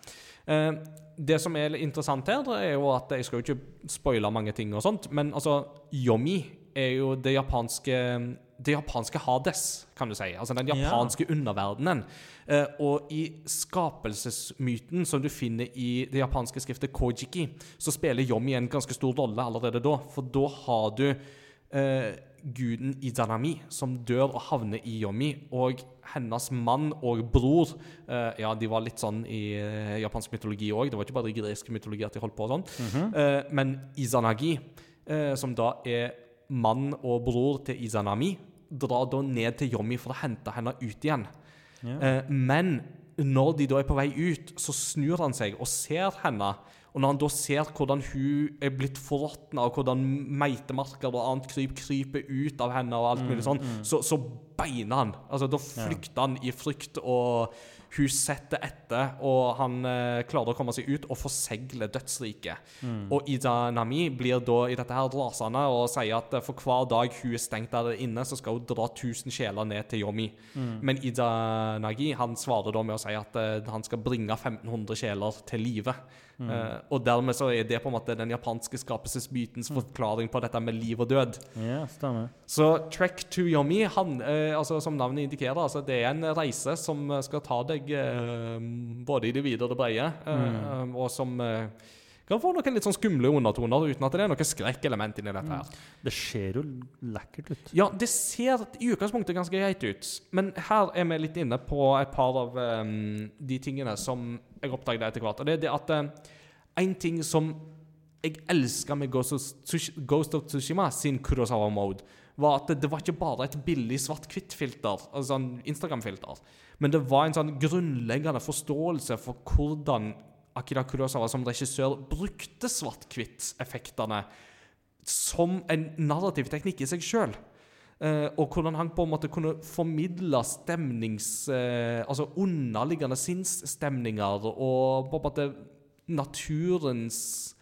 [SPEAKER 1] Eh, det som er interessant her, er jo at jeg skal jo ikke spoile mange ting og sånt, men altså, Yomi er jo det japanske det japanske Hades, kan du si. Altså den
[SPEAKER 2] Ja.
[SPEAKER 1] japanske underverdenen. Eh, og i skapelsesmyten som du finner i det japanske skriftet Kojiki, så spiller Yomi en ganske stor rolle allerede da. For da har du eh, guden Izanami som dør og havner i Yomi, og hennes mann og bror uh, Ja, de var litt sånn i uh, japansk mytologi òg, det var ikke bare i gresk mytologi at de holdt på sånn. Mm -hmm. uh, men Izanagi, som da er mann og bror til Izanami, drar da ned til Yomi for å hente henne ut igjen. Yeah. Men når de da er på vei ut, så snur han seg og ser henne. Og når han da ser hvordan hun er blitt forråtna, og hvordan meitemarker og annet kryp kryper ut av henne, og alt mulig sånn, så, så beiner han. Altså, da flykter han i frykt, og hun setter etter, og han eh, klarer å komme seg ut og forsegle dødsriket. Og Ida Nami blir da i dette her rasende og sier at eh, for hver dag hun er stengt der inne, så skal hun dra 1000 sjeler ned til Yomi. Men Ida Nagi han svarer da med å si at eh, han skal bringe 1500 sjeler til live. Eh, og dermed så er det på en måte den japanske skapelsesbytens forklaring på dette med liv og død.
[SPEAKER 2] Ja, stemmer.
[SPEAKER 1] Så Trek to Yomi, han, eh, altså, som navnet indikerer, altså, det er en reise som eh, skal ta deg uh, både i det videre og det brede, eh, og som kan få noen litt sånn skumle undertoner, uten at det er noe skrekkelement inni dette her.
[SPEAKER 2] Det ser jo lekkert ut.
[SPEAKER 1] Ja, det ser i utgangspunktet ganske greit ut, men her er vi litt inne på et par av um, de tingene som jeg oppdaget det etter hvert. Og det er det at eh, en ting som jeg elska med Ghost of, Tsushima sin Kurosawa-mode, var at det, var ikke bare et billig svart-hvitt-filter, altså sånn Instagram-filter, men det var en sånn grunnleggende forståelse for hvordan Akira Kurosawa som regissør brukte svart-hvitt-effektene som en narrativ teknikk i seg sjøl. Og hvordan han på en måte kunne formidle stemnings... eh, altså underliggende sinnsstemninger og på en måte naturens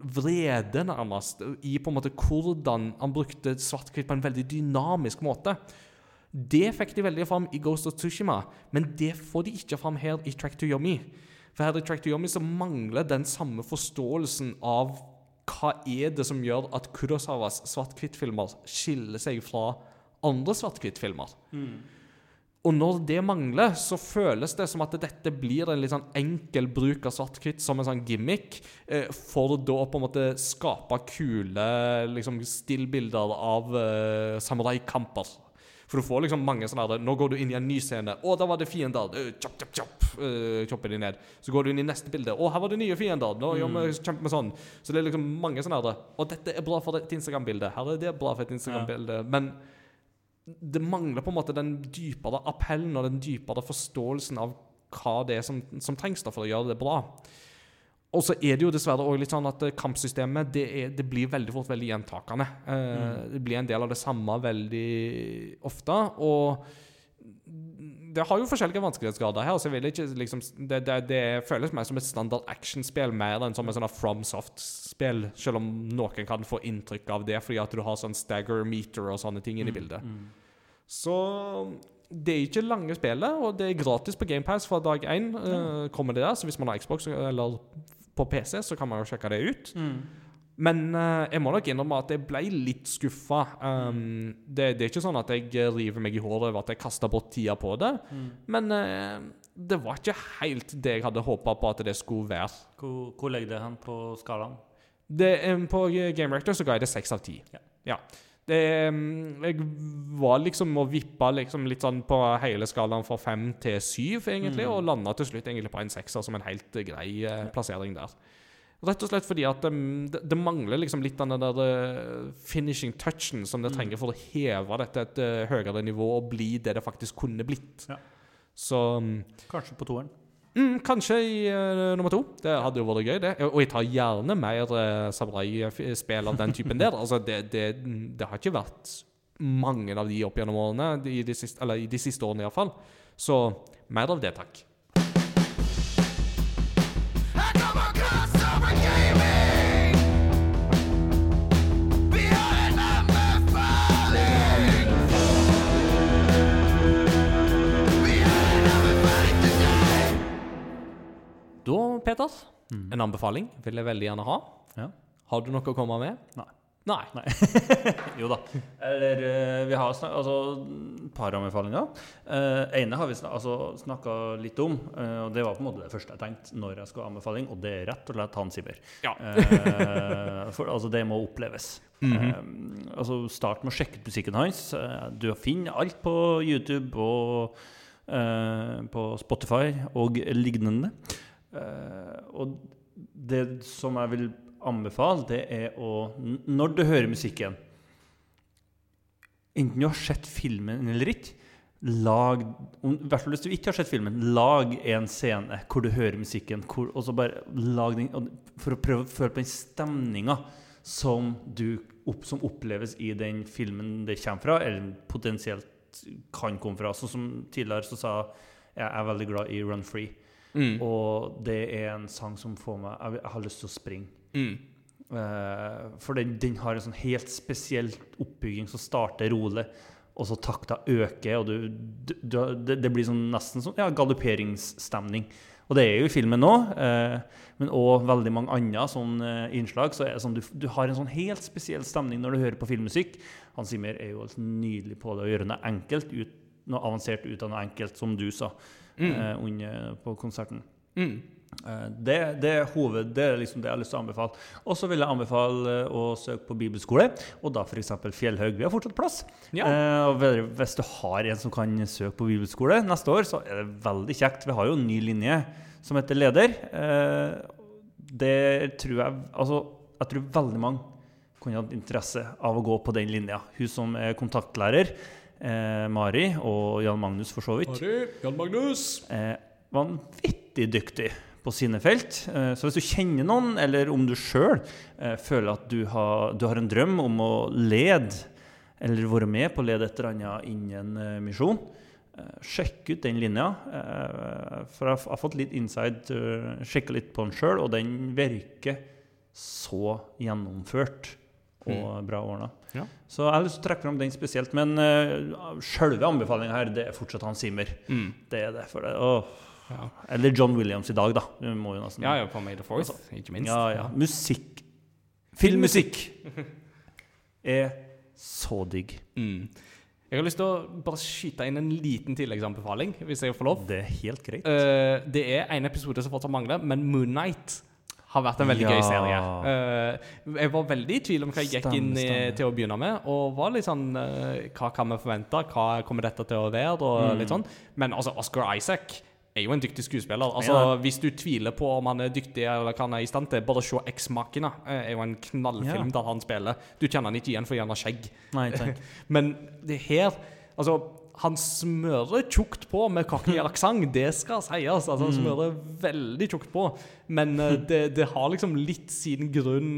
[SPEAKER 1] vrede, nærmest, i på en måte hvordan han brukte svart-hvitt på en veldig dynamisk måte. Det fikk de veldig fram i Ghost of Tsushima, men det får de ikke fram her i Track to Yomi. For her i Track to Yomi så mangler den samme forståelsen av hva er det som gjør at Kurosawas svart-hvitt-filmer skiller seg fra andre svart-hvitt-filmer. Og når det mangler, så føles det som at dette blir en litt sånn enkel bruk av svart-hvitt som en sånn gimmick, eh, for da på en måte skape kule liksom, stillbilder av eh, samuraikamper. For du får liksom mange sånne der, Nå går du inn i en ny scene. Å, der var det fiender. Uh, chop, chop, chop. Uh, chopper de ned. Så går du inn i neste bilde. Å, her var det nye fiender. Nå gjør vi kjempe med sånn. Så det er liksom mange sånne der. Og dette er bra for et Instagram-bilde. Her er det bra for et Instagram-bilde. Men det mangler på en måte den dypere appellen og den dypere forståelsen av hva det er som, som trengs da for å gjøre det bra. Og så er det jo dessverre også litt sånn at eh, kampsystemet det, er, det blir veldig fort veldig gjentakende. Eh, Det blir en del av det samme veldig ofte. Og det har jo forskjellige vanskelighetsgrader her. så jeg vil ikke liksom, det, det, det føles mer som et standard actionspill mer enn som et sånn FromSoft-spill, selv om noen kan få inntrykk av det fordi at du har sånn stagger meter og sånne ting inne i bildet. Så det er ikke lange spillet, og det er gratis på GamePass fra dag én. Uh, kommer det der, så hvis man har Xbox eller på PC, så kan man jo sjekke det ut. Men uh, jeg må nok innrømme at jeg ble litt skuffa. Um, det, det er ikke sånn at jeg river meg i håret over at jeg kasta bort tida på det, men uh, det var ikke helt det jeg hadde håpa på at det skulle være.
[SPEAKER 2] Hvor, hvor legger det hen på skalaen?
[SPEAKER 1] Det, um, på Game Rector så ga jeg det seks av ti.
[SPEAKER 2] Ja.
[SPEAKER 1] Ja. Det, mm, jeg var liksom og vippa liksom litt sånn på hele skalaen fra fem til syv, egentlig, og landa til slutt egentlig på en sekser som en helt eh, grei eh, plassering der. Rett og slett fordi at um, det, det mangler liksom litt den der eh, finishing touchen som det trenger for å heve dette et eh, høyere nivå og bli det det faktisk kunne blitt.
[SPEAKER 2] Ja.
[SPEAKER 1] Så mm,
[SPEAKER 2] Kanskje på toeren.
[SPEAKER 1] Mm, kanskje i uh, nummer to. Det hadde jo vært gøy, det. Og jeg tar gjerne mer uh, samurai-spill av den typen der. *laughs* Altså, det, det, det har ikke vært mange av de opp gjennom årene, i de siste, eller i de siste årene iallfall. Så mer av det, takk.
[SPEAKER 6] I come across over gaming.
[SPEAKER 1] Da, mm. en anbefaling vil jeg veldig gjerne ha.
[SPEAKER 2] Ja.
[SPEAKER 1] Har du noe å komme med?
[SPEAKER 2] Nei.
[SPEAKER 1] Nei. *laughs*
[SPEAKER 2] Jo da. Eller eh, vi har snakka altså, et par anbefalinger. Uh, ene har vi snak altså, snakka litt om, eh, og det var på en måte det første jeg tenkte når jeg skulle ha anbefaling, og det er rett og slett Hans Iber.
[SPEAKER 1] Ja.
[SPEAKER 2] Eh, for altså, det må oppleves. Eh, altså, start med å sjekke ut musikken hans. Eh, du finner alt på YouTube og eh, på Spotify og lignende. Eh, og det som jeg vil anbefale, det er å Når du hører musikken Enten du har sett filmen eller ikke, Lag hvert fall hvis du ikke har sett filmen, lag en scene hvor du hører musikken. Hvor, og så bare lag den For å prøve å føle på den stemninga som, opp, som oppleves i den filmen det kommer fra, eller potensielt kan komme fra. Sånn som tidligere så sa jeg er veldig glad i Run Free.
[SPEAKER 1] Mm.
[SPEAKER 2] Og det er en sang som får meg Jeg, jeg har lyst til å springe.
[SPEAKER 1] Mm.
[SPEAKER 2] Eh, for den, den har en sånn helt spesiell oppbygging som starter rolig, og så takta øker, og du, du, du det, det blir sånn nesten sånn ja, galopperingsstemning. Og det er jo i filmen nå, eh, men òg veldig mange andre sånn eh, innslag. Så er det sånn, du, du har en sånn helt spesiell stemning når du hører på filmmusikk. Hans Zimmer er jo altså nydelig på det å gjøre noe enkelt, ut, noe avansert ut av noe enkelt, som du sa eh, under, på konserten.
[SPEAKER 1] Mm.
[SPEAKER 2] Eh, Det, det er hoved, det er liksom det jeg har lyst til å anbefale. Og så vil jeg anbefale eh, å søke på bibelskole, og da f.eks. Fjellhaug. Vi har fortsatt plass.
[SPEAKER 1] Ja.
[SPEAKER 2] Eh, og hvis du har en som kan søke på bibelskole neste år, så er det veldig kjekt. Vi har jo en ny linje som heter leder. Eh, det tror jeg Altså, jeg tror veldig mange kunne hatt interesse av å gå på den linja. Hun som er kontaktlærer, eh, Mari, og Jan Magnus for så vidt
[SPEAKER 1] Jan Magnus.
[SPEAKER 2] Eh, vanvittig dyktig på sine felt. Eh, Så hvis du kjenner noen, eller om du sjøl føler at du har, du har en drøm om å lede, eller være med på å lede et eller annet innen eh, misjon, eh, sjekk ut den linja. eh, For jeg har fått litt inside, uh, sjekka litt på den sjøl, og den virker så gjennomført og bra ordna.
[SPEAKER 1] Ja.
[SPEAKER 2] Så jeg har lyst til å trekke fram den spesielt. Men uh, sjølve anbefalinga her, det er fortsatt han Zimmer.
[SPEAKER 1] Mm.
[SPEAKER 2] Det er det. For det åh.
[SPEAKER 1] Ja.
[SPEAKER 2] Eller John Williams i dag, da. Du må jo nesten
[SPEAKER 1] Ja, ja, på May the Fourth, ikke minst.
[SPEAKER 2] Ja, ja. Musikk. Filmmusikk *laughs* er så digg.
[SPEAKER 1] Mm. Jeg har lyst til å bare skyte inn en liten tilleggsanbefaling, hvis jeg får lov.
[SPEAKER 2] Det er helt greit.
[SPEAKER 1] Uh, det er en episode som fortsatt mangler, men Moon Knight har vært en veldig
[SPEAKER 2] Ja.
[SPEAKER 1] gøy serie. Uh, jeg var veldig i tvil om hva jeg gikk inn i, til å begynne med, og var litt sånn uh, Hva kan vi forvente? Hva kommer dette til å være? Og
[SPEAKER 2] Mm.
[SPEAKER 1] litt sånn. Men altså, Oscar Isaac er jo en dyktig skuespiller. Altså,
[SPEAKER 2] Ja.
[SPEAKER 1] Hvis du tviler på om han er dyktig eller hva han er i stand til, bare se X-Makina. er jo en knallfilm
[SPEAKER 2] Ja.
[SPEAKER 1] der han spiller. Du kjenner han ikke igjen fordi han har skjegg.
[SPEAKER 2] Nei. *laughs*
[SPEAKER 1] Men det her Altså, han smører tjukt på med cockney *laughs* aksent, det skal sies. Altså, han smører veldig tjukt på. Men eh, det, det har liksom litt sin grunn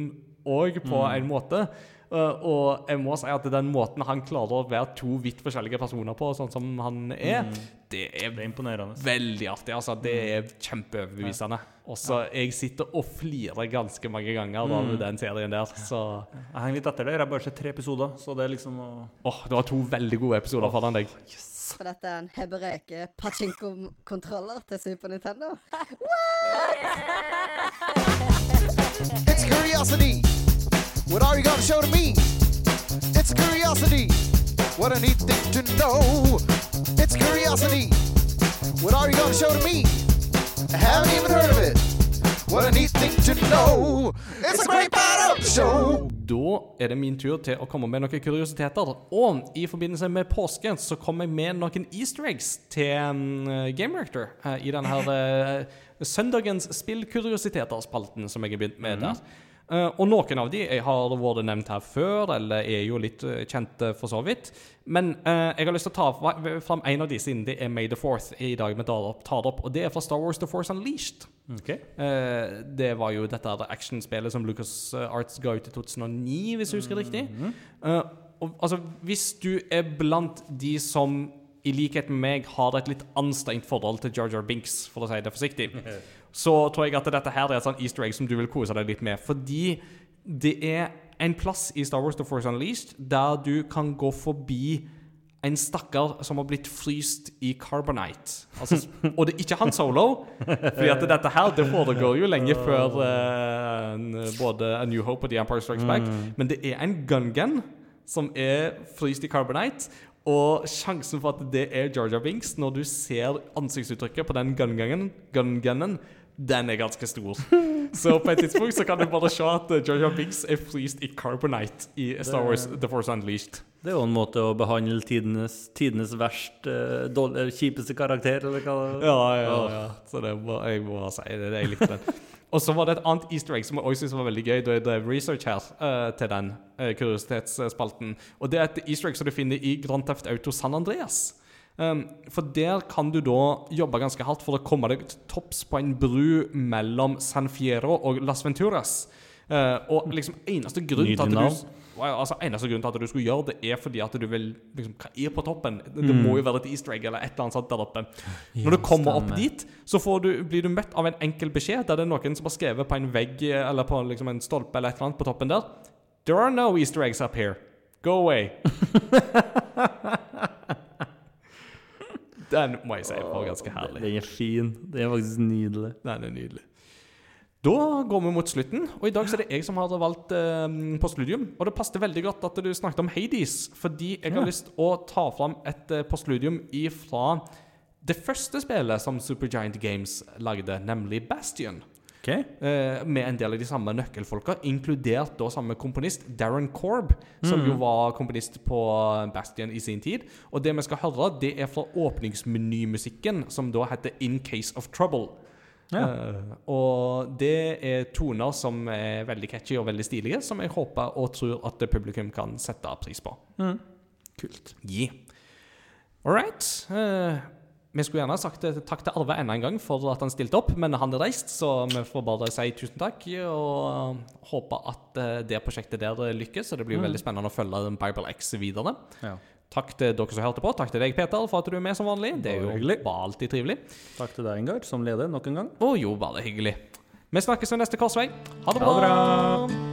[SPEAKER 1] òg, på en måte. Eh, og jeg må si at den måten han klarer å være to vidt forskjellige personer på, sånn som han er, det er
[SPEAKER 2] Det er imponerende.
[SPEAKER 1] veldig artig. altså. Det er kjempeoverbevisende. Og så Jeg sitter og flirer ganske mange ganger av den serien der. Så
[SPEAKER 2] Jeg henger litt etter der. Jeg har bare sett tre episoder, så det er liksom å
[SPEAKER 1] åh, det var to veldig gode episoder foran deg.
[SPEAKER 7] For dette er en hebreke pachinko-kontroller til Super Nintendo. *laughs*
[SPEAKER 6] It's curiosity. What are you gonna show to me? It's curiosity. What a neat thing to know. It's curiosity. What are you gonna show to me? Haven't even heard of it. What a neat thing to know. It's a great part of the show.
[SPEAKER 1] Da er det min tur til å komme med noen kuriositeter. Og i forbindelse med påsken så kom jeg med noen easter eggs til um, Game Rector eh, i denne her eh, søndagens spillkuriositeter-spalten som jeg har begynt med der. Eh, og noen av de har vært nevnt her før, eller er jo litt eh, kjente for så vidt. Men eh, jeg har lyst til å ta fram en av de siden det er May the Fourth i dag vi tar det opp. Og det er fra Star Wars The Force Unleashed. Eh, det var jo dette actionspillet som Lucas Arts ga ut i 2009, hvis jeg husker riktig. Eh, og, altså, hvis du er blant de som i likhet med meg har et litt anstrengt forhold til Jar Jar Binks, for å si det forsiktig, *laughs* så tror jeg at dette her er et sånn easter egg som du vil kose deg litt med. Fordi det er en plass i Star Wars The Force Unleashed der du kan gå forbi en stakkar som har blitt fryst i carbonite. Altså, *laughs* og det er ikke han solo, fordi at dette her det foregår jo lenge før *laughs* uh, både A New Hope og The Empire Strikes Back. Men det er en gun-gun som er fryst i carbonite. Og sjansen for at det er Jar Jar Binks når du ser ansiktsuttrykket på den gun-gunnen, gun-gunnen, den er ganske stor. Så på et tidspunkt så kan du bare se at Georgia Jar er fleeced i carbonite i Star Wars The Force Unleashed.
[SPEAKER 2] Det er jo en måte å behandle tidenes, tidenes verst eh, dårlig, kjipeste karakter, eller hva det
[SPEAKER 1] Ja, ja, ja. Så det må, jeg må si det. det jeg likte den. Og så var det et annet easter egg som jeg også synes var veldig gøy. Da jeg drev research her uh, til den uh, kuriositetsspalten. Og det er et easter egg som du finner i Grand Theft Auto San Andreas. Um, for der kan du da jobbe ganske hardt for å komme deg til topps på en bru mellom San Fiero og Las Venturas. Eh, og liksom eneste grunn til at du altså eneste grunn til at du skulle gjøre det, er fordi at du vil liksom, Hva er på toppen? Det, mm. må jo være et easter egg eller et eller annet sånt der oppe. Når du kommer opp dit, så får du, blir du møtt av en enkel beskjed der det er noen som har skrevet på en vegg eh, eller på liksom, en stolpe eller et eller annet på toppen der There are no easter eggs up here. Go away. *laughs* Den må jeg si var ganske herlig.
[SPEAKER 2] Den er fin. Den er faktisk nydelig.
[SPEAKER 1] Den er nydelig. Da går vi mot slutten, og i dag så er det jeg som har valgt eh, postludium. Og det passet veldig godt at du snakket om Hades, fordi jeg har lyst å ta fram et eh, postludium ifra det første spillet som Supergiant Games lagde, nemlig Bastion.
[SPEAKER 2] Ok.
[SPEAKER 1] Eh, med en del av de samme nøkkelfolka, inkludert da samme komponist Darren Korb, som jo var komponist på Bastion i sin tid. Og det vi skal høre, det er fra åpningsmenymusikken, som da heter In Case of Trouble.
[SPEAKER 2] Ja.
[SPEAKER 1] Eh, og det er toner som er veldig catchy og veldig stilige, som jeg håper og tror at publikum kan sette pris på.
[SPEAKER 2] Kult.
[SPEAKER 1] Yeah. All right. Eh, vi skulle gjerne sagt eh, takk til Arve enda en gang for at han stilte opp, men han er reist, så vi får bare si tusen takk. Og håpe at eh, det prosjektet der eh, lykkes, og det blir veldig spennende å følge Bible X videre.
[SPEAKER 2] Ja.
[SPEAKER 1] Takk til dere som hørte på. Takk til deg, Peter, for at du er med som vanlig. Det er jo
[SPEAKER 2] hyggelig.
[SPEAKER 1] bare alltid trivelig.
[SPEAKER 2] Takk til deg, Ingar, som leder nok en gang.
[SPEAKER 1] Å jo, bare hyggelig. Vi snakkes ved neste korsvei. Ha det
[SPEAKER 2] Ha det bra.